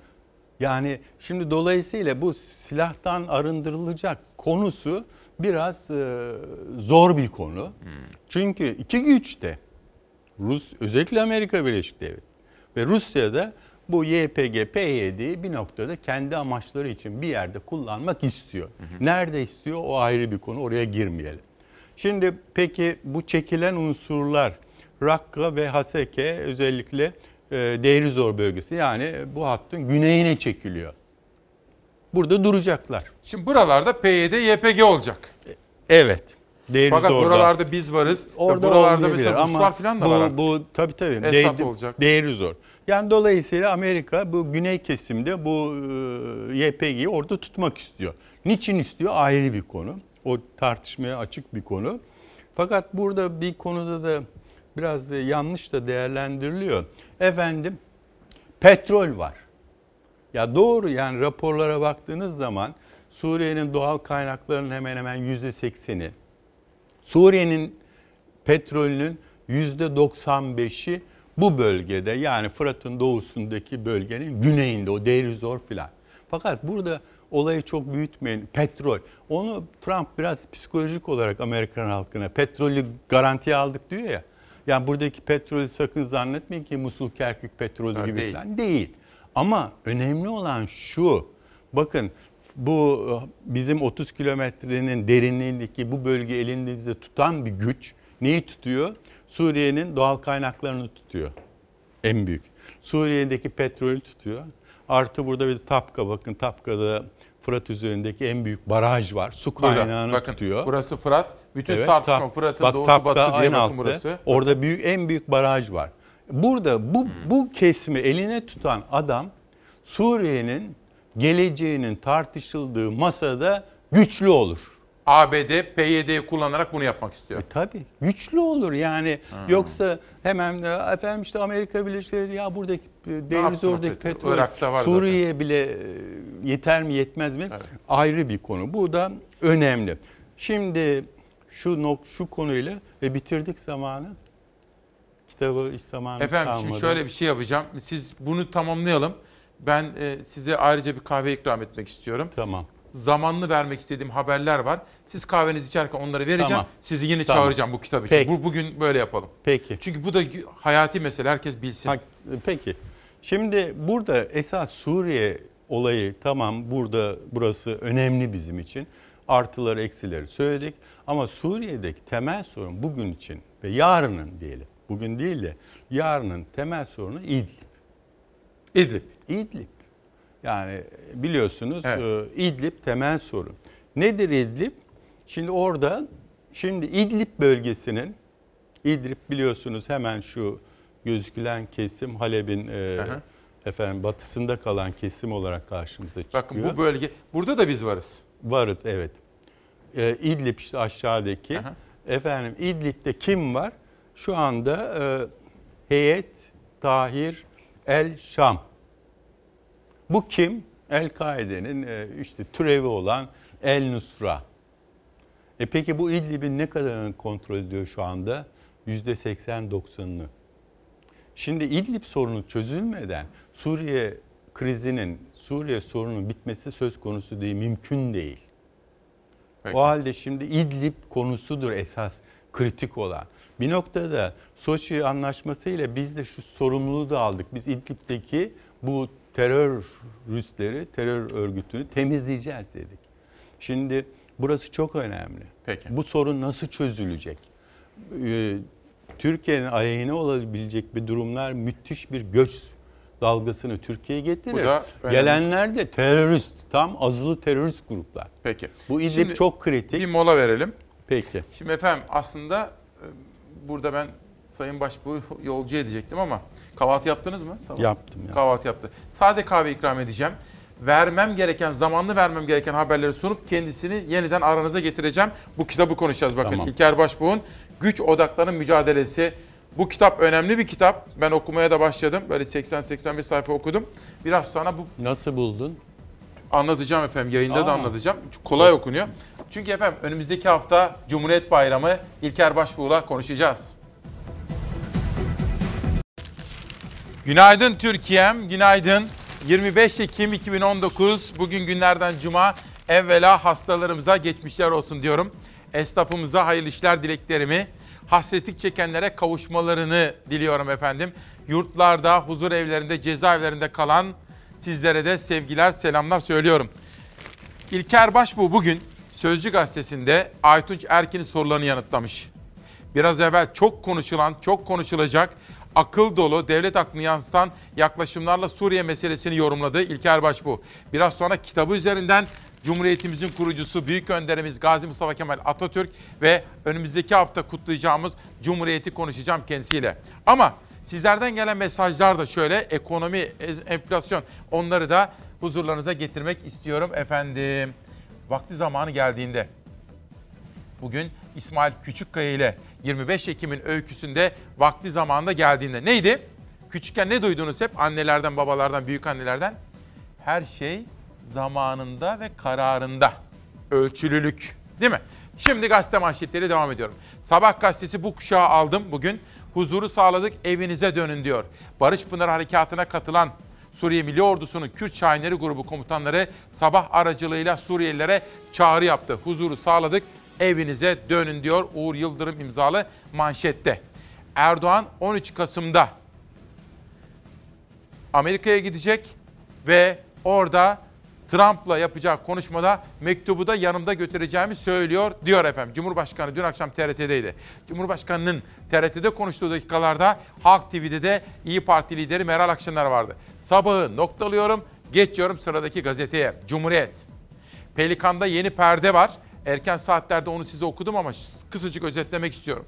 Yani şimdi dolayısıyla bu silahtan arındırılacak konusu biraz e, zor bir konu. Çünkü iki güç de Rus özellikle Amerika Birleşik Devletleri ve Rusya'da bu YPG, PYD'yi bir noktada kendi amaçları için bir yerde kullanmak istiyor. Nerede istiyor o ayrı bir konu oraya girmeyelim. Şimdi peki bu çekilen unsurlar Rakka ve Haseke özellikle e, Deirizor bölgesi yani bu hattın güneyine çekiliyor. Burada duracaklar. Şimdi buralarda PYD, YPG olacak. Evet. Deirizor'da. Fakat buralarda biz varız. Orada buralarda mesela ama falan da bu, var. artık. Bu tabii tabii. Esad Değ- olacak. Değeri zor. Yani dolayısıyla Amerika bu güney kesimde bu e, YPG'yi orada tutmak istiyor. Niçin istiyor? Ayrı bir konu. O tartışmaya açık bir konu. Fakat burada bir konuda da biraz yanlış da değerlendiriliyor. Efendim petrol var. Ya doğru yani raporlara baktığınız zaman Suriye'nin doğal kaynaklarının hemen hemen yüzde sekseni, Suriye'nin petrolünün yüzde 95'i bu bölgede yani Fırat'ın doğusundaki bölgenin güneyinde o Deirizor filan. Fakat burada olayı çok büyütmeyin. Petrol. Onu Trump biraz psikolojik olarak Amerikan halkına petrolü garantiye aldık diyor ya. Yani buradaki petrolü sakın zannetmeyin ki Musul Kerkük petrolü Ha, gibi değil. falan değil. Ama önemli olan şu. Bakın bu e, bizim 30 kilometrenin derinliğindeki bu bölge elinizde tutan bir güç neyi tutuyor? Suriye'nin doğal kaynaklarını tutuyor. En büyük. Suriye'deki petrolü tutuyor. Artı burada bir de Tapka bakın Tapka'da Fırat üzerindeki en büyük baraj var. Su kaynağını bakın, tutuyor. Burası Fırat. Bütün Evet, tartışma Tap- Fırat'ın bak, doğusu Tapka batısı diye bakın burası. Orada büyük en büyük baraj var. Burada bu bu kesimi eline tutan adam Suriye'nin geleceğinin tartışıldığı masada güçlü olur. ABD, PYD'yi kullanarak bunu yapmak istiyor. E tabii güçlü olur yani yoksa hemen de, efendim işte Amerika Birleşik Devletleri ya buradaki e, yapsın o Denizor'daki petrol? var Suriye'ye bile e, yeter mi yetmez mi ayrı bir konu. Bu da önemli. Şimdi şu nok şu konuyla ve bitirdik zamanı. Kitabı hiç zamanı Efendim kalmadı. şimdi şöyle bir şey yapacağım. Siz bunu tamamlayalım. Ben e, size ayrıca bir kahve ikram etmek istiyorum. Tamam. Zamanlı vermek istediğim haberler var. Siz kahvenizi içerken onları vereceğim. Tamam. Sizi yine Tamam. çağıracağım bu kitap için. Peki. Bu, bugün böyle yapalım. Peki. Çünkü bu da hayati mesele. Herkes bilsin. Ha, Peki. Şimdi burada esas Suriye olayı tamam burada burası önemli bizim için. Artıları eksileri söyledik. Ama Suriye'deki temel sorun bugün için ve yarının diyelim. Bugün değil de yarının temel sorunu İdlib. İdlib. İdlib. Yani biliyorsunuz Evet. e, İdlib temel sorun. Nedir İdlib? Şimdi orada şimdi İdlib bölgesinin İdlib biliyorsunuz hemen şu gözükülen kesim Halep'in e, Aha. efendim batısında kalan kesim olarak karşımıza çıkıyor. Bakın bu bölge. Burada da biz varız. Varız evet. E, İdlib işte aşağıdaki. Aha. Efendim İdlib'de kim var? Şu anda e, Heyet Tahir El Şam. Bu kim? El-Kaide'nin e, işte türevi olan El Nusra. E peki bu İdlib'in ne kadarını kontrol ediyor şu anda? %80-90'ını. Şimdi İdlib sorunu çözülmeden Suriye krizinin, Suriye sorunun bitmesi söz konusu değil, mümkün değil. Peki. O halde şimdi İdlib konusudur esas kritik olan. Bir noktada Soçi anlaşması ile biz de şu sorumluluğu da aldık. Biz İdlib'deki bu teröristleri, terör örgütünü temizleyeceğiz dedik. Şimdi burası çok önemli. Peki. Bu sorun nasıl çözülecek? Ee, Türkiye'nin aleyhine olabilecek bir durumlar müthiş bir göç dalgasını Türkiye'ye getirir. Gelenler de terörist, tam azılı terörist gruplar. Peki. Bu Şimdi çok kritik. Bir mola verelim. Peki. Şimdi efendim aslında e, burada ben Sayın Başbuğ yolcu edecektim ama kahvaltı yaptınız mı? Sabah? Yaptım ya. Kahvaltı yaptı. Sade kahve ikram edeceğim. Vermem gereken, zamanlı vermem gereken haberleri sunup kendisini yeniden aranıza getireceğim. Bu kitabı konuşacağız bakın. Tamam. İlker Başbuğ'un Güç Odaklarının Mücadelesi. Bu kitap önemli bir kitap. Ben okumaya da başladım. Böyle 80-85 sayfa okudum. Biraz sonra bu Nasıl buldun? Anlatacağım efendim. Yayında da Aa. anlatacağım. Kolay okunuyor. Çünkü efendim önümüzdeki hafta Cumhuriyet Bayramı İlker Başbuğ'la konuşacağız. Günaydın Türkiye'm, günaydın. 25 Ekim 2019, bugün günlerden cuma. Evvela hastalarımıza geçmişler olsun diyorum. Esnafımıza hayırlı işler dileklerimi, hasretlik çekenlere kavuşmalarını diliyorum efendim. Yurtlarda, huzur evlerinde, cezaevlerinde kalan sizlere de sevgiler, selamlar söylüyorum. İlker Başbuğ bugün Sözcü gazetesinde Aytunç Erkin'in sorularını yanıtlamış. Biraz evvel çok konuşulan, çok konuşulacak, akıl dolu, devlet aklını yansıtan yaklaşımlarla Suriye meselesini yorumladı İlker Başbuğ. Biraz sonra kitabı üzerinden Cumhuriyetimizin kurucusu Büyük Önderimiz Gazi Mustafa Kemal Atatürk ve önümüzdeki hafta kutlayacağımız Cumhuriyeti konuşacağım kendisiyle. Ama sizlerden gelen mesajlar da şöyle ekonomi, enflasyon onları da huzurlarınıza getirmek istiyorum efendim. Vakti zamanı geldiğinde bugün İsmail Küçükkaya ile 25 Ekim'in öyküsünde vakti zamanında geldiğinde neydi? Küçükken ne duydunuz hep annelerden, babalardan, büyük annelerden? Her şey zamanında ve kararında. Ölçülülük değil mi? Şimdi gazete manşetleri devam ediyorum. Sabah gazetesi bu kuşağı aldım bugün. Huzuru sağladık evinize dönün diyor. Barış Pınar Harekatı'na katılan Suriye Milli Ordusu'nun Kürt Şahinleri grubu komutanları sabah aracılığıyla Suriyelilere çağrı yaptı. Huzuru sağladık evinize dönün diyor Uğur Yıldırım imzalı manşette. Erdoğan 13 Kasım'da Amerika'ya gidecek ve orada Trump'la yapacağı konuşmada mektubu da yanımda götüreceğimi söylüyor diyor efendim. Cumhurbaşkanı dün akşam TRT'deydi. Cumhurbaşkanının TRT'de konuştuğu dakikalarda Halk TV'de de İyi Parti lideri Meral Akşener vardı. Sabahı noktalıyorum, geçiyorum sıradaki gazeteye. Cumhuriyet. Pelikan'da yeni perde var. Erken saatlerde onu size okudum ama kısacık özetlemek istiyorum.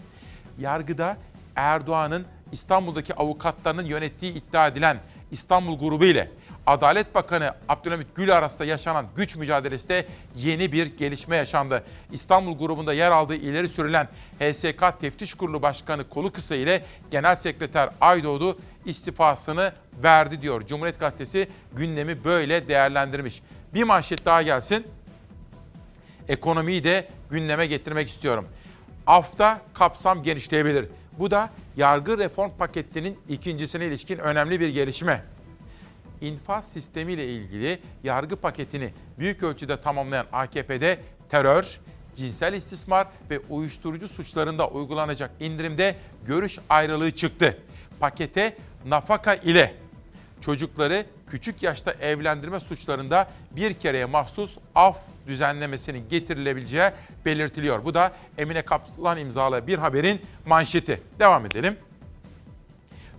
Yargıda Erdoğan'ın İstanbul'daki avukatlarının yönettiği iddia edilen İstanbul grubu ile Adalet Bakanı Abdülhamit Gül arasında yaşanan güç mücadelesinde yeni bir gelişme yaşandı. İstanbul grubunda yer aldığı ileri sürülen HSK Teftiş Kurulu Başkanı Kolukısa ile Genel Sekreter Aydoğdu istifasını verdi diyor. Cumhuriyet Gazetesi gündemi böyle değerlendirmiş. Bir manşet daha gelsin. Ekonomiyi de gündeme getirmek istiyorum. Afta kapsam genişleyebilir. Bu da yargı reform paketinin ikincisine ilişkin önemli bir gelişme infaz sistemiyle ilgili yargı paketini büyük ölçüde tamamlayan AKP'de terör, cinsel istismar ve uyuşturucu suçlarında uygulanacak indirimde görüş ayrılığı çıktı. Pakete nafaka ile çocukları küçük yaşta evlendirme suçlarında bir kereye mahsus af düzenlemesinin getirilebileceği belirtiliyor. Bu da Emine Kaplan imzalı bir haberin manşeti. Devam edelim.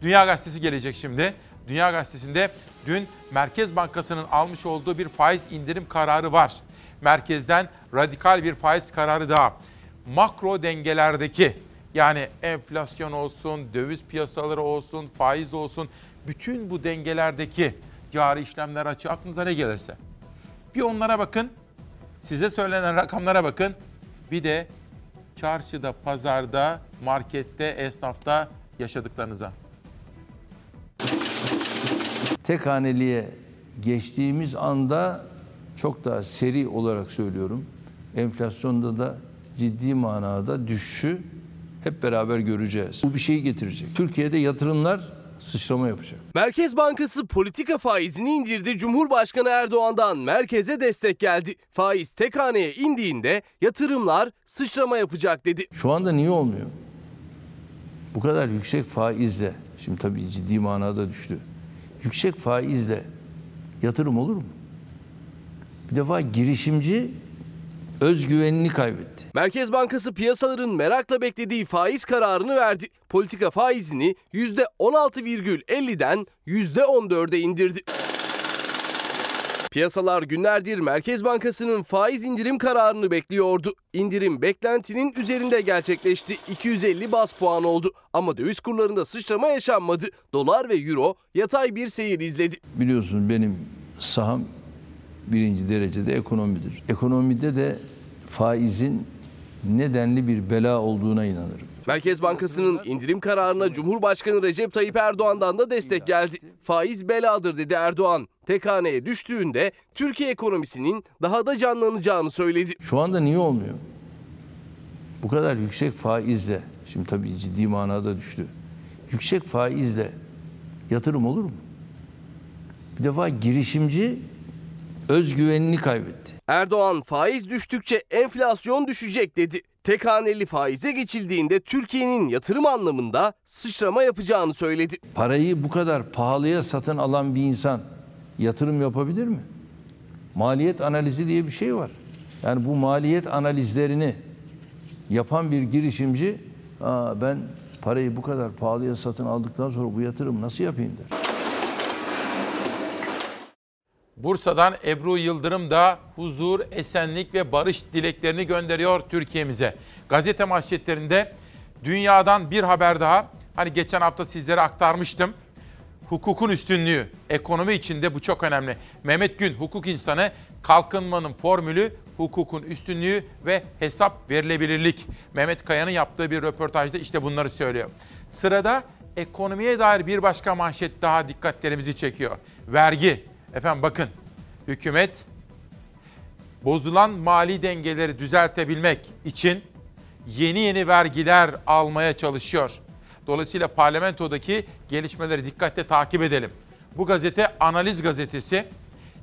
Dünya Gazetesi gelecek şimdi. Dünya Gazetesi'nde dün Merkez Bankası'nın almış olduğu bir faiz indirim kararı var. Merkezden radikal bir faiz kararı daha. Makro dengelerdeki yani enflasyon olsun, döviz piyasaları olsun, faiz olsun bütün bu dengelerdeki cari işlemler açı aklınıza ne gelirse. Bir onlara bakın, size söylenen rakamlara bakın. Bir de çarşıda, pazarda, markette, esnafta yaşadıklarınıza. tek haneliğe geçtiğimiz anda çok daha seri olarak söylüyorum. Enflasyonda da ciddi manada düşüşü hep beraber göreceğiz. Bu bir şeyi getirecek. Türkiye'de yatırımlar sıçrama yapacak. Merkez Bankası politika faizini indirdi. Cumhurbaşkanı Erdoğan'dan merkeze destek geldi. Faiz tek haneye indiğinde yatırımlar sıçrama yapacak dedi. Şu anda niye olmuyor? Bu kadar yüksek faizle, şimdi tabii ciddi manada düştü yüksek faizle yatırım olur mu? Bir defa girişimci özgüvenini kaybetti. Merkez Bankası piyasaların merakla beklediği faiz kararını verdi. Politika faizini %16,50'den %14'e indirdi. Piyasalar günlerdir Merkez Bankası'nın faiz indirim kararını bekliyordu. İndirim beklentinin üzerinde gerçekleşti. 250 bas puan oldu. Ama döviz kurlarında sıçrama yaşanmadı. Dolar ve euro yatay bir seyir izledi. Biliyorsunuz benim saham birinci derecede ekonomidir. Ekonomide de faizin nedenli bir bela olduğuna inanırım. Merkez Bankası'nın indirim kararına Cumhurbaşkanı Recep Tayyip Erdoğan'dan da destek geldi. Faiz beladır dedi Erdoğan. Tek haneye düştüğünde Türkiye ekonomisinin daha da canlanacağını söyledi. Şu anda niye olmuyor? Bu kadar yüksek faizle, şimdi tabii ciddi manada düştü. Yüksek faizle yatırım olur mu? Bir defa girişimci özgüvenini kaybetti. Erdoğan faiz düştükçe enflasyon düşecek dedi. Tek haneli faize geçildiğinde Türkiye'nin yatırım anlamında sıçrama yapacağını söyledi. Parayı bu kadar pahalıya satın alan bir insan yatırım yapabilir mi? Maliyet analizi diye bir şey var. Yani bu maliyet analizlerini yapan bir girişimci Aa, ben parayı bu kadar pahalıya satın aldıktan sonra bu yatırım nasıl yapayım der. Bursa'dan Ebru Yıldırım da huzur, esenlik ve barış dileklerini gönderiyor Türkiye'mize. Gazete manşetlerinde dünyadan bir haber daha. Hani geçen hafta sizlere aktarmıştım. Hukukun üstünlüğü, ekonomi içinde bu çok önemli. Mehmet Gün, hukuk insanı, kalkınmanın formülü, hukukun üstünlüğü ve hesap verilebilirlik. Mehmet Kaya'nın yaptığı bir röportajda işte bunları söylüyor. Sırada ekonomiye dair bir başka manşet daha dikkatlerimizi çekiyor. Vergi. Efendim bakın, hükümet bozulan mali dengeleri düzeltebilmek için yeni yeni vergiler almaya çalışıyor. Dolayısıyla parlamentodaki gelişmeleri dikkatle takip edelim. Bu gazete Analiz Gazetesi.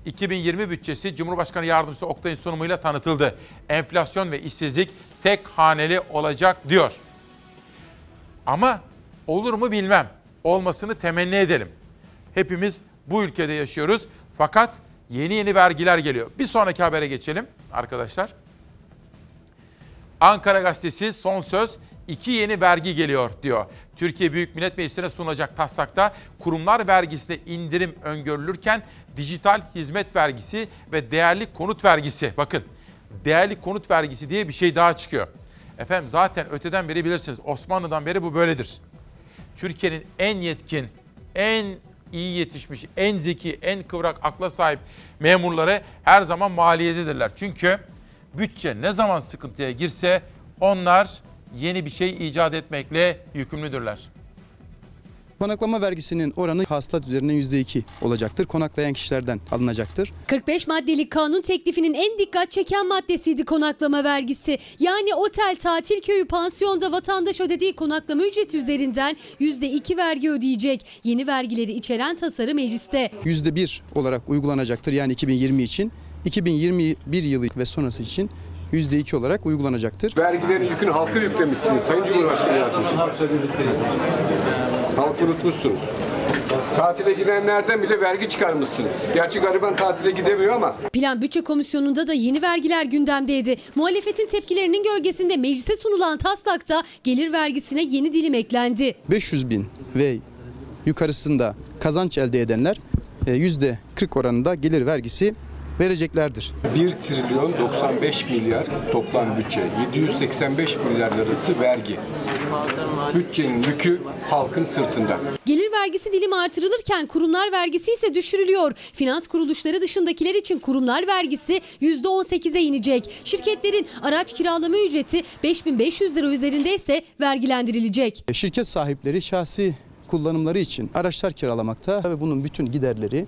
2020 bütçesi Cumhurbaşkanı Yardımcısı Oktay'ın sunumuyla tanıtıldı. Enflasyon ve işsizlik tek haneli olacak diyor. Ama olur mu bilmem. Olmasını temenni edelim. Hepimiz bu ülkede yaşıyoruz. Fakat yeni yeni vergiler geliyor. Bir sonraki habere geçelim arkadaşlar. Ankara Gazetesi son söz iki yeni vergi geliyor diyor. Türkiye Büyük Millet Meclisi'ne sunulacak taslakta kurumlar vergisine indirim öngörülürken dijital hizmet vergisi ve değerli konut vergisi bakın değerli konut vergisi diye bir şey daha çıkıyor. Efendim zaten öteden beri bilirsiniz Osmanlı'dan beri bu böyledir. Türkiye'nin en yetkin, en iyi yetişmiş, en zeki, en kıvrak akla sahip memurları her zaman maliyededirler. Çünkü bütçe ne zaman sıkıntıya girse onlar yeni bir şey icat etmekle yükümlüdürler. Konaklama vergisinin oranı hasılat üzerinden %2 olacaktır. Konaklayan kişilerden alınacaktır. 45 maddelik kanun teklifinin en dikkat çeken maddesiydi konaklama vergisi. Yani otel, tatil köyü, pansiyonda vatandaş ödediği konaklama ücreti üzerinden %2 vergi ödeyecek. Yeni vergileri içeren tasarı mecliste. %1 olarak uygulanacaktır yani 2020 için. 2021 yılı ve sonrası için %2 olarak uygulanacaktır. Vergilerin yükünü halka yüklemişsiniz Sayın Cumhurbaşkanı Yardımcısı. Halkı unutmuşsunuz. Tatile gidenlerden bile vergi çıkarmışsınız. Gerçi gariban tatile gidemiyor ama. Plan Bütçe Komisyonu'nda da yeni vergiler gündemdeydi. Muhalefetin tepkilerinin gölgesinde meclise sunulan taslakta gelir vergisine yeni dilim eklendi. 500 bin ve yukarısında kazanç elde edenler e, %40 oranında gelir vergisi vereceklerdir. 1 trilyon 95 milyar toplam bütçe. 785 milyar lirası vergi. Bütçenin yükü halkın sırtında. Gelir vergisi dilimi artırılırken kurumlar vergisi ise düşürülüyor. Finans kuruluşları dışındakiler için kurumlar vergisi %18'e inecek. Şirketlerin araç kiralama ücreti 5500 lira üzerinde ise vergilendirilecek. E, Şirket sahipleri şahsi kullanımları için araçlar kiralamakta ve bunun bütün giderleri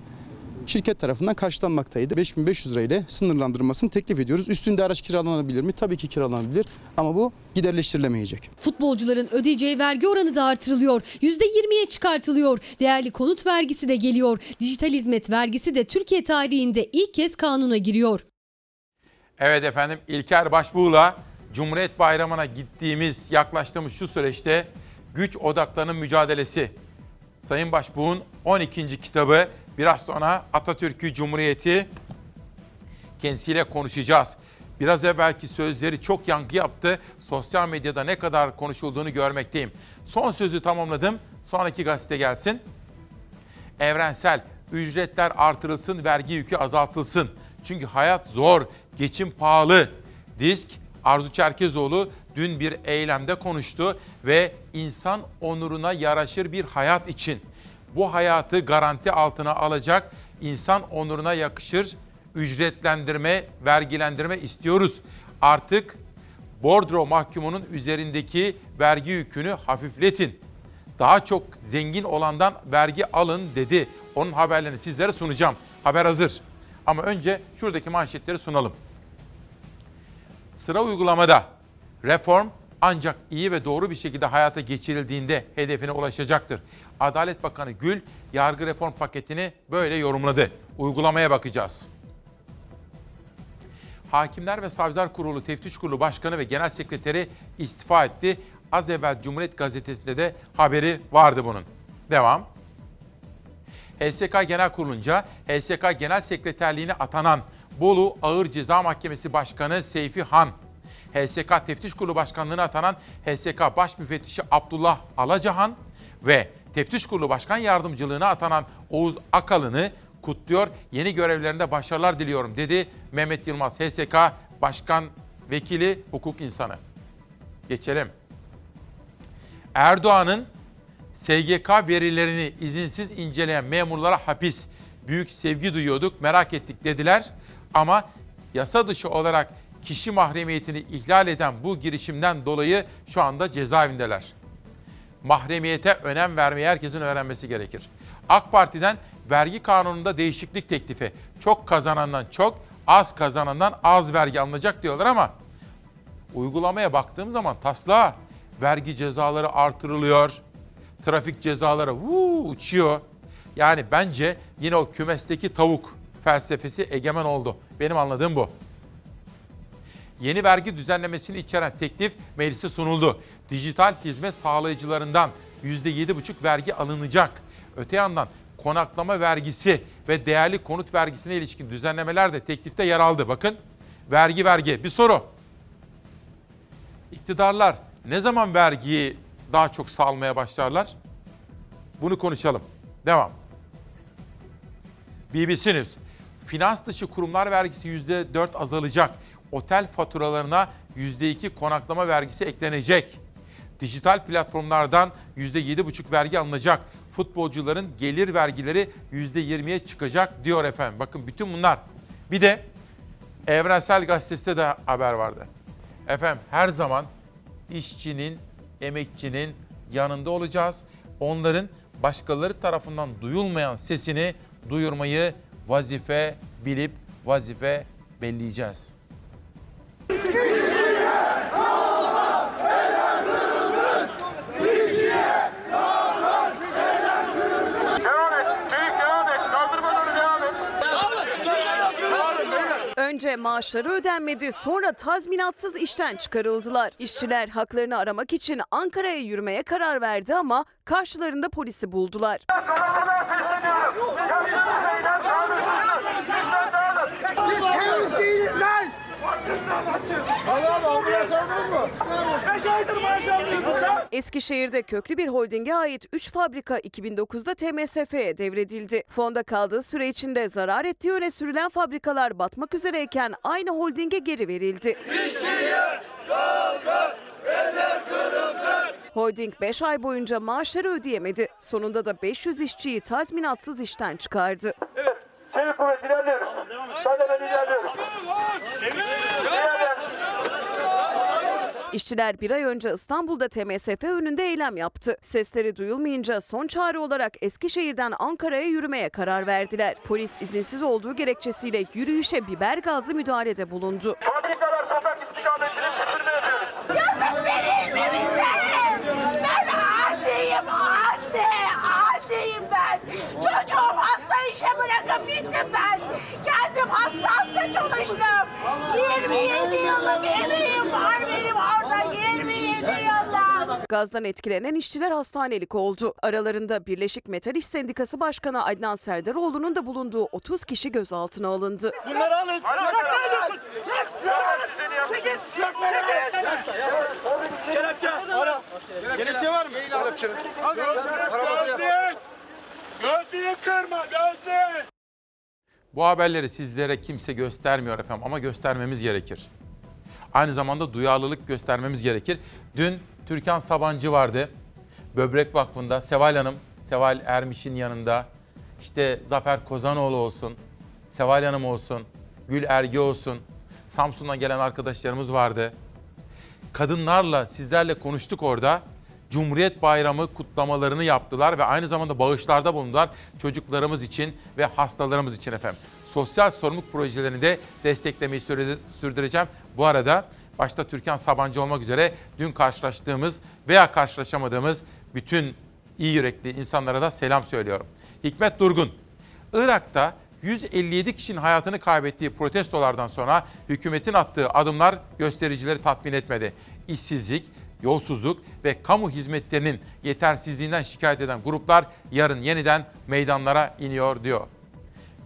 şirket tarafından karşılanmaktaydı. 5500 lira ile sınırlandırılmasını teklif ediyoruz. Üstünde araç kiralanabilir mi? Tabii ki kiralanabilir ama bu giderleştirilemeyecek. Futbolcuların ödeyeceği vergi oranı da artırılıyor. %20'ye çıkartılıyor. Değerli konut vergisi de geliyor. Dijital hizmet vergisi de Türkiye tarihinde ilk kez kanuna giriyor. Evet efendim İlker Başbuğ'la Cumhuriyet Bayramı'na gittiğimiz, yaklaştığımız şu süreçte güç odaklarının mücadelesi. Sayın Başbuğ'un 12. kitabı biraz sonra Atatürk'ü Cumhuriyeti kendisiyle konuşacağız. Biraz evvelki sözleri çok yankı yaptı. Sosyal medyada ne kadar konuşulduğunu görmekteyim. Son sözü tamamladım. Sonraki gazete gelsin. Evrensel ücretler artırılsın, vergi yükü azaltılsın. Çünkü hayat zor, geçim pahalı. Disk Arzu Çerkezoğlu dün bir eylemde konuştu ve insan onuruna yaraşır bir hayat için bu hayatı garanti altına alacak insan onuruna yakışır ücretlendirme, vergilendirme istiyoruz. Artık bordro mahkumunun üzerindeki vergi yükünü hafifletin. Daha çok zengin olandan vergi alın dedi. Onun haberlerini sizlere sunacağım. Haber hazır. Ama önce şuradaki manşetleri sunalım. Sıra uygulamada reform ancak iyi ve doğru bir şekilde hayata geçirildiğinde hedefine ulaşacaktır. Adalet Bakanı Gül yargı reform paketini böyle yorumladı. Uygulamaya bakacağız. Hakimler ve Savcılar Kurulu Teftiş Kurulu Başkanı ve Genel Sekreteri istifa etti. Az evvel Cumhuriyet Gazetesi'nde de haberi vardı bunun. Devam. HSK Genel Kurulunca HSK Genel Sekreterliğine atanan Bolu Ağır Ceza Mahkemesi Başkanı Seyfi Han, HSK Teftiş Kurulu Başkanlığı'na atanan HSK Baş Müfettişi Abdullah Alacahan ve Teftiş Kurulu Başkan Yardımcılığına atanan Oğuz Akalın'ı kutluyor. Yeni görevlerinde başarılar diliyorum dedi Mehmet Yılmaz HSK Başkan Vekili Hukuk İnsanı. Geçelim. Erdoğan'ın SGK verilerini izinsiz inceleyen memurlara hapis. Büyük sevgi duyuyorduk, merak ettik dediler. Ama yasa dışı olarak kişi mahremiyetini ihlal eden bu girişimden dolayı şu anda cezaevindeler. Mahremiyete önem vermeyi herkesin öğrenmesi gerekir. AK Parti'den vergi kanununda değişiklik teklifi. Çok kazanandan çok, az kazanandan az vergi alınacak diyorlar ama uygulamaya baktığım zaman taslağa vergi cezaları artırılıyor. Trafik cezaları huu, uçuyor. Yani bence yine o kümesteki tavuk felsefesi egemen oldu. Benim anladığım bu. Yeni vergi düzenlemesini içeren teklif meclise sunuldu. Dijital hizmet sağlayıcılarından %7,5 vergi alınacak. Öte yandan konaklama vergisi ve değerli konut vergisine ilişkin düzenlemeler de teklifte yer aldı. Bakın vergi vergi. Bir soru. İktidarlar ne zaman vergiyi daha çok salmaya başlarlar? Bunu konuşalım. Devam. BBC News. Finans dışı kurumlar vergisi %4 azalacak. Otel faturalarına %2 konaklama vergisi eklenecek. Dijital platformlardan %7,5 vergi alınacak. Futbolcuların gelir vergileri %20'ye çıkacak diyor efendim. Bakın bütün bunlar. Bir de Evrensel Gazetesi'de de haber vardı. Efendim her zaman işçinin, emekçinin yanında olacağız. Onların başkaları tarafından duyulmayan sesini duyurmayı vazife bilip vazife belleyeceğiz. Önce maaşları ödenmedi, sonra tazminatsız işten çıkarıldılar. İşçiler haklarını aramak için Ankara'ya yürümeye karar verdi ama karşılarında polisi buldular. Biz terörist değiliz lan! Allah'ım ambulans aldınız mı? Beş aydır maaş almıyoruz lan! Eskişehir'de köklü bir holdinge ait 3 fabrika 2009'da TMSF'ye devredildi. Fonda kaldığı süre içinde zarar ettiği öne sürülen fabrikalar batmak üzereyken aynı holdinge geri verildi. Holding 5 ay boyunca maaşları ödeyemedi. Sonunda da 500 işçiyi tazminatsız işten çıkardı. Çevik kuvvet ilerliyoruz. Sadece ilerliyoruz. İşçiler bir ay önce İstanbul'da TMSF önünde eylem yaptı. Sesleri duyulmayınca son çare olarak Eskişehir'den Ankara'ya yürümeye karar verdiler. Polis izinsiz olduğu gerekçesiyle yürüyüşe biber gazlı müdahalede bulundu. Fabrikalar sokak istikametini süpürme yapıyoruz. Yazık değil mi bize? Ben anneyim anne. Anneyim ben. Çocuğum hasta işe bırakıp gittim ben. Kendim hasta çalıştım. 27 yıllık emeğim var benim orada. 27 yıllık. Gazdan etkilenen işçiler hastanelik oldu. Aralarında Birleşik Metal İş Sendikası Başkanı Adnan Serdaroğlu'nun da bulunduğu 30 kişi gözaltına alındı. Bunları alın. Çekil. Çekil. Kelepçe. Kelepçe var mı? Kelepçe. Al kelepçe. Gözlüğü kırma gözlüğü. Bu haberleri sizlere kimse göstermiyor efendim ama göstermemiz gerekir. Aynı zamanda duyarlılık göstermemiz gerekir. Dün Türkan Sabancı vardı. Böbrek Vakfı'nda Seval Hanım, Seval Ermiş'in yanında. İşte Zafer Kozanoğlu olsun, Seval Hanım olsun, Gül Ergi olsun. Samsun'dan gelen arkadaşlarımız vardı. Kadınlarla, sizlerle konuştuk orada. Cumhuriyet Bayramı kutlamalarını yaptılar ve aynı zamanda bağışlarda bulundular çocuklarımız için ve hastalarımız için efendim. Sosyal sorumluluk projelerini de desteklemeyi sürdü- sürdüreceğim. Bu arada başta Türkan Sabancı olmak üzere dün karşılaştığımız veya karşılaşamadığımız bütün iyi yürekli insanlara da selam söylüyorum. Hikmet Durgun, Irak'ta 157 kişinin hayatını kaybettiği protestolardan sonra hükümetin attığı adımlar göstericileri tatmin etmedi. İşsizlik, yolsuzluk ve kamu hizmetlerinin yetersizliğinden şikayet eden gruplar yarın yeniden meydanlara iniyor diyor.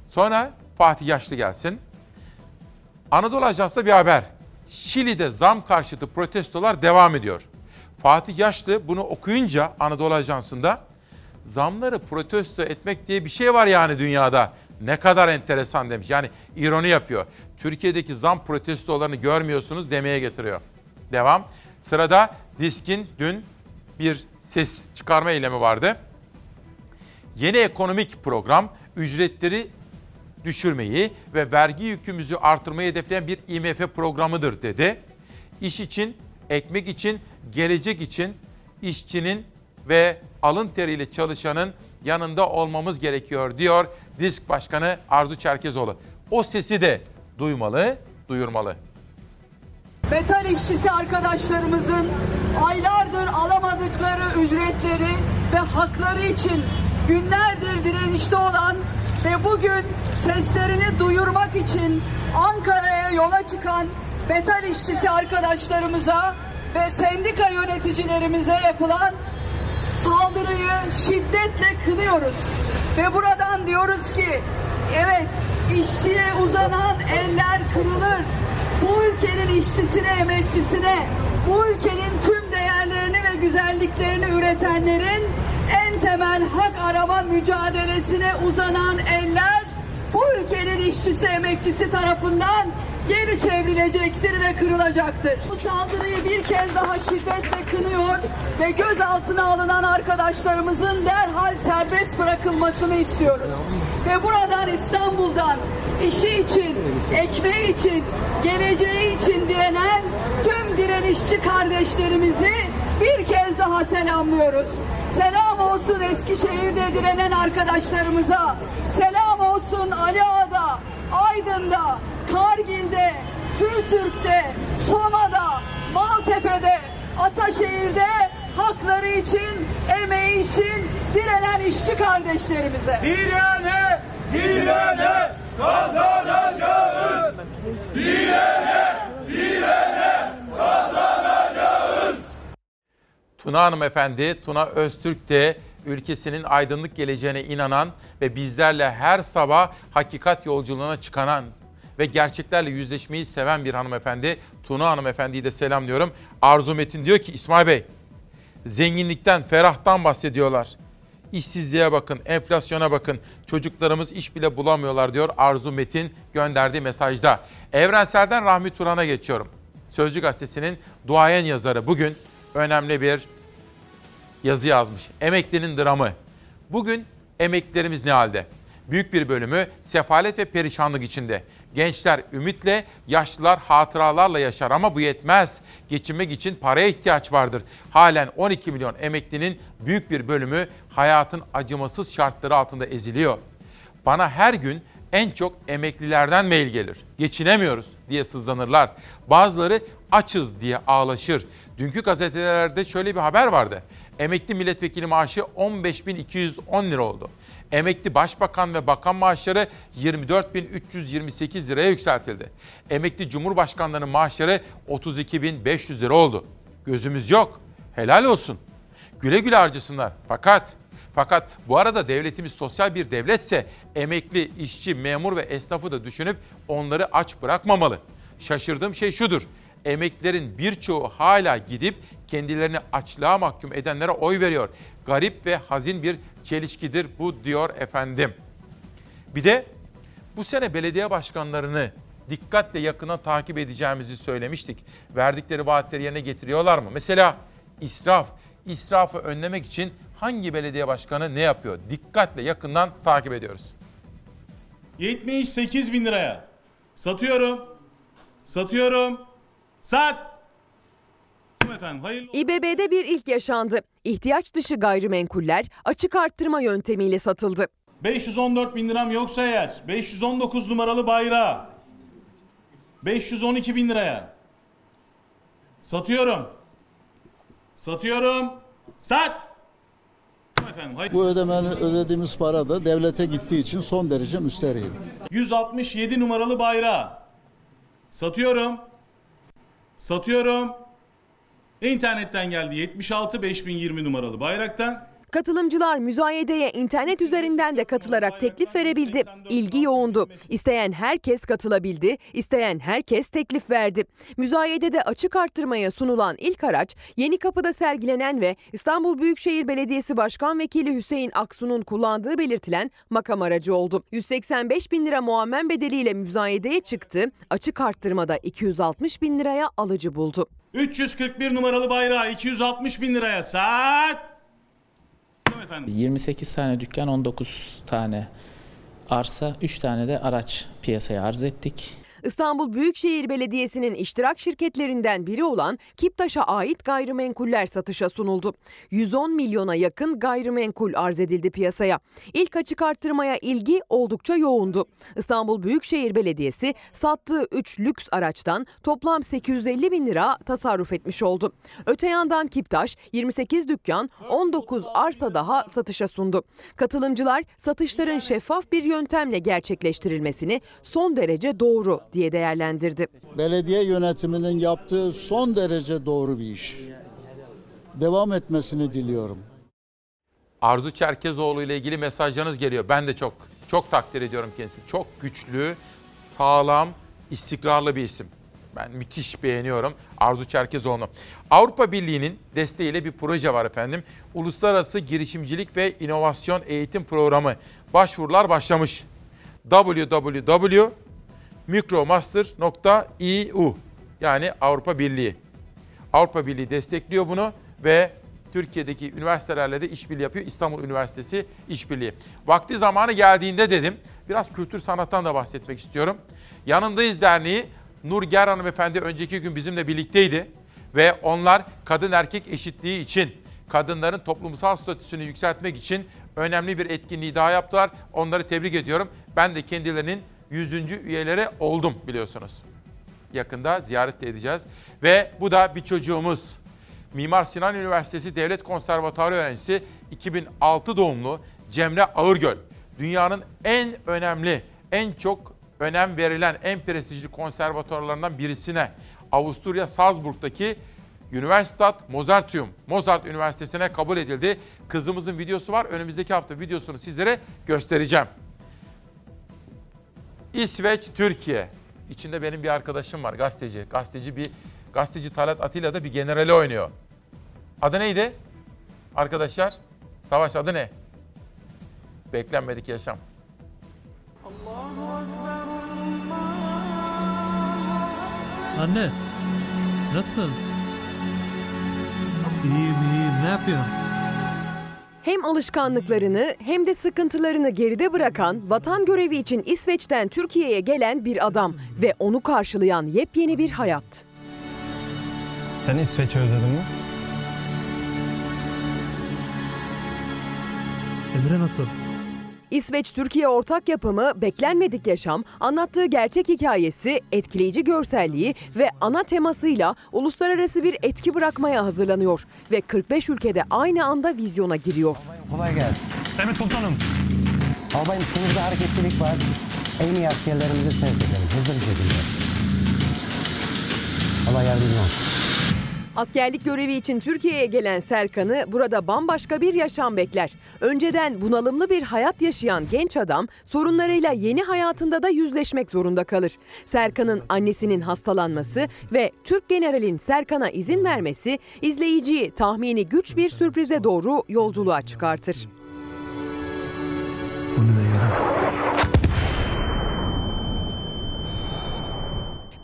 Sonra Fatih Yaşlı gelsin. Anadolu Ajans'ta bir haber. Şili'de zam karşıtı protestolar devam ediyor. Fatih Yaşlı bunu okuyunca Anadolu Ajansı'nda zamları protesto etmek diye bir şey var yani dünyada. Ne kadar enteresan demiş. Yani ironi yapıyor. Türkiye'deki zam protestolarını görmüyorsunuz demeye getiriyor. Devam. Sırada Disk'in dün bir ses çıkarma eylemi vardı. Yeni ekonomik program ücretleri düşürmeyi ve vergi yükümüzü artırmayı hedefleyen bir IMF programıdır dedi. İş için, ekmek için, gelecek için işçinin ve alın teriyle çalışanın yanında olmamız gerekiyor diyor Disk Başkanı Arzu Çerkezoğlu. O sesi de duymalı, duyurmalı. Metal işçisi arkadaşlarımızın aylardır alamadıkları ücretleri ve hakları için günlerdir direnişte olan ve bugün seslerini duyurmak için Ankara'ya yola çıkan metal işçisi arkadaşlarımıza ve sendika yöneticilerimize yapılan saldırıyı şiddetle kınıyoruz. Ve buradan diyoruz ki evet işçiye uzanan eller kırılır. Bu ülkenin işçisine, emekçisine, bu ülkenin tüm değerlerini ve güzelliklerini üretenlerin en temel hak arama mücadelesine uzanan eller bu ülkenin işçisi, emekçisi tarafından geri çevrilecektir ve kırılacaktır. Bu saldırıyı bir kez daha şiddetle kınıyor ve gözaltına alınan arkadaşlarımızın derhal serbest bırakılmasını istiyoruz. Ve buradan İstanbul'dan işi için, ekmeği için, geleceği için direnen tüm direnişçi kardeşlerimizi bir kez daha selamlıyoruz. Selam olsun Eskişehir'de direnen arkadaşlarımıza. Selam olsun Ali Ağa'da, Aydın'da, Kargil'de, TÜRTÜRK'te, Soma'da, Maltepe'de, Ataşehir'de hakları için, emeği için direnen işçi kardeşlerimize. Direne, direne kazanacağız. Direne, direne kazanacağız. Tuna Hanımefendi, Tuna Öztürk de ülkesinin aydınlık geleceğine inanan ve bizlerle her sabah hakikat yolculuğuna çıkanan ve gerçeklerle yüzleşmeyi seven bir hanımefendi. Tuna Hanımefendi'yi de selamlıyorum. Arzu Metin diyor ki İsmail Bey, zenginlikten, ferahtan bahsediyorlar. İşsizliğe bakın, enflasyona bakın. Çocuklarımız iş bile bulamıyorlar diyor Arzu Metin gönderdiği mesajda. Evrensel'den Rahmi Turan'a geçiyorum. Sözcü Gazetesi'nin duayen yazarı bugün önemli bir yazı yazmış. Emeklinin dramı. Bugün emeklilerimiz ne halde? Büyük bir bölümü sefalet ve perişanlık içinde. Gençler ümitle, yaşlılar hatıralarla yaşar ama bu yetmez. Geçinmek için paraya ihtiyaç vardır. Halen 12 milyon emeklinin büyük bir bölümü hayatın acımasız şartları altında eziliyor. Bana her gün en çok emeklilerden mail gelir. Geçinemiyoruz diye sızlanırlar. Bazıları açız diye ağlaşır. Dünkü gazetelerde şöyle bir haber vardı. Emekli milletvekili maaşı 15.210 lira oldu. Emekli başbakan ve bakan maaşları 24.328 liraya yükseltildi. Emekli cumhurbaşkanlarının maaşları 32.500 lira oldu. Gözümüz yok. Helal olsun. Güle güle harcasınlar. Fakat fakat bu arada devletimiz sosyal bir devletse emekli, işçi, memur ve esnafı da düşünüp onları aç bırakmamalı. Şaşırdığım şey şudur. Emeklilerin birçoğu hala gidip kendilerini açlığa mahkum edenlere oy veriyor. Garip ve hazin bir çelişkidir bu diyor efendim. Bir de bu sene belediye başkanlarını dikkatle yakından takip edeceğimizi söylemiştik. Verdikleri vaatleri yerine getiriyorlar mı? Mesela israf, israfı önlemek için hangi belediye başkanı ne yapıyor? Dikkatle yakından takip ediyoruz. 78 bin liraya. Satıyorum. Satıyorum. Sat. Efendim hayırlı İBB'de bir ilk yaşandı. İhtiyaç dışı gayrimenkuller açık arttırma yöntemiyle satıldı. 514 bin liram yoksa eğer 519 numaralı bayrağı 512 bin liraya satıyorum. Satıyorum. Sat. Efendim. Hayır. Bu ödemeli, ödediğimiz para da devlete gittiği için son derece müsterihim. 167 numaralı bayrağı. Satıyorum. Satıyorum. İnternetten geldi 76 5020 numaralı bayraktan. Katılımcılar müzayedeye internet üzerinden de katılarak teklif verebildi. İlgi yoğundu. İsteyen herkes katılabildi, isteyen herkes teklif verdi. Müzayedede açık arttırmaya sunulan ilk araç Yeni Kapı'da sergilenen ve İstanbul Büyükşehir Belediyesi Başkan Vekili Hüseyin Aksu'nun kullandığı belirtilen makam aracı oldu. 185 bin lira muammen bedeliyle müzayedeye çıktı. Açık arttırmada 260 bin liraya alıcı buldu. 341 numaralı bayrağı 260 bin liraya sat. Efendim. 28 tane dükkan, 19 tane arsa, 3 tane de araç piyasaya arz ettik. İstanbul Büyükşehir Belediyesi'nin iştirak şirketlerinden biri olan Kiptaş'a ait gayrimenkuller satışa sunuldu. 110 milyona yakın gayrimenkul arz edildi piyasaya. İlk açık arttırmaya ilgi oldukça yoğundu. İstanbul Büyükşehir Belediyesi sattığı 3 lüks araçtan toplam 850 bin lira tasarruf etmiş oldu. Öte yandan Kiptaş 28 dükkan 19 arsa daha satışa sundu. Katılımcılar satışların şeffaf bir yöntemle gerçekleştirilmesini son derece doğru diye değerlendirdi. Belediye yönetiminin yaptığı son derece doğru bir iş. Devam etmesini diliyorum. Arzu Çerkezoğlu ile ilgili mesajlarınız geliyor. Ben de çok çok takdir ediyorum kendisini. Çok güçlü, sağlam, istikrarlı bir isim. Ben müthiş beğeniyorum Arzu Çerkezoğlu. Avrupa Birliği'nin desteğiyle bir proje var efendim. Uluslararası Girişimcilik ve İnovasyon Eğitim Programı. Başvurular başlamış. www.micromaster.eu yani Avrupa Birliği. Avrupa Birliği destekliyor bunu ve Türkiye'deki üniversitelerle de işbirliği yapıyor. İstanbul Üniversitesi işbirliği. Vakti zamanı geldiğinde dedim. Biraz kültür sanattan da bahsetmek istiyorum. Yanındayız Derneği Nur Ger hanımefendi önceki gün bizimle birlikteydi. Ve onlar kadın erkek eşitliği için, kadınların toplumsal statüsünü yükseltmek için önemli bir etkinliği daha yaptılar. Onları tebrik ediyorum. Ben de kendilerinin 100. üyeleri oldum biliyorsunuz. Yakında ziyaret de edeceğiz. Ve bu da bir çocuğumuz. Mimar Sinan Üniversitesi Devlet Konservatuarı öğrencisi 2006 doğumlu Cemre Ağırgöl. Dünyanın en önemli, en çok önem verilen, en prestijli konservatuarlarından birisine Avusturya Salzburg'daki Universitat Mozartium, Mozart Üniversitesi'ne kabul edildi. Kızımızın videosu var. Önümüzdeki hafta videosunu sizlere göstereceğim. İsveç, Türkiye. İçinde benim bir arkadaşım var, gazeteci. Gazeteci bir gazeteci Talat Atilla da bir generali oynuyor. Adı neydi? Arkadaşlar, savaş adı ne? Beklenmedik yaşam. Anne, nasılsın? İyiyim iyiyim, ne yapıyorsun? Hem alışkanlıklarını hem de sıkıntılarını geride bırakan, vatan görevi için İsveç'ten Türkiye'ye gelen bir adam ve onu karşılayan yepyeni bir hayat. Sen İsveç'i özledin mi? Emre nasıl? İsveç-Türkiye ortak yapımı Beklenmedik Yaşam, anlattığı gerçek hikayesi, etkileyici görselliği ve ana temasıyla uluslararası bir etki bırakmaya hazırlanıyor ve 45 ülkede aynı anda vizyona giriyor. Kolay gelsin. Evet komutanım. Albayım sınırda hareketlilik var. En iyi askerlerimizi sevk edelim hızlı bir şekilde. Allah yardımcın olsun. Askerlik görevi için Türkiye'ye gelen Serkan'ı burada bambaşka bir yaşam bekler. Önceden bunalımlı bir hayat yaşayan genç adam sorunlarıyla yeni hayatında da yüzleşmek zorunda kalır. Serkan'ın annesinin hastalanması ve Türk generalin Serkan'a izin vermesi izleyiciyi tahmini güç bir sürprize doğru yolculuğa çıkartır. Bu ne?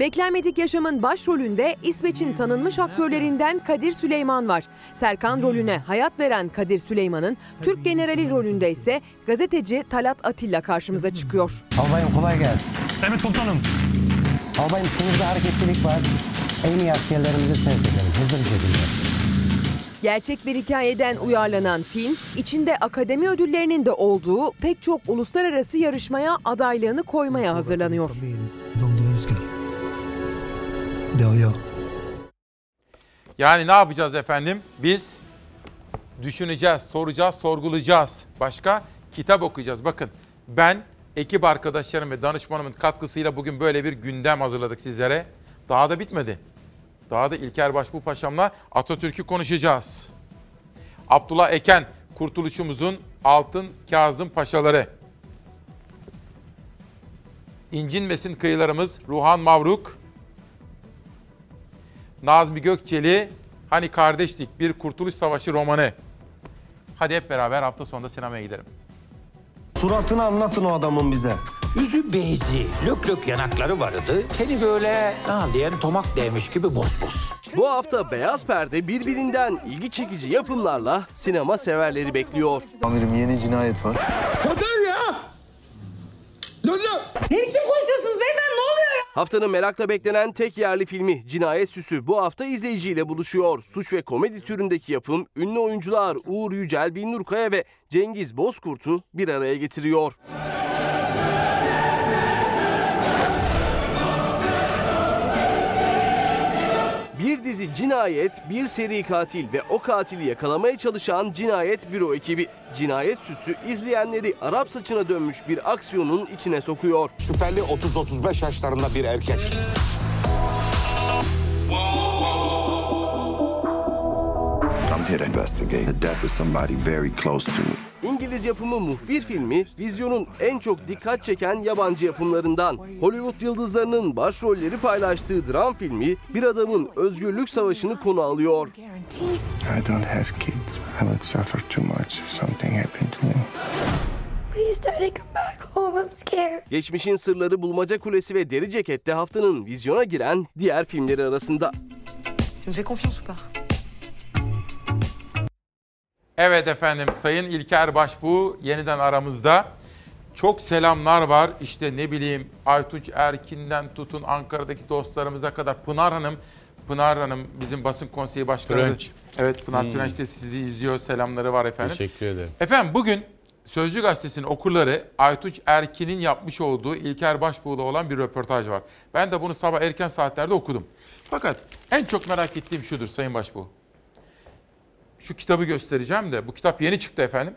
Beklenmedik Yaşam'ın başrolünde İsveç'in tanınmış aktörlerinden Kadir Süleyman var. Serkan rolüne hayat veren Kadir Süleyman'ın Türk generali rolünde ise gazeteci Talat Atilla karşımıza çıkıyor. Albayım kolay gelsin. Evet komutanım. Albayım sınırda hareketlilik var. En iyi askerlerimizi sevk edelim hızlı bir şekilde. Gerçek bir hikayeden uyarlanan film, içinde akademi ödüllerinin de olduğu pek çok uluslararası yarışmaya adaylığını koymaya hazırlanıyor. Jag. Yani ne yapacağız efendim? Biz düşüneceğiz, soracağız, sorgulayacağız. Başka kitap okuyacağız. Bakın ben ekip arkadaşlarım ve danışmanımın katkısıyla bugün böyle bir gündem hazırladık sizlere. Daha da bitmedi. Daha da İlker Başbuğ Paşam'la Atatürk'ü konuşacağız. Abdullah Eken, kurtuluşumuzun altın Kazım Paşaları. İncinmesin kıyılarımız Ruhan Mavruk. Nazmi Gökçeli, Hani Kardeşlik Bir Kurtuluş Savaşı romanı. Hadi hep beraber hafta sonunda sinemaya gidelim. Suratını anlatın o adamın bize. Yüzü beyzi, lök lök yanakları vardı. Teni böyle ne diyen tomak değmiş gibi boz boz. Bu hafta Beyaz Perde birbirinden ilgi çekici yapımlarla sinema severleri bekliyor. Amirim yeni cinayet var. Yeter ya! Ne biçim konuşuyorsunuz beyefendi ne oluyor ya? Haftanın merakla beklenen tek yerli filmi Cinayet Süsü bu hafta izleyiciyle buluşuyor. Suç ve komedi türündeki yapım ünlü oyuncular Uğur Yücel, Binnur Kaya ve Cengiz Bozkurt'u bir araya getiriyor. Bir dizi cinayet, bir seri katil ve o katili yakalamaya çalışan cinayet büro ekibi. Cinayet süsü izleyenleri Arap saçına dönmüş bir aksiyonun içine sokuyor. Şüpheli 30-35 yaşlarında bir erkek. I'm here to investigate the death of somebody very close to me. İngiliz yapımı muhbir filmi, vizyonun en çok dikkat çeken yabancı yapımlarından. Hollywood yıldızlarının başrolleri paylaştığı dram filmi, bir adamın özgürlük savaşını konu alıyor. I don't have kids. I would suffer too much if something happened to me. Please daddy come back home. I'm scared. Geçmişin Sırları Bulmaca Kulesi ve Deri Ceket'te haftanın vizyona giren diğer filmleri arasında. Tu me fais confiance ou pas Evet efendim Sayın İlker Başbuğ yeniden aramızda. Çok selamlar var. İşte ne bileyim Aytuç Erkin'den tutun Ankara'daki dostlarımıza kadar. Pınar Hanım, Pınar Hanım bizim basın konseyi başkanı. Pıranç. Evet Pınar Hmm. Pıranç de sizi izliyor. Selamları var efendim. Teşekkür ederim. Efendim bugün Sözcü Gazetesi'nin okurları Aytuç Erkin'in yapmış olduğu İlker Başbuğ'la olan bir röportaj var. Ben de bunu sabah erken saatlerde okudum. Fakat en çok merak ettiğim şudur Sayın Başbuğ. Şu kitabı göstereceğim de bu kitap yeni çıktı efendim.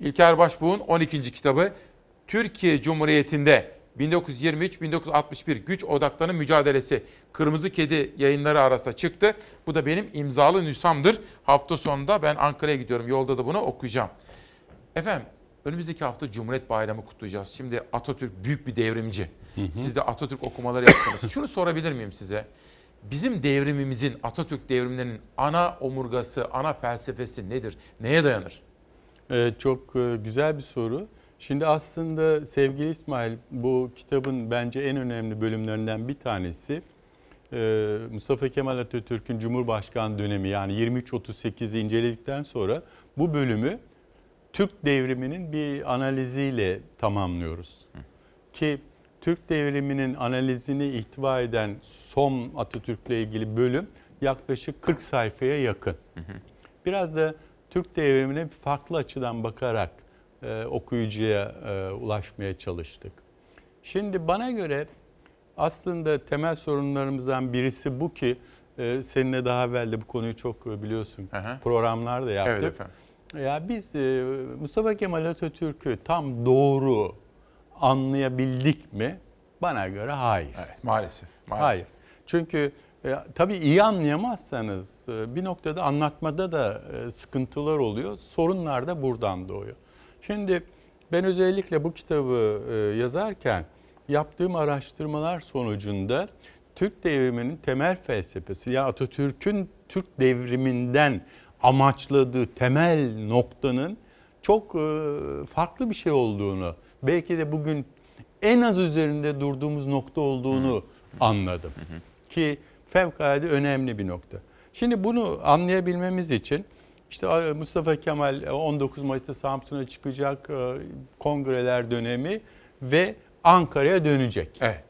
İlker Başbuğ'un 12. kitabı Türkiye Cumhuriyeti'nde 1923-1961 güç odaklarının mücadelesi Kırmızı Kedi yayınları arasında çıktı. Bu da benim imzalı nüshamdır. Hafta sonunda ben Ankara'ya gidiyorum. Yolda da bunu okuyacağım. Efendim önümüzdeki hafta Cumhuriyet Bayramı kutlayacağız. Şimdi Atatürk büyük bir devrimci. Siz de Atatürk okumaları yaptınız. Şunu sorabilir miyim size? Bizim devrimimizin, Atatürk devrimlerinin ana omurgası, ana felsefesi nedir? Neye dayanır? Ee, çok e, güzel bir soru. Şimdi aslında sevgili İsmail bu kitabın bence en önemli bölümlerinden bir tanesi e, Mustafa Kemal Atatürk'ün Cumhurbaşkanı dönemi yani 23-38'i inceledikten sonra bu bölümü Türk devriminin bir analiziyle tamamlıyoruz. Ki Türk devriminin analizini ihtiva eden son Atatürk'le ilgili bölüm yaklaşık 40 sayfaya yakın. Biraz da Türk devrimine farklı açıdan bakarak e, okuyucuya e, ulaşmaya çalıştık. Şimdi bana göre aslında temel sorunlarımızdan birisi bu ki e, seninle daha evvel de bu konuyu çok biliyorsun programlar da yaptık. Evet efendim. Ya biz e, Mustafa Kemal Atatürk'ü tam doğru anlayabildik mi? Bana göre hayır. Evet maalesef. maalesef. Hayır. Çünkü e, tabii iyi anlayamazsanız e, bir noktada anlatmada da e, sıkıntılar oluyor. Sorunlar da buradan doğuyor. Şimdi ben özellikle bu kitabı e, yazarken yaptığım araştırmalar sonucunda Türk devriminin temel felsefesi yani Atatürk'ün Türk devriminden amaçladığı temel noktanın çok e, farklı bir şey olduğunu, belki de bugün en az üzerinde durduğumuz nokta olduğunu anladım. Ki fevkalade önemli bir nokta. Şimdi bunu anlayabilmemiz için işte e, Mustafa Kemal e, 19 Mayıs'ta Samsun'a çıkacak e, kongreler dönemi ve Ankara'ya dönecek. Evet.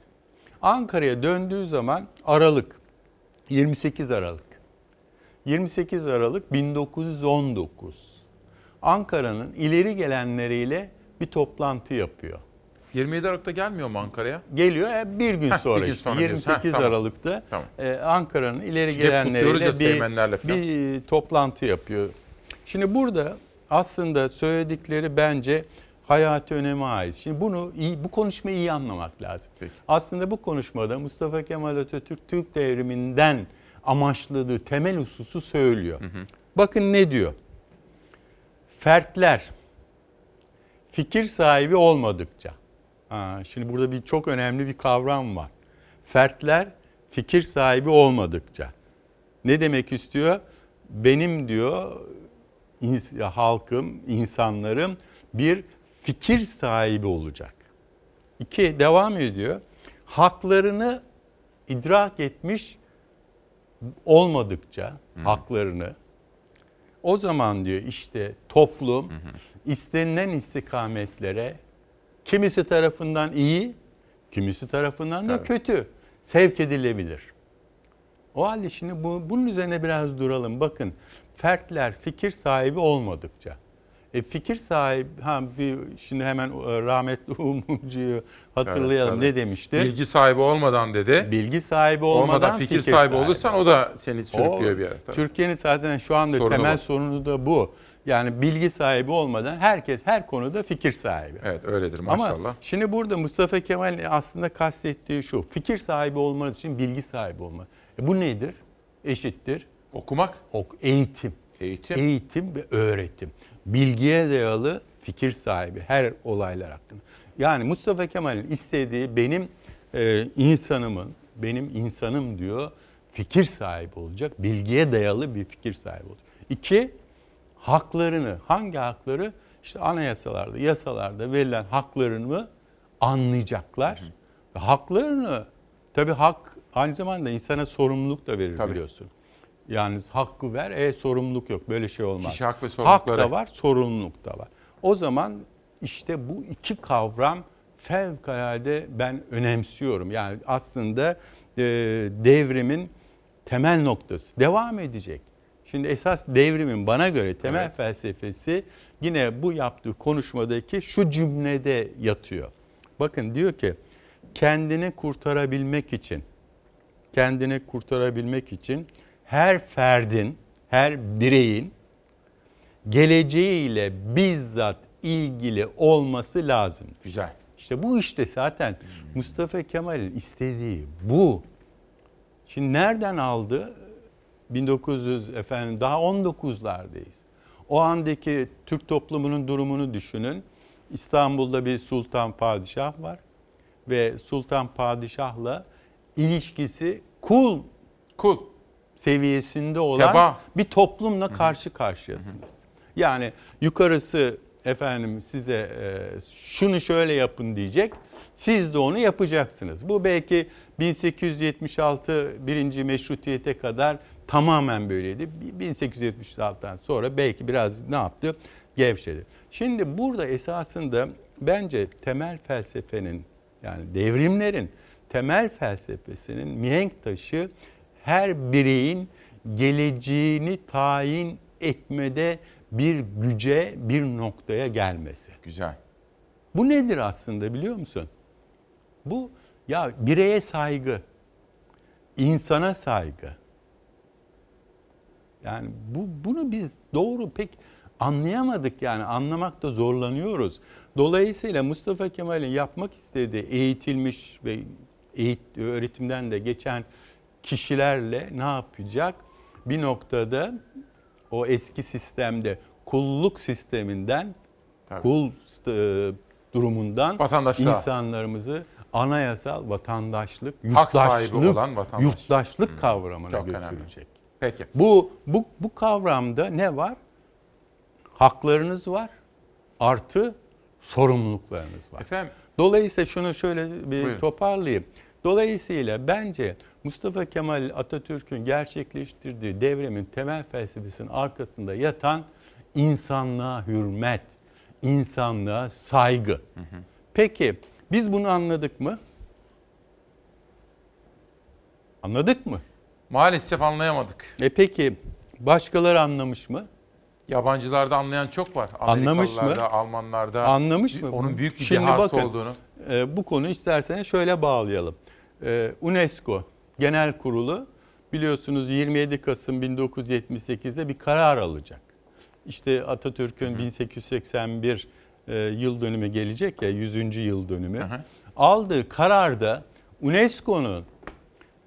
Ankara'ya döndüğü zaman Aralık 28 Aralık 28 Aralık 1919 Ankara'nın ileri gelenleriyle bir toplantı yapıyor. 27 Aralık'ta gelmiyor mu Ankara'ya? Geliyor e, bir gün Heh, sonra, bir gün işte, sonra diyorsun. 28 Heh, tamam. Aralık'ta Tamam. e, Ankara'nın ileri kutluyoruz gelenleriyle bir, bir toplantı yapıyor. Şimdi burada aslında söyledikleri bence hayati öneme ait. Şimdi bunu iyi, bu konuşmayı iyi anlamak lazım. Aslında bu konuşmada Mustafa Kemal Atatürk Türk devriminden amaçladığı temel hususu söylüyor. Bakın ne diyor? Fertler fikir sahibi olmadıkça. Ha, şimdi burada bir çok önemli bir kavram var. Fertler fikir sahibi olmadıkça. Ne demek istiyor? Benim diyor ins- halkım, insanlarım bir fikir sahibi olacak. İki, devam ediyor. Haklarını idrak etmiş olmadıkça haklarını o zaman diyor işte toplum istenilen istikametlere kimisi tarafından iyi, kimisi tarafından da Tabii. kötü sevk edilebilir. O halde şimdi bu, bunun üzerine biraz duralım. Bakın fertler fikir sahibi olmadıkça. E fikir sahibi, ha bir şimdi hemen e, rahmetli Umumcu'yu hatırlayalım Evet, ne demişti? Bilgi sahibi olmadan dedi. Bilgi sahibi olmadan, Olmadan fikir, sahibi, olursan o da seni sürüklüyor O, bir yere. Türkiye'nin zaten şu anda Sorunu temel bu. sorunu da bu. Yani bilgi sahibi olmadan herkes her konuda fikir sahibi. Evet öyledir maşallah. Ama şimdi burada Mustafa Kemal'in aslında kastettiği şu. Fikir sahibi olmanız için bilgi sahibi olmak. E bu nedir? Eşittir. Okumak. Ok, eğitim. Eğitim. Eğitim ve öğretim. Bilgiye dayalı fikir sahibi her olaylar hakkında. Yani Mustafa Kemal'in istediği benim e, insanımın, benim insanım diyor fikir sahibi olacak. Bilgiye dayalı bir fikir sahibi olacak. İki, haklarını, hangi hakları? İşte anayasalarda, yasalarda verilen haklarını anlayacaklar. Ve Haklarını, tabii hak aynı zamanda insana sorumluluk da verir Tabii. biliyorsun. Yani hakkı ver, e sorumluluk yok. Böyle şey olmaz. Kişi hak ve Hak sorumlulukları. da var, sorumluluk da var. O zaman işte bu iki kavram fevkalade ben önemsiyorum. Yani aslında e, devrimin temel noktası. Devam edecek. Şimdi esas devrimin bana göre temel Evet. felsefesi yine bu yaptığı konuşmadaki şu cümlede yatıyor. Bakın diyor ki kendini kurtarabilmek için kendini kurtarabilmek için her ferdin, her bireyin geleceğiyle bizzat ilgili olması lazım. Güzel. İşte bu işte zaten Mustafa Kemal'in istediği bu. Şimdi nereden aldı? 1900 efendim daha 19'lardayız. O andaki Türk toplumunun durumunu düşünün. İstanbul'da bir sultan padişah var ve sultan padişahla ilişkisi kul kul seviyesinde olan Teba. bir toplumla karşı karşıyasınız. Yani yukarısı efendim size e, şunu şöyle yapın diyecek. Siz de onu yapacaksınız. Bu belki 1876 birinci meşrutiyete kadar tamamen böyleydi. 1876'dan sonra belki biraz ne yaptı? Gevşedi. Şimdi burada esasında bence temel felsefenin yani devrimlerin temel felsefesinin mihenk taşı her bireyin geleceğini tayin etmede bir güce, bir noktaya gelmesi. Güzel. Bu nedir aslında biliyor musun? Bu ya bireye saygı, insana saygı. Yani bu bunu biz doğru pek anlayamadık yani anlamakta zorlanıyoruz. Dolayısıyla Mustafa Kemal'in yapmak istediği eğitilmiş ve eğit, öğretimden de geçen kişilerle ne yapacak? Bir noktada o eski sistemde kulluk sisteminden kul e, durumundan Vatandaşlığa. insanlarımızı anayasal vatandaşlık, Hak sahibi yurttaşlık, olan vatandaş. yurttaşlık kavramına Çok önemli. Peki. Bu, bu, bu kavramda ne var? Haklarınız var. Artı sorumluluklarınız var. Efendim? Dolayısıyla şunu şöyle bir Buyurun. toparlayayım. Dolayısıyla bence Mustafa Kemal Atatürk'ün gerçekleştirdiği devrimin temel felsefesinin arkasında yatan insanlığa hürmet, insanlığa saygı. Peki biz bunu anladık mı? Anladık mı? Maalesef anlayamadık. E peki başkaları anlamış mı? Yabancılarda anlayan çok var. Anlamış mı? Almanlarda. Anlamış mı? Onun büyük bir Şimdi dehası bakın, olduğunu. e, bu konu isterseniz şöyle bağlayalım. E, UNESCO Genel Kurulu biliyorsunuz 27 Kasım 1978'de bir karar alacak. işte Atatürk'ün 1881 e, yıl dönümü gelecek ya 100. yıl dönümü. Aldığı kararda UNESCO'nun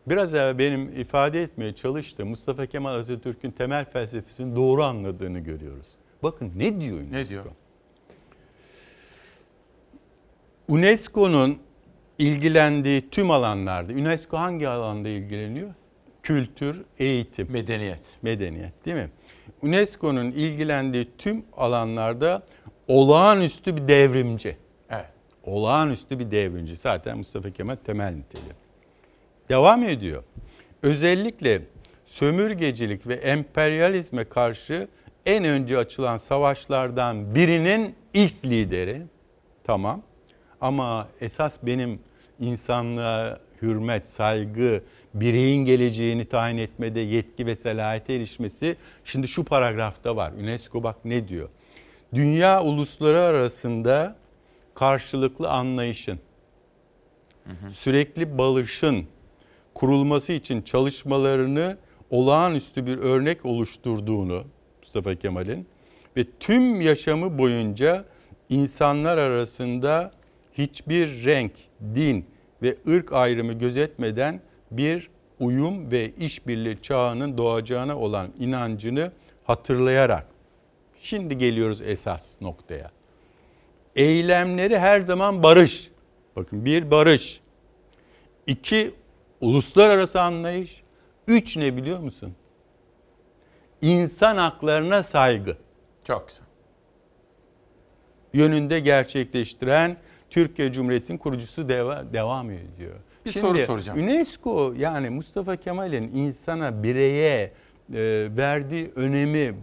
biraz evvel benim ifade etmeye çalıştığım Mustafa Kemal Atatürk'ün temel felsefesini doğru anladığını görüyoruz. Bakın ne diyor UNESCO? Ne diyor? UNESCO'nun ilgilendiği tüm alanlarda, UNESCO hangi alanda ilgileniyor? Kültür, eğitim. Medeniyet. Medeniyet değil mi? UNESCO'nun ilgilendiği tüm alanlarda olağanüstü bir devrimci. Evet. Olağanüstü bir devrimci. Zaten Mustafa Kemal temel niteliği. Devam ediyor. Özellikle sömürgecilik ve emperyalizme karşı en önce açılan savaşlardan birinin ilk lideri. Tamam. Ama esas benim insanlığa hürmet, saygı, bireyin geleceğini tayin etmede yetki ve selahiyete erişmesi şimdi şu paragrafta var. UNESCO bak ne diyor? Dünya ulusları arasında karşılıklı anlayışın, sürekli barışın kurulması için çalışmalarını olağanüstü bir örnek oluşturduğunu Mustafa Kemal'in ve tüm yaşamı boyunca insanlar arasında hiçbir renk, din ve ırk ayrımı gözetmeden bir uyum ve işbirliği çağının doğacağına olan inancını hatırlayarak şimdi geliyoruz esas noktaya. Eylemleri her zaman barış. Bakın bir barış. iki uluslararası anlayış. Üç ne biliyor musun? İnsan haklarına saygı. Çok güzel. Yönünde gerçekleştiren Türkiye Cumhuriyeti'nin kurucusu deva, devam ediyor. Bir soru soracağım. UNESCO yani Mustafa Kemal'in insana, bireye e, verdiği önemi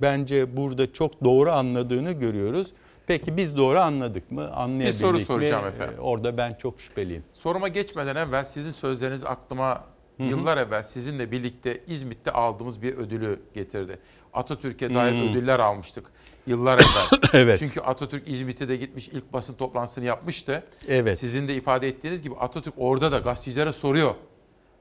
bence burada çok doğru anladığını görüyoruz. Peki biz doğru anladık mı? Anlayabildik Bir soru mi? soracağım E, efendim. Orada ben çok şüpheliyim. Soruma geçmeden evvel sizin sözleriniz aklıma Hı hı. yıllar evvel sizinle birlikte İzmit'te aldığımız bir ödülü getirdi. Atatürk'e dair Hmm. ödüller almıştık yıllar evvel. Evet. Çünkü Atatürk İzmit'e de gitmiş ilk basın toplantısını yapmıştı. Evet. Sizin de ifade ettiğiniz gibi Atatürk orada da gazetecilere soruyor.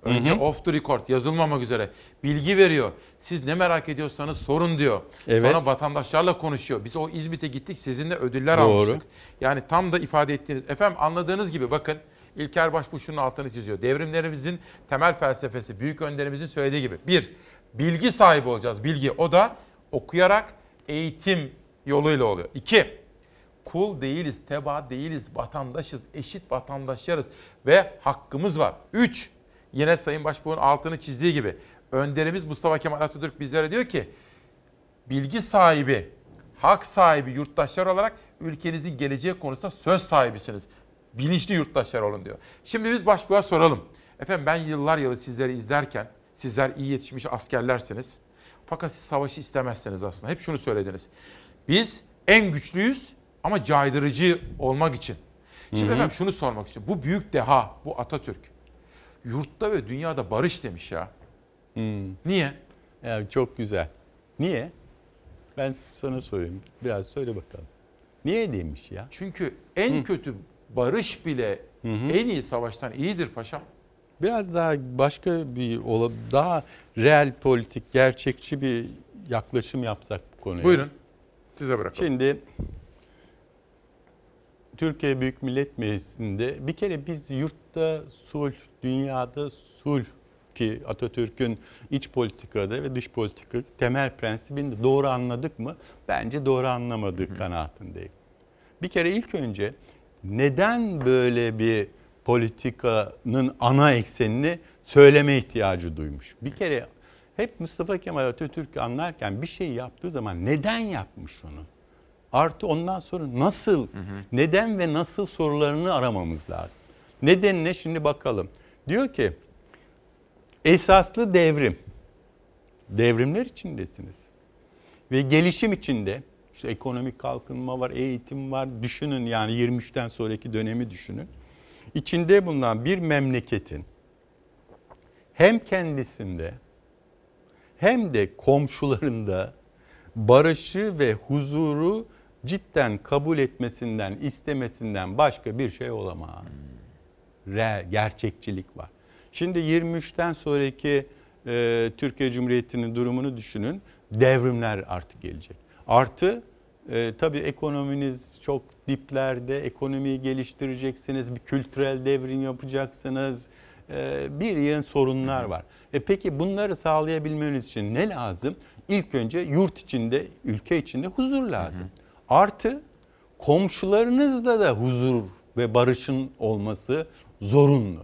Önce Hı hı. off the record yazılmamak üzere bilgi veriyor. Siz ne merak ediyorsanız sorun diyor. Evet. Sonra vatandaşlarla konuşuyor. Biz o İzmit'e gittik sizinle ödüller Doğru. almıştık. Yani tam da ifade ettiğiniz. Efendim anladığınız gibi bakın İlker Başbuğ şunun altını çiziyor. Devrimlerimizin temel felsefesi büyük önderimizin söylediği gibi. Bir, bilgi sahibi olacağız. Bilgi o da okuyarak eğitim yoluyla oluyor. İki, kul değiliz, teba değiliz, vatandaşız, eşit vatandaşlarız ve hakkımız var. Üç, yine Sayın Başbuğ'un altını çizdiği gibi önderimiz Mustafa Kemal Atatürk bizlere diyor ki bilgi sahibi, hak sahibi yurttaşlar olarak ülkenizin geleceği konusunda söz sahibisiniz. Bilinçli yurttaşlar olun diyor. Şimdi biz başbuğa soralım. Efendim ben yıllar yılı sizleri izlerken, sizler iyi yetişmiş askerlersiniz. Fakat siz savaşı istemezsiniz aslında. Hep şunu söylediniz. Biz en güçlüyüz ama caydırıcı olmak için. Şimdi Hı hı. efendim şunu sormak istiyorum. Bu büyük deha, bu Atatürk. Yurtta ve dünyada barış demiş ya. Niye? Ya çok güzel. Niye? Ben sana sorayım. Biraz söyle bakalım. Niye demiş ya? Çünkü en kötü barış bile en iyi savaştan iyidir paşam. Biraz daha başka bir daha real politik, gerçekçi bir yaklaşım yapsak bu konuya. Buyurun. Size bırakalım. Şimdi Türkiye Büyük Millet Meclisi'nde bir kere biz yurtta sulh, dünyada sulh ki Atatürk'ün iç politikada ve dış politika temel prensibini doğru anladık mı? Bence doğru anlamadık kanaatindeyim. Bir kere ilk önce neden böyle bir politikanın ana eksenini söyleme ihtiyacı duymuş? Bir kere hep Mustafa Kemal Atatürk anlarken bir şey yaptığı zaman neden yapmış onu? Artı ondan sonra nasıl, neden ve nasıl sorularını aramamız lazım. Nedenine şimdi bakalım. Diyor ki esaslı devrim. Devrimler içindesiniz. Ve gelişim içinde işte ekonomik kalkınma var, eğitim var. Düşünün yani 23'ten sonraki dönemi düşünün. İçinde bulunan bir memleketin hem kendisinde hem de komşularında barışı ve huzuru cidden kabul etmesinden, istemesinden başka bir şey olamaz. Re, gerçekçilik var. Şimdi 23'ten sonraki e, Türkiye Cumhuriyeti'nin durumunu düşünün. Devrimler artık gelecek. Artı e, tabii ekonominiz çok diplerde, ekonomiyi geliştireceksiniz, bir kültürel devrim yapacaksınız. E, bir yığın sorunlar var. E peki bunları sağlayabilmeniz için ne lazım? İlk önce yurt içinde, ülke içinde huzur lazım. Artı komşularınızla da huzur ve barışın olması zorunlu.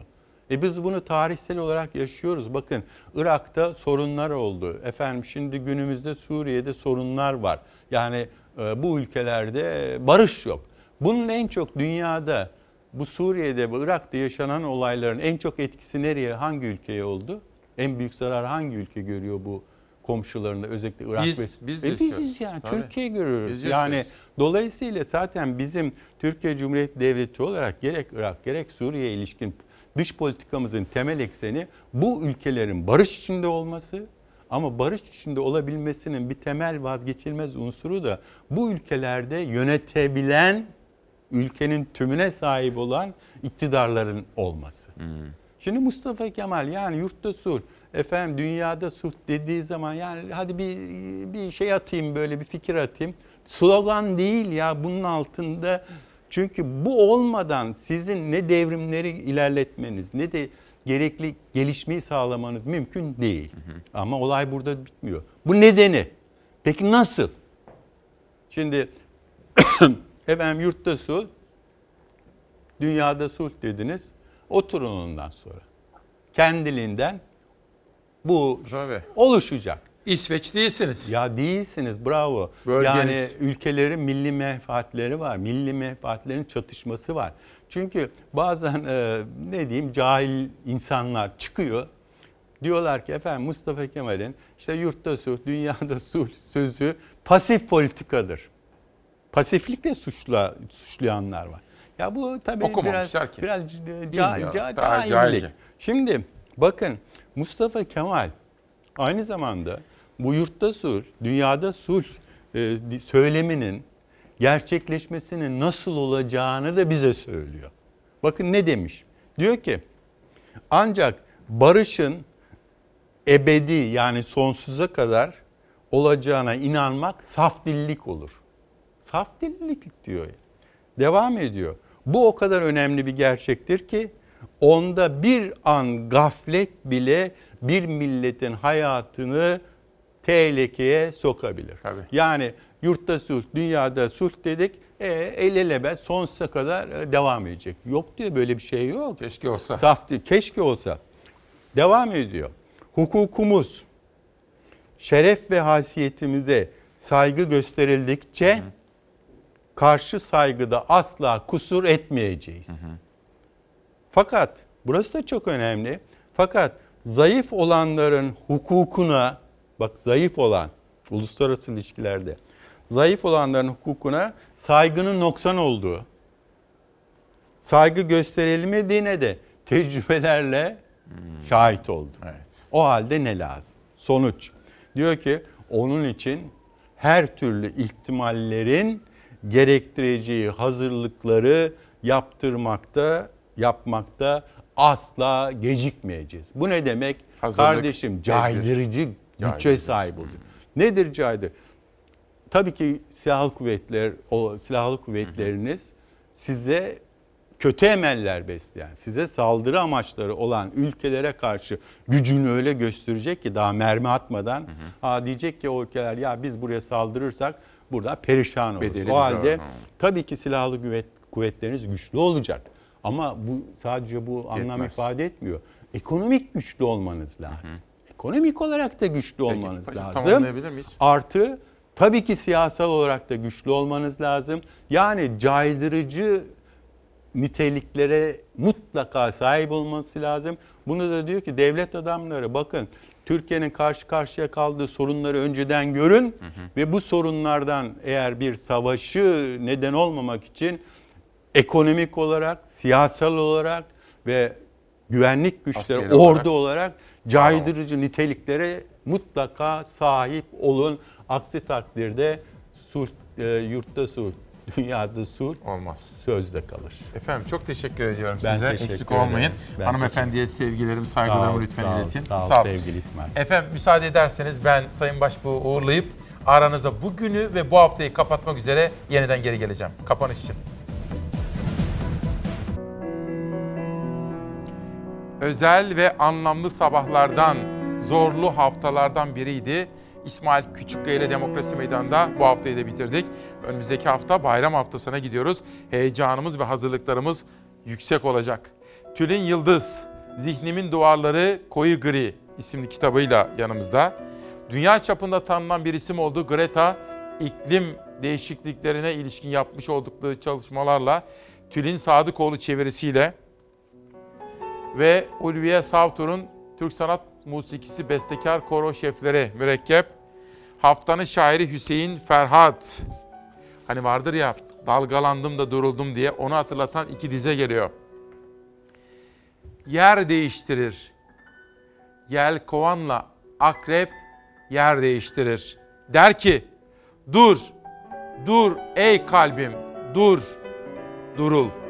E biz bunu tarihsel olarak yaşıyoruz. Bakın Irak'ta sorunlar oldu. Efendim şimdi günümüzde Suriye'de sorunlar var. Yani e, bu ülkelerde barış yok. Bunun en çok dünyada bu Suriye'de ve Irak'ta yaşanan olayların en çok etkisi nereye, hangi ülkeye oldu? En büyük zarar hangi ülke görüyor bu komşularında özellikle Irak Biz- ve biz E yaşıyoruz. biziz yani Tabii. Türkiye görüyoruz. Biz yani yaşıyoruz. dolayısıyla zaten bizim Türkiye Cumhuriyeti Devleti olarak gerek Irak gerek Suriye ilişkin dış politikamızın temel ekseni bu ülkelerin barış içinde olması ama barış içinde olabilmesinin bir temel vazgeçilmez unsuru da bu ülkelerde yönetebilen ülkenin tümüne sahip olan iktidarların olması. Şimdi Mustafa Kemal yani yurtta sulh, efendim dünyada sulh dediği zaman yani hadi bir bir şey atayım böyle bir fikir atayım. Slogan değil ya bunun altında çünkü bu olmadan sizin ne devrimleri ilerletmeniz ne de gerekli gelişmeyi sağlamanız mümkün değil. Ama olay burada bitmiyor. Bu nedeni. Peki nasıl? Şimdi efendim yurtta sulh, dünyada sulh dediniz. Oturun ondan sonra. Kendiliğinden bu oluşacak. İsveç değilsiniz. Ya değilsiniz bravo. Bölgeniz. Yani ülkelerin milli menfaatleri var. Milli menfaatlerin çatışması var. Çünkü bazen e, ne diyeyim cahil insanlar çıkıyor. Diyorlar ki efendim Mustafa Kemal'in işte yurtta sulh, dünyada sulh sözü pasif politikadır. Pasiflikle suçla, suçlayanlar var. Ya bu tabii biraz ki. biraz ca, ca, cahillik. Şimdi bakın Mustafa Kemal aynı zamanda bu yurtta sulh, dünyada sulh e, söyleminin gerçekleşmesinin nasıl olacağını da bize söylüyor. Bakın ne demiş? Diyor ki ancak barışın ebedi yani sonsuza kadar olacağına inanmak saf dillik olur. Saf dillik diyor. Devam ediyor. Bu o kadar önemli bir gerçektir ki onda bir an gaflet bile bir milletin hayatını tehlikeye sokabilir. Yani yurtta sulh, dünyada sulh dedik. E, el ele be sonsuza kadar e, devam edecek. Yok diyor böyle bir şey yok. Keşke olsa. Saf değil, keşke olsa. Devam ediyor. Hukukumuz, şeref ve hasiyetimize saygı gösterildikçe karşı saygıda asla kusur etmeyeceğiz. Fakat burası da çok önemli. Fakat zayıf olanların hukukuna bak zayıf olan uluslararası ilişkilerde zayıf olanların hukukuna saygının noksan olduğu, saygı gösterilmediğine de tecrübelerle şahit oldu. O halde ne lazım? Sonuç. Diyor ki onun için her türlü ihtimallerin gerektireceği hazırlıkları yaptırmakta, yapmakta asla gecikmeyeceğiz. Bu ne demek? Hazırlık Kardeşim nedir? caydırıcı güce Caydırıcı. sahip olacak. Nedir caydır? Tabii ki silahlı kuvvetler, o silahlı kuvvetleriniz size kötü emeller besleyen, size saldırı amaçları olan ülkelere karşı gücünü öyle gösterecek ki daha mermi atmadan ha diyecek ki o ülkeler ya biz buraya saldırırsak burada perişan oluruz. Bedeli o halde ağır. tabii ki silahlı kuvvet, kuvvetleriniz güçlü olacak. Ama bu sadece bu anlam Yetmez. ifade etmiyor. Ekonomik güçlü olmanız lazım. Ekonomik olarak da güçlü Peki, olmanız paşam, lazım. tamamlayabilir miyiz? Artı tabii ki siyasal olarak da güçlü olmanız lazım. Yani caydırıcı niteliklere mutlaka sahip olması lazım. Bunu da diyor ki devlet adamları bakın Türkiye'nin karşı karşıya kaldığı sorunları önceden görün ve bu sorunlardan eğer bir savaşı neden olmamak için ekonomik olarak, siyasal olarak ve güvenlik güçleri, Askeri ordu olarak. olarak caydırıcı niteliklere mutlaka sahip olun. Aksi takdirde sulh, e, yurtta sulh, Dünyada sur olmaz. Sözde kalır. Efendim çok teşekkür ediyorum Ben size. teşekkür Eksik ederim. olmayın. Ben Hanımefendiye sevgilerimi, saygılarımı Sağ ol, lütfen sağ ol, iletin. sağ ol olun. sevgili İsmail. Efendim müsaade ederseniz ben Sayın Başbuğ'u uğurlayıp aranıza bugünü ve bu haftayı kapatmak üzere yeniden geri geleceğim. Kapanış için. Özel ve anlamlı sabahlardan, zorlu haftalardan biriydi. İsmail Küçükkaya ile Demokrasi Meydanı'nda bu haftayı da bitirdik. Önümüzdeki hafta bayram haftasına gidiyoruz. Heyecanımız ve hazırlıklarımız yüksek olacak. Tülin Yıldız, Zihnimin Duvarları Koyu Gri isimli kitabıyla yanımızda. Dünya çapında tanınan bir isim olduğu Greta, iklim değişikliklerine ilişkin yapmış oldukları çalışmalarla Tülin Sadıkoğlu çevirisiyle ve Ulviye Savtur'un Türk Sanat Musikisi Bestekar Koro Şefleri mürekkep. Haftanın şairi Hüseyin Ferhat. Hani vardır ya dalgalandım da duruldum diye onu hatırlatan iki dize geliyor. Yer değiştirir. Yel kovanla akrep yer değiştirir. Der ki dur, dur ey kalbim dur, durul.''